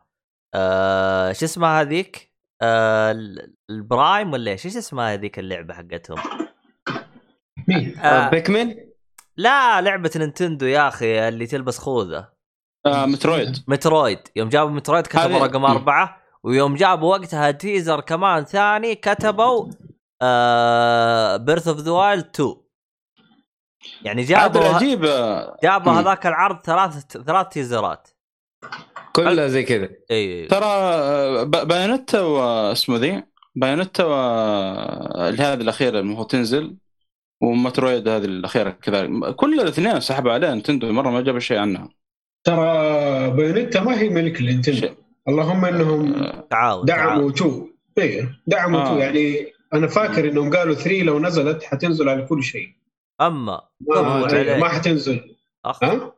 آه، شو اسمها هذيك؟ آه، ال- ال Prime ولا إيش؟ إيش اسمها هذيك اللعبة حقتهم؟ مين؟ آه، بيكمن؟ لا لعبة نينتندو يا أخي اللي تلبس خوذة. آه مترويد. مترويد. يوم جابوا مترويد كتبوا رقم. أربعة ويوم جابوا وقتها teaser كمان ثاني كتبوا آه Breath of the Wild 2 يعني جابوا العجيب آه، جابوا. هذاك العرض ثلاث ثلاث تيزرات. كلها زي كذا. اي ترى آه، ب- بايونيتا واسمه the بايونيتا و هذه الأخيرة المفروض تنزل ومترويد هذه الأخيرة كذا. كل الاثنين سحبوا عليها نتندو مرة ما جابوا شيء عنها. ترى بايونيتا ما هي ملك النينتندو شيء. اللهم إنهم آه، تعاون دعموا تعاون. 2 إيه دعموا آه. 2 يعني أنا فاكر إنهم قالوا 3 لو نزلت حتنزل على كل شيء. أما ما. ما حتنزل؟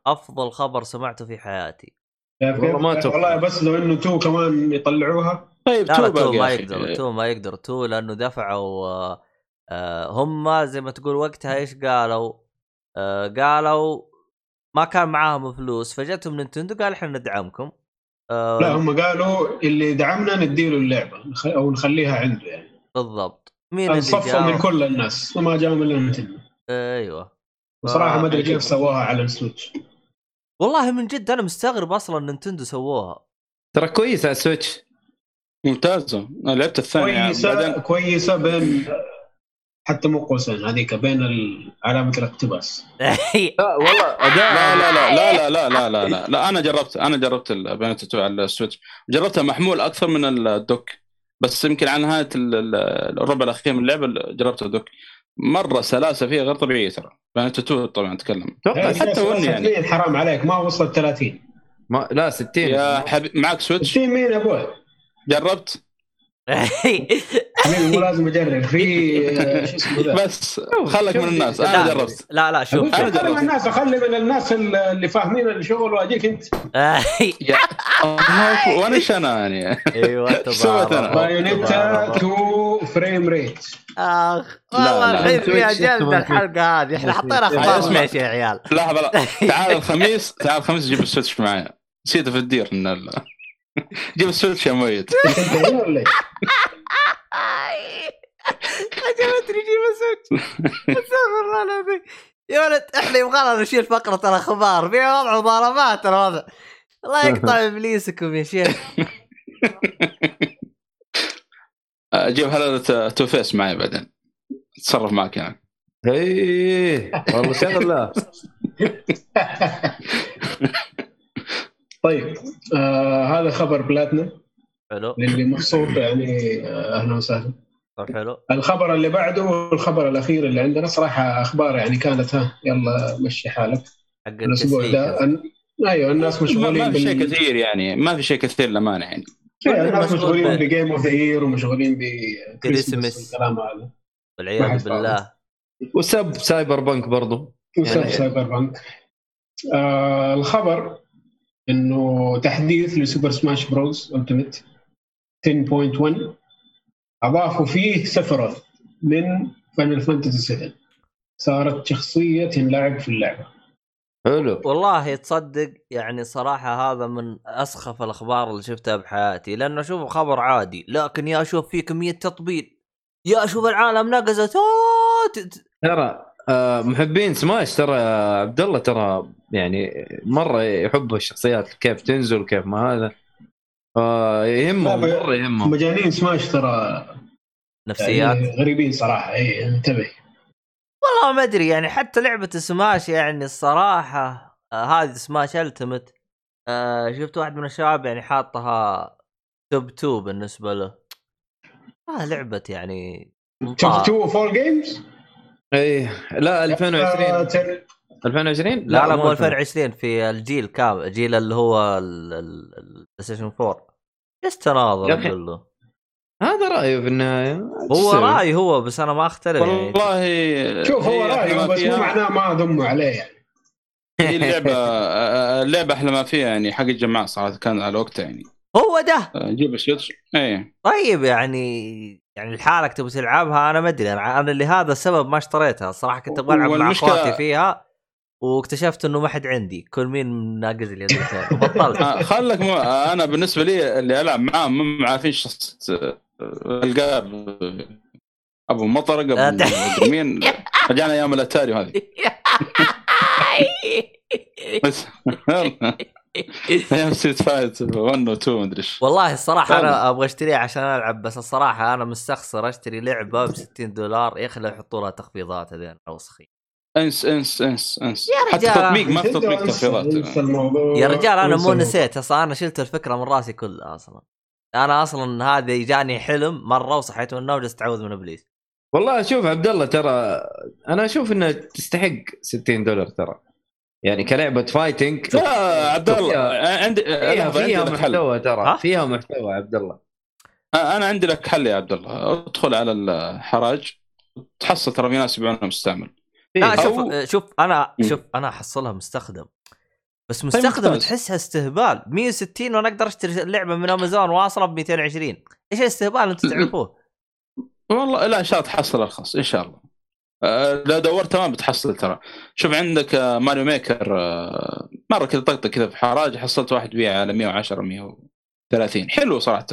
أفضل خبر سمعته في حياتي؟ والله ما توقع. والله بس لو إنه 2 كمان يطلعوها طيب لا two لا two ما. يقدر two ما يقدر two لأنه دفعوا آه، هم زي ما تقول وقتها إيش قالوا؟ آه، قالوا ما كان معاهم فلوس فجتهم نينتندو قال إحنا ندعمكم آه، لا هم قالوا اللي دعمنا نديله اللعبة أو نخليها عنده يعني بالضبط مين اللي صفوا من؟ كل الناس وما جاهم إلا نينتندو أيوه بصراحه ما ادري. كيف سووها على السويتش والله من جد أنا مستغرب أصلا نينتندو سووها ترى كويس على السويتش ممتازه أنا لعبت الثانية كويسه بعدين كويسه بين حتى مو قوسين هذيك بين ال- علامه الاقتباس لا والله لا لا لا لا لا لا لا لا لا, لا أنا جربت أنا جربت البيانات 2 على السويتش جربتها محمول أكثر من الدوك بس يمكن على نهايه ال- ال- الربع الاخير من اللعبه جربت الدوك مرة سلاسة فيها غير طبيعية ترى. بيانات 2 طبعا أتكلم. أتوقع حتى وني يعني. حرام عليك ما وصلت 30 ما لا 60 يا حبيب معك سويتش؟ 60 مين أبوي. جربت؟ حبيبي مو لازم أجرب. في آه، شو اسمه بس خلك من الناس. أنا لا، جربت. لا لا شوف أنا جربت. من الناس اخلي من الناس اللي فاهمين الشغل وأجيك أنت. وأنا إيش أنا يعني؟ أيوه سويت أنا؟ بايونيتا 2 frame rate. أخ والله. الحين فيها جلد الحلقة هذه. إحنا حطينا اسمع. أخبار ليش يا عيال. لحظة لا تعال الخميس تعال الخميس جيب السويتش معايا نسيت في الدير إن ال... جيب السويتش يا ولا إيش؟ عجبتني جيب السويتش استغفر الله العظيم. يا ولد إحنا يبغى نشيل فقرة الأخبار. فيها وضع مضاربات الوضع الله يقطع إبليسكم يا شيخ. أجيب هذا تو فيس معي بعدين. أتصرف معك يعني. إيه. والله شغلة. طيب آه هذا خبر بايونيتا حلو. للي مبسوط يعني آه أهلا وسهلا. طب حلو. الخبر اللي بعده والخبر الأخير اللي عندنا صراحة أخبار يعني كانت ها يلا مشي حالك. حق الأسبوع ده أن... أيوه الناس مشغولين ما في شيء. كثير يعني ما في شيء كثير للأمانة يعني. إيه، الناس مشغول مشغولين ب Game of the Year ومشغولين Christmas. ب Christmas والكلام هذا. والعياذ بالله. وسب Cyberpunk برضو. وسب يعني- سايبر بانك آه الخبر إنه تحديث ل Super Smash Bros. Ultimate 10.1 أضافوا فيه سفروث من Final Fantasy 7 صارت شخصية تنلعب في اللعبة. حلو. والله تصدق يعني صراحة هذا من أسخف الأخبار اللي شفتها بحياتي لأنه أشوف خبر عادي لكن يا أشوف فيه كمية تطبيل. يا أشوف العالم نقزت أوه، ت- ت- ترى آه، محبين سماش ترى يا عبد الله ترى يعني مرة يحبوا الشخصيات كيف تنزل كيف ما هذا. يهمهم لا، مرة يهمهم. مجانين سماش ترى. نفسيات؟ يعني غريبين صراحة. اي انتبه. والله ما أدري يعني حتى لعبة سماش يعني الصراحة آه هذه سماش التمت آه شفت واحد من الشباب يعني حاطها توب 2 بالنسبة له. آه لعبة يعني شفت ممتاز. تو فول جيمز اي لا 2020 تر- 2020 لا لا مو مو 2020 في الجيل كامل جيل اللي هو البلاي ستيشن 4 إيش تناظر يا أخي، أقول له؟ هذا رايه في النهاية. هو؟ رأي هو بس أنا ما أختلف يعني. والله شوف هو رايه أحلى ما بس مو معناه ما ضموا عليه يعني. هي اللعبه اللعبة أحلى ما فيها يعني حق الجماعة صراحة كان على وقتها يعني. هو ده. جيب السويتش إيه. طيب يعني يعني لحالك تبغى تلعبها أنا ما أدري. أنا أنا لهذا السبب ما اشتريتها. الصراحه كنت أبغى العب مع إخواتي فيها. واكتشفت إنه ما حد عندي. كل مين ناقز لي وبطلت. آه، خلك مو أنا بالنسبة لي اللي ألعب معاهم مو عارفين شخص القاب أبو مطرق أبو مين. رجعنا أيام الأتاري وهذه. بس. أيام Street Fight. 1 و 2 مدري إيش. والله الصراحة. أنا أبغى اشتريها عشان ألعب بس الصراحة أنا مستخسر أشتري لعبة ب 60 دولار. يا أخي لا يحطوا لها تخفيضات هذين اوسخين انس انس انس انس. يا حتى رجال. تطبيق ما في تطبيق تخفيضات يا رجال أنا مو. نسيت أصلا. أنا شلت الفكرة من رأسي كلها أصلا. أنا أصلا هذا جاني حلم مرة وصحيت من النوم وجلست اعوذ من إبليس. والله شوف عبد الله ترى أنا أشوف انها تستحق 60 دولار ترى. يعني كلعبة فايتنج. لا عبد الله فيها- عندي فيها, فيها محتوى ترى. ها؟ فيها محتوى عبد الله. أنا عندي لك حل يا عبد الله. ادخل على الحراج. تحصل ترى في ناس يبيعونها مستعمل. لا فيها. شوف أو- شوف أنا. شوف أنا احصلها مستخدم. بس مستخدم ممتاز. تحسها استهبال. 160 وأنا أقدر أشتري اللعبه من أمازون واصلة ب 220 إيش الاستهبال أنتم تعرفوه؟ والله لا إن شاء الله تحصل ارخص إن شاء الله. آه، لو دورت تمام بتحصل ترى. شوف عندك آه، Mario Maker آه، مرة كذا طقطق كذا في حراج حصلت واحد بيع على 110 130 حلو صراحة.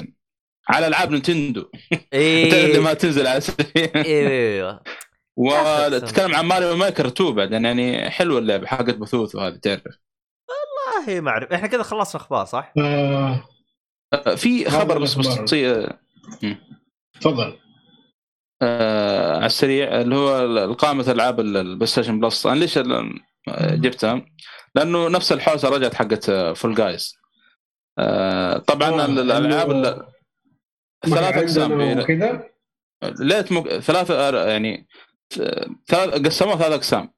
على ألعاب Nintendo. اللي إيه. ما تنزل على أيوه وتتكلم عن Mario Maker 2 بعد يعني حلوة اللعبة حقت بثوث وهذه تعرف. والله ما أعرف. إحنا كذا خلصنا أخبار صح؟ آه، آه، في خبر بس. بس تفضل. آه على السريع اللي هو قائمة ألعاب ال PlayStation Plus. أنا ليش ال- جبتها؟ لأنه نفس الحوسة رجعت حقت Fall Guys آه طبعا آه، الألعاب ثلاث أقسام ليت مك... ثلاثة يعني ثلاث قسموها ثلاث أقسام.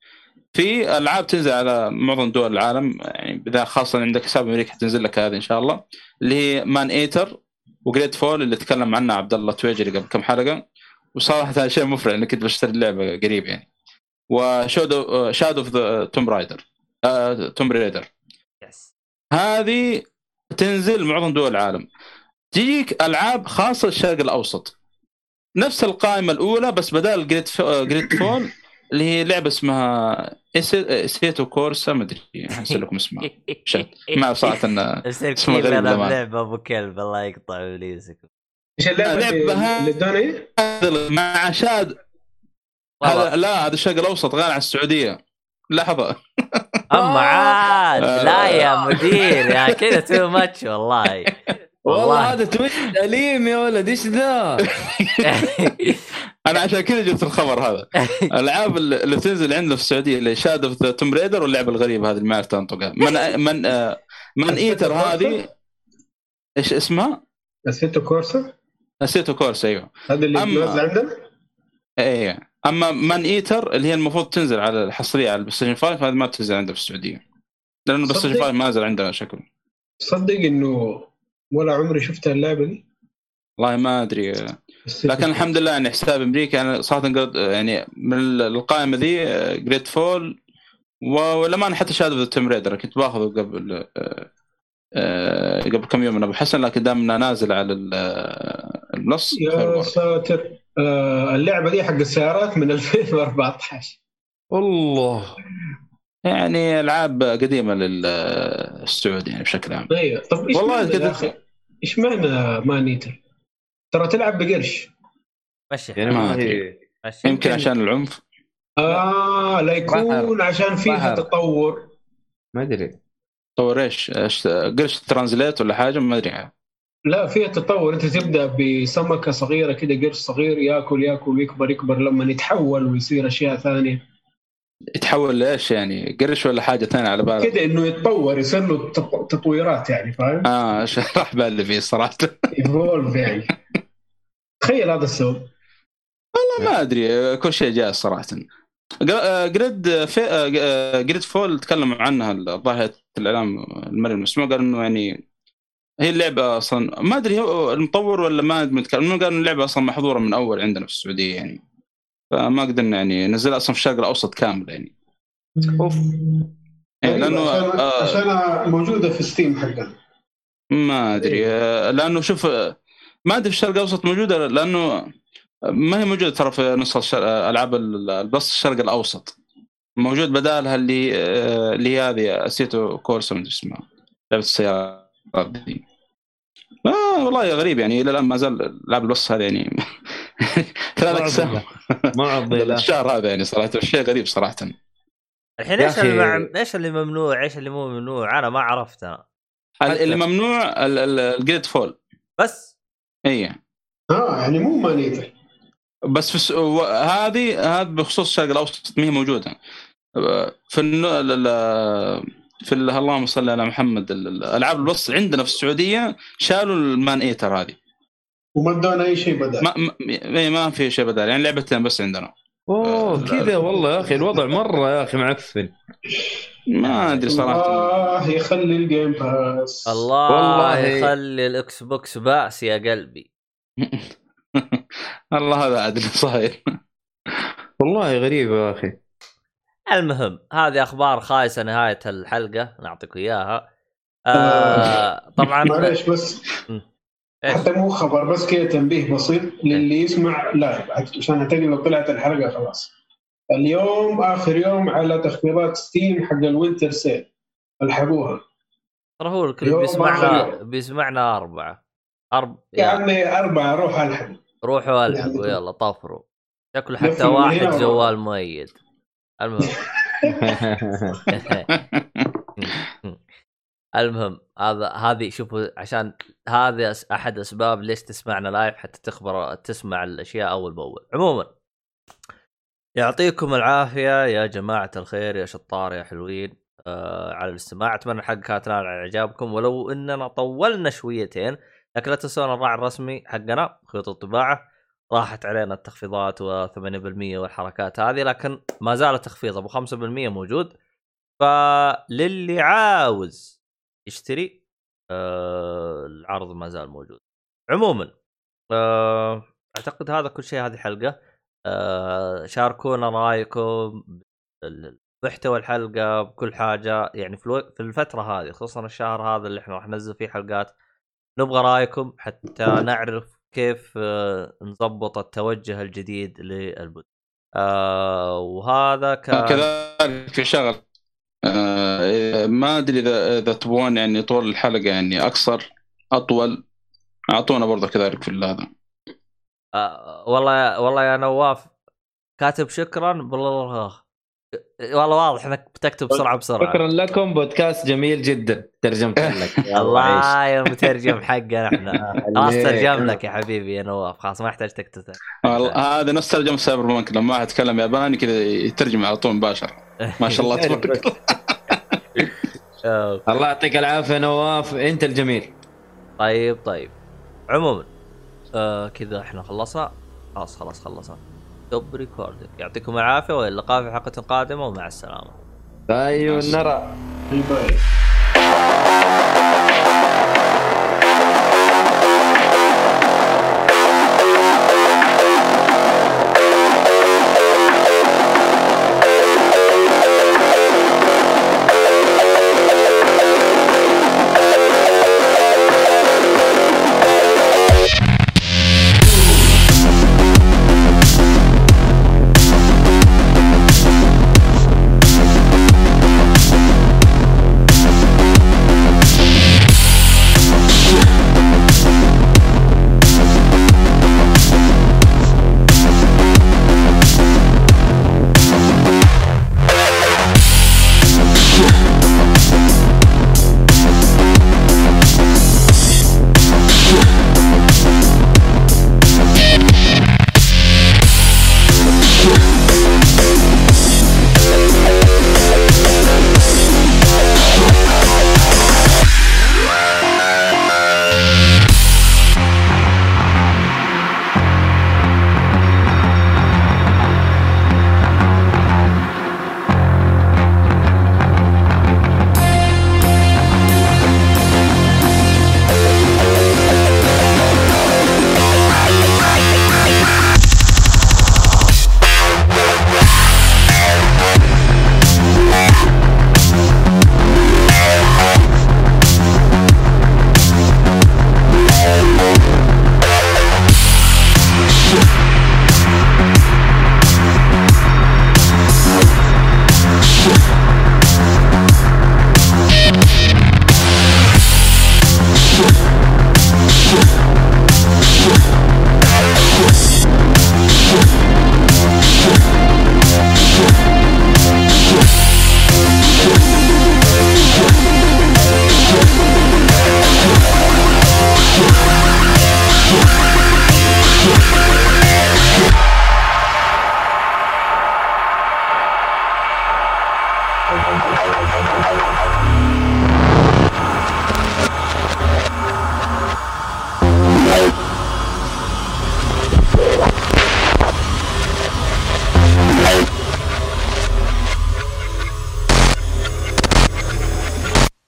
في ألعاب تنزل على معظم دول العالم يعني إذا خاصة عندك حساب أمريكا حتنزل لك هذه إن شاء الله. اللي هي Maneater و Greedfall اللي تكلم عنها عبد الله تويجري قبل كم حلقة. وصراحة هذا شيء مفرح إني كنت بشتري اللعبة قريب يعني. و Shadow Shadow of the Tomb Raider Tomb Raider yes هذه تنزل معظم دول العالم. تجيك ألعاب خاصة الشرق الأوسط. نفس القائمة الأولى بس بدال Greedfa... Greedfall اللي هي لعبة اسمها Assetto Corsa ما أدري انسى لكم اسمها شت. ما صراحة انه يصير اسمه غريب. بلعبه أبو كلب الله يقطع ابليسك إيش اللعبة ادونا إيه؟ مع شاد هذا لا هذا الشرق الأوسط غير عن السعودية لحظة أما عاد آه. لا يا مدير يا كذا تو ماتش والله والله هذا تويت اليم يا ولد إيش ذا؟ أنا عشان كذا جبت الخبر هذا. الألعاب اللي اللي بتنزل عندنا في السعودية اللي شاد اوف ذا توم ريدر واللعبة الغريبة هذه اللي ما عرفت أنطقها. من من آه، Maneater هذه؟ إيش اسمها؟ Assetto Corsa Assetto Corsa أيوه. هذا اللي أما- عندنا؟ إيه أما Maneater اللي هي المفروض تنزل على الحصرية على ال PlayStation 5 هذه ما تنزل عندها في السعودية. لأنه ال PlayStation صدق؟ 5 ما نزل عندها شكل. تصدق إنه ولا عمري شفت اللعبة دي؟ والله ما أدري. لكن الحمد لله يعني حساب أمريكا يعني صراحة يعني من القائمة ذي Greedfall ولما حتى Shadow Tomb Raider كنت باخذه قبل آه، آه، قبل كم يوم من أبو حسن لكن دام إنه نازل على آه، خير يا. ساتر. اللعبة دي حق السيارات من 2014 الله يعني ألعاب قديمة للسعودي يعني بشكل عام. أيوه طب إيش والله معنى يا أخي؟ إيش معنى Maneater؟ ترى تلعب بقرش. مشي. يعني ما. هي مشي. يمكن عشان العنف. آه لا يكون. عشان فيها بحر. تطور. ما أدري. طور إيش؟ قرش ترانزليت ولا حاجة؟ ما أدري لا فيها تطور. أنت تبدأ بسمكة صغيرة كده قرش صغير ياكل ياكل ويكبر يكبر لما يتحول ويصير أشياء ثانية. يتحول لإيش يعني؟ قرش ولا حاجة ثانية على بالك؟ كده إنه يتطور يصير له تط- تطويرات يعني فاهم؟ آه راح بالي فيه صراحة evolve يعني تخيل هذا السبب ما أدري كل شيء جاهز صراحة Greed في Greedfall تكلموا عنها الظاهر الإعلام المرئي المسموع قال إنه يعني هي اللعبة أصلا ما أدري هو المطور ولا ما انه قال إنه اللعبة أصلا محظورة من أول عندنا في السعودية يعني فما قدرنا يعني نزلها أصلا في الشرق الأوسط كامل يعني. أوف. يعني لأنه عشان, آه، عشان موجودة في Steam حقنا ما أدري آه، لأنه شوف آه، ما أدري في الشرق الأوسط موجودة لأنه ما هي موجودة ترى في نسخه الشر... آه، ألعاب ال- البث الشرق الأوسط. موجود بدالها اللي اللي هي هذه اسيتو كورس ما ادري اسمها لعبة السيارات دي. آه والله غريب يعني إلى الآن ما زال لعب البث هذا يعني. ثلاث اقسام معضله الشهر هذا يعني صراحة شيء غريب صراحة. الحين إيش اللي إيش اللي ممنوع؟ إيش اللي مو ممنوع؟ أنا ما عرفت أنا. اللي ممنوع ال Greedfall بس. اي آه يعني مو Maneater. بس في الس... و- هذه هذه بخصوص الشرق الأوسط ما هي موجودة. في الن... ال- ال- في ال- اللهم صل على محمد ال- ال- العاب البث عندنا في السعودية شالوا ال Maneater هذه. وما ادونا أي شيء بدل. ما ما, ما- ما في شيء بدال يعني لعبتين بس عندنا. أوه كذا والله يا أخي الوضع مرة يا أخي معفن ما أدري صراحة. الله يخلي ال Game Pass الله والله. يخلي ال Xbox Pass يا قلبي. الله هذا عاد اللي صاير والله غريب يا أخي. المهم هذه أخبار خايسة نهاية الحلقة. نعطيك إياها. آه طبعا معليش بس. إيش؟ حتى مو خبر بس كذا تنبيه بسيط للي يسمع live عشان اعتقد لو طلعت الحلقة خلاص. اليوم آخر يوم على تخفيضات Steam حق ال Winter Sale الحقوها. ترى هو الكل بيسمعنا بيسمعنا أربعة. أرب... يا عمي أربعة روح ألحق. روحوا ألحقوا يلا طفروا شكله حتى واحد جوال مؤيد المهم. المهم هذا هذه شوفوا عشان هذا أحد أسباب ليش تسمعنا live حتى تخبر تسمع الأشياء أول بأول. عموما يعطيكم العافية يا جماعة الخير يا شطار يا حلوين. آه على الاستماع أتمنى الحلقة كانت على إعجابكم. ولو إننا طولنا شويتين لكن لا تنسون الراعي الرسمي حقنا خيوط الطباعة. راحت علينا التخفيضات و8% والحركات هذه لكن ما زال التخفيض أبو 5% موجود. فللي عاوز يشتري آه العرض ما زال موجود. عموما آه أعتقد هذا كل شيء هذه الحلقة. آه شاركونا رأيكم محتوى الحلقة بكل حاجة. يعني في, ألو... في الفترة هذه خصوصا الشهر هذا اللي إحنا راح ننزل فيه حلقات نبغى رأيكم حتى نعرف كيف آه نظبط التوجه الجديد للبث. آه وهذا كان كذلك في شغل. آه ما أدري اذا إذا تبغون يعني طول الحلقة يعني أقصر أطول. أعطونا برضه كذلك في هذا. آه والله والله يا نواف كاتب شكرا بالله. والله واضح إنك بتكتب بسرعة بسرعة. شكرا لكم بودكاست جميل جدا. ترجمت لك. الله يا مترجم حقنا إحنا. خلاص ترجم لك يا حبيبي يا نواف. خلاص ما يحتاج تكتب. هذا نفس ترجمة سايبر بانك لما واحد يتكلم ياباني كذا يترجم على طول مباشر ما شاء الله تبارك. الله الله يعطيك العافية نواف. أنت الجميل. طيب طيب. عموما آه كذا إحنا خلصنا. خلاص خلاص خلصنا. stop recording يعطيكم العافية والى اللقاء في حلقة قادمة ومع السلامة. نرى. باي باي